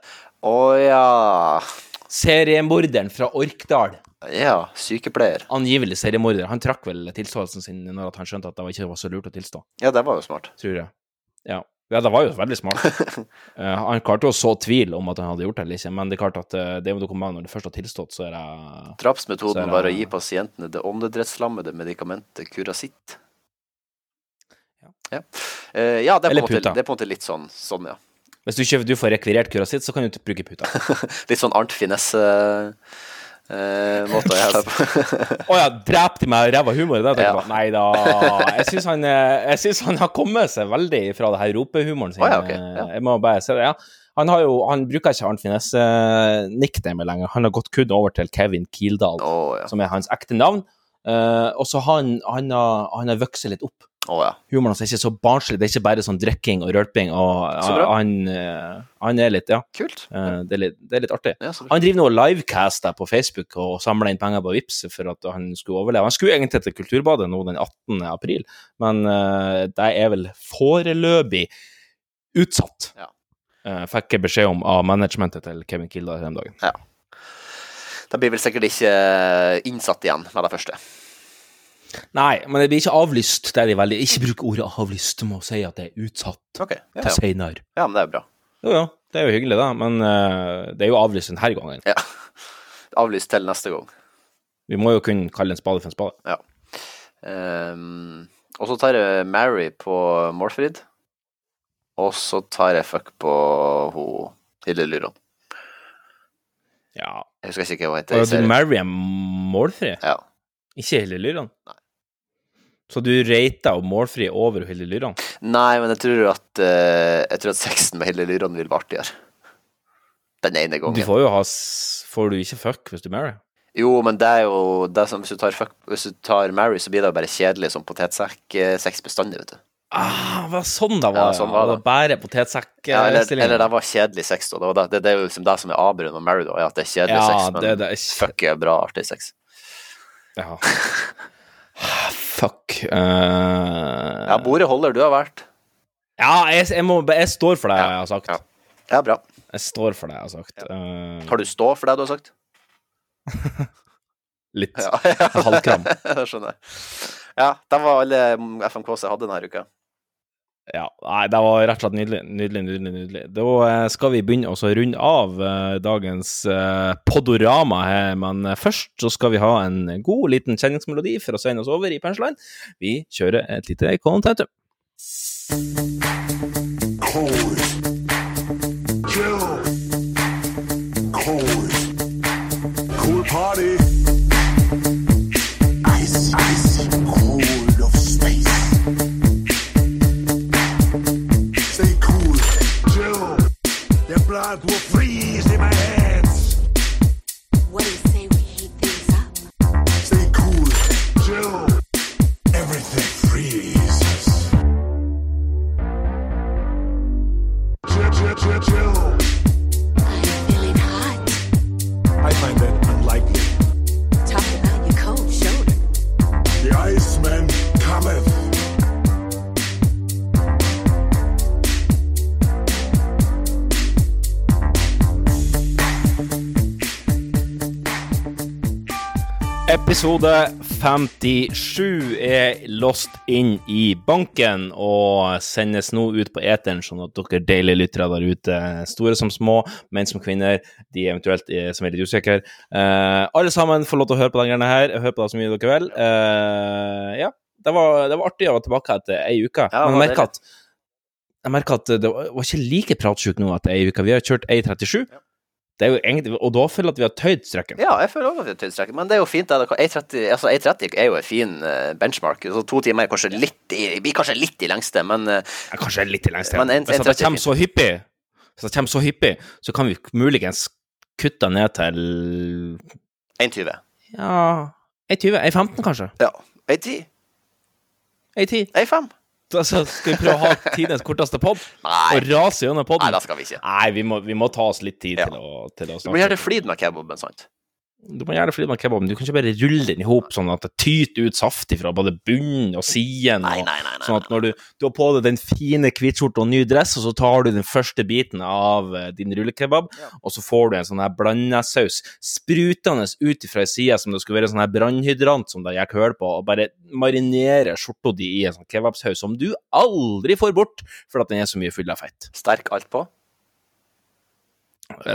Å ja. Seriemorderen fra Orkdal. Ja, sykepleier. Angivelig seriemorder. Han trakk vel tilståelsen sin når at han skjønte at det ikke var så lurt å tilstå. Ja, det var jo smart. Tror jeg. Ja. Ja, det var jo veldig smart. uh, <laughs> han klarte å så tvil om at han hadde gjort det eller ikke, men det er klart at uh, det er jo noe med når det først har tilstått, så er det er Drapsmetoden det- var å gi pasientene det åndedrettslammede medikamentet Curasitt. Ja, Eh, ja det, er Eller på en måte, er litt sånn, sånn ja. Hvis du ikke du får rekvirert Curacit så kan du bruke puta. <laughs> Litt sånn Arnt Finesse eh, måte å gjøre det på. Å ja, drepte meg ræva humor? Det Ja. Nei da. Jeg syns han, eh, han har kommet seg veldig fra det her ropehumoren sin. Oh, ja, okay. ja. Jeg må bare se det. Ja. Han, har jo, han bruker ikke Arnt Finesse-nickname lenger. Han har gått kun over til Kevin Kildahl, oh, som er hans ekte navn. Uh, og så han, han, har, han har vokst litt opp. Å, ja. Humoren hans er ikke så barnslig. Det er ikke bare sånn drikking og rølping. Og, han, eh, han er litt, ja. Kult. Eh, det, er litt, det er litt artig. Ja. Han driver nå og livecaster på Facebook og samler inn penger på Vips for at han skulle overleve. Han skulle egentlig til Kulturbadet nå den 18. april, men uh, det er vel foreløpig utsatt. Ja. Uh, fikk jeg beskjed om av managementet til Kevin Kildahl den dagen. Ja. Da blir vel sikkert ikke innsatt igjen med det første. Nei, men det blir ikke avlyst. Det er de veldig Ikke bruk ordet avlyst. Du må si at det er utsatt okay, ja, til seinere. ja, men det er bra. Jo, ja, det er jo hyggelig, da, men uh, det er jo avlyst denne gangen. Ja. <laughs> Avlyst til neste gang. Vi må jo kunne kalle en spade for en spade. Ja. Um, og så tar jeg Mary på Morfrid. Og så tar jeg fuck på ho Hilde Lyron. Ja. Jeg husker ikke hva hun heter. Og i. Mary er målfri? Ja. Ikke Hilde Lyron? Nei. Så du og målfri over Hilde Lyran? Nei, men jeg tror at uh, Jeg tror at sexen med Hilde Lyran vil være artigere. Den ene gangen. Du får jo ha Får du ikke fuck hvis du marry? Jo, men det er jo det som, hvis, du tar fuck, hvis du tar Mary, så blir det jo bare kjedelig som potetsekk-sex bestandig, vet du. Ah, var sånn Ja, var sånn det? var det. det. Bare potetsekk Ja, eller, eller det var kjedelig sex, da. Det, var det, det, det er jo liksom det som er avbrunnen med Mary, da, er at det er kjedelig Ja, sex, men det- det er fuck er bra, artig sex. Ja. <laughs> Fuck. Uh... Ja, bordet holder, du har vært. ja jeg, jeg, må, jeg står for det jeg har sagt. Ja. Ja, bra. Jeg står for det jeg har sagt. Ja. Har du stå for det du har sagt? <laughs> litt. Ja. Halvkram. <laughs> Det skjønner. Ja, det var alle FMKs jeg hadde denne uka. Ja, nei, det var rett og slett nydelig. Nydelig, nydelig, nydelig. Da eh, skal vi begynne å runde av eh, dagens eh, podorama her, men eh, først så skal vi ha en god liten kjenningsmelodi for å sende oss over i punchline. Vi kjører et lite contentum. Cold. The Episode 57 er lost inn i banken og sendes nå ut på eteren, sånn at dere deilige lyttere der ute, store som små, menn som kvinner, de eventuelt som er litt usikre, eh, alle sammen får lov til å høre på denne her. Hør på det så mye dere vil. Eh, ja, det var, det var artig å være tilbake etter ei uke. Ja, Men jeg at jeg merker at det var var ikke like pratsjuk nå etter ei uke. Vi har kjørt ei 37. Egentlig, og da føler jeg at vi har tøyd strekken. Ja, jeg føler også at vi har tøyd strekken, men det er jo fint. det. A30, altså A30 er jo en fin eh, benchmark. Så to timer er kanskje litt i, blir kanskje litt i lengste, men eh, Ja, Kanskje litt i lengste. Men en- Hvis det 30 er kommer så hyppig, hvis det kommer så hyppig, så kan vi muligens kutte ned til 1,20. ja, 1,20, 1,15 kanskje. Ja. 1,10. 1,10. 1,5. Da så skal vi prøve å ha tidenes korteste pod og rase gjennom Nei, podden. det skal vi ikke. Nei, vi må, vi må ta oss litt tid Ja. til å, til å Du må snakke. gjøre flid med kebaben, sant? Du må gjerne fly med kebab, men du kan ikke bare rulle den i hop sånn at det tyter ut saft fra både bunnen og siden. Og- nei, nei. nei, Sånn at når du, du har på deg den fine hvitskjorta og ny dress, og så tar du den første biten av eh, din rullekebab, og så får du en sånn her blandasaus sprutende ut fra ei side som det skulle være en sånn her brannhydrant som det gikk hull på, og bare marinerer skjorta di i en sånn kebabsaus som du aldri får bort, for at den er så mye full av fett. Sterk alt på?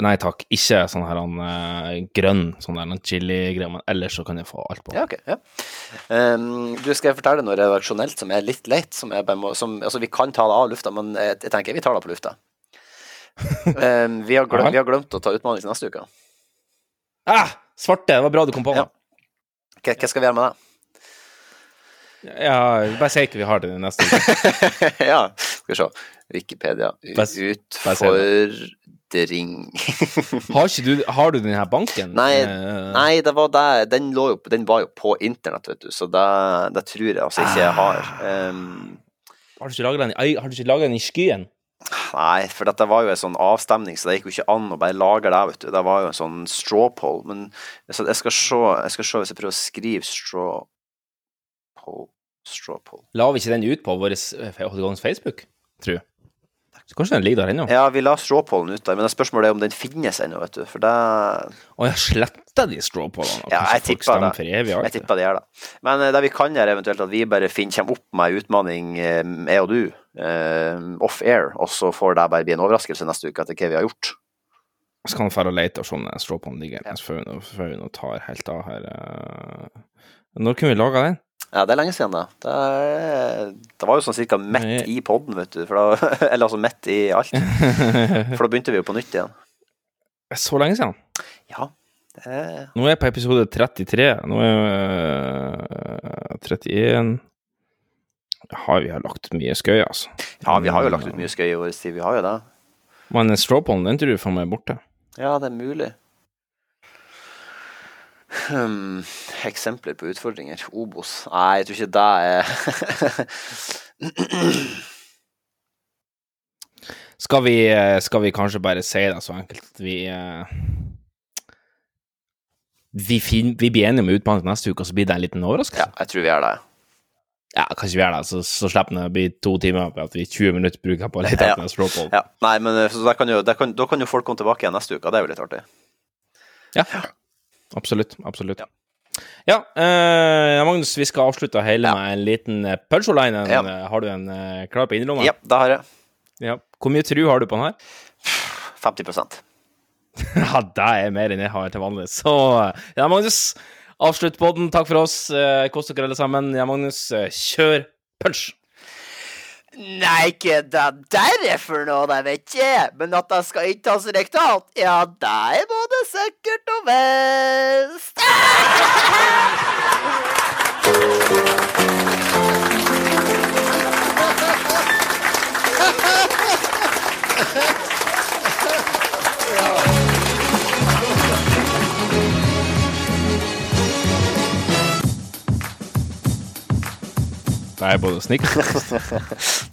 Nei takk, ikke sånn her han, uh, grønn sånn der chili-greier, men ellers så kan jeg få alt på. Ja, ok. Ja. Um, du skal jeg fortelle noe redaksjonelt som er litt leit. Som er, som, altså, vi kan ta det av lufta, men jeg, jeg tenker vi tar det på lufta. Um, <laughs> vi, har glemt, vi har glemt å ta utfordring neste uke. Ah, svarte, det var bra du kom på. Ja. Hva, hva skal vi gjøre med det? Ja, bare si ikke vi har det neste uke. <laughs> ja, skal vi se. Wikipedia. Bare- Utfordring <laughs> Har du Har du den her banken? Nei, Eh, nei, det var der, Den, jo, den var jo på internett, vet du, så det, det tror jeg altså ikke jeg har. Um, Har du ikke laget den, den i skyen? Nei, for dette var jo en sånn avstemning, så det gikk jo ikke an å bare lage det, vet du. Det var jo en sånn straw poll. Men så jeg skal se, jeg skal se hvis jeg prøver å skrive straw poll Straw poll. La vi ikke den ut på vår eh, Facebook, tror jeg? Så kanskje den ligger der ennå? Ja, vi la stråpollen ut der, men spørsmålet er om den finnes ennå, vet du. For det Å, jeg sletta de stråpollene? Ja, jeg tipper det. Evig, Jeg tipper det gjør det. Men eh, det vi kan gjøre, eventuelt at vi bare finner, kommer opp med en utfordring, eh, jeg og du, uh, off-air, og så får det bare bli en overraskelse neste uke etter hva vi har gjort. Så kan vi dra og lete og se om den stråpollen ligger ja. før vi nå- tar helt av her. Når kunne vi laga den? Ja, det er lenge siden, da. Det, er, det var jo sånn cirka midt i podden, vet du. Da, <laughs> eller altså midt i alt. <laughs> For da begynte vi jo på nytt igjen. Så lenge siden? Ja. Er... Nå er jeg på episode 33. Nå er jeg 31 har Vi har lagt ut mye skøy, altså. Ja, vi har jo lagt ut mye skøy i vår tid, vi har jo det. Men strawpollen, den tror du faen meg er borte. Ja, det er mulig. Hmm, eksempler på utfordringer. Obos. Nei, jeg tror ikke det er Skal vi, eh, skal vi kanskje bare si det så enkelt at vi eh, vi, fin, vi blir enige om utbehandling neste uke, og så blir det en liten overraskelse? Ja, jeg tror vi gjør det. Ja, kanskje vi gjør det, så, så slipper det å bli to timer på at vi 20 minutter bruker på å lete etter en strawpoll. Ja. Nei, men eh, kan, jo, kan, da kan jo folk komme tilbake igjen neste uke, det er jo litt artig. Ja, absolutt. Absolutt. Ja, eh, Magnus, vi skal avslutte hele med en liten eh, punchline. Ja. Eh, Har du en eh, klar på innerlomma? Ja, det har jeg. Ja. Hvor mye tru har du på den her? 50 <laughs> Ja, det er mer enn jeg har til vanlig. Så ja, Magnus, avslutt podden. Takk for oss. Eh, Kos dere alle sammen. Ja, Magnus, eh, kjør punch! Nei, ikke det der er for noe, det vet ikke jeg. Men at det skal inntas rektalt, ja, det er både sikkert og visst. <laughs> <laughs> Det er både snickers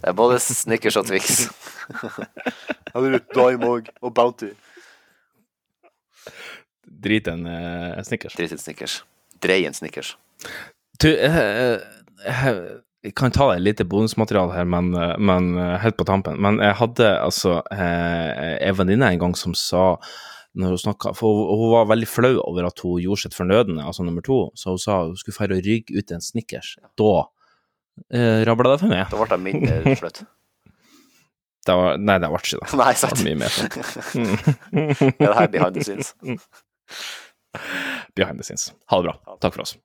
Det er både Snickers og Twix. <laughs> <laughs> Eller Dime òg, og Bounty. Drit en uh, snickers. Drit en Snickers. Drei en Snickers. Du, eh, eh, jeg kan ta et lite bonusmateriale her, men, men helt på tampen. Men jeg hadde altså eh, en venninne en gang som sa når hun snakket, for hun, hun var veldig flau over at hun gjorde sitt fornødne, altså nummer to, så hun sa hun skulle feire å rygge ut en Snickers. Da eh, rabla det for meg. Da ble det mindre flaut. <laughs> Det var, nei, det ble ikke det. <laughs> Nei, Det sant. ble mye mer sånn. Mm. er det her behind the scenes. <laughs> Behind the scenes. Ha det bra. Takk for oss.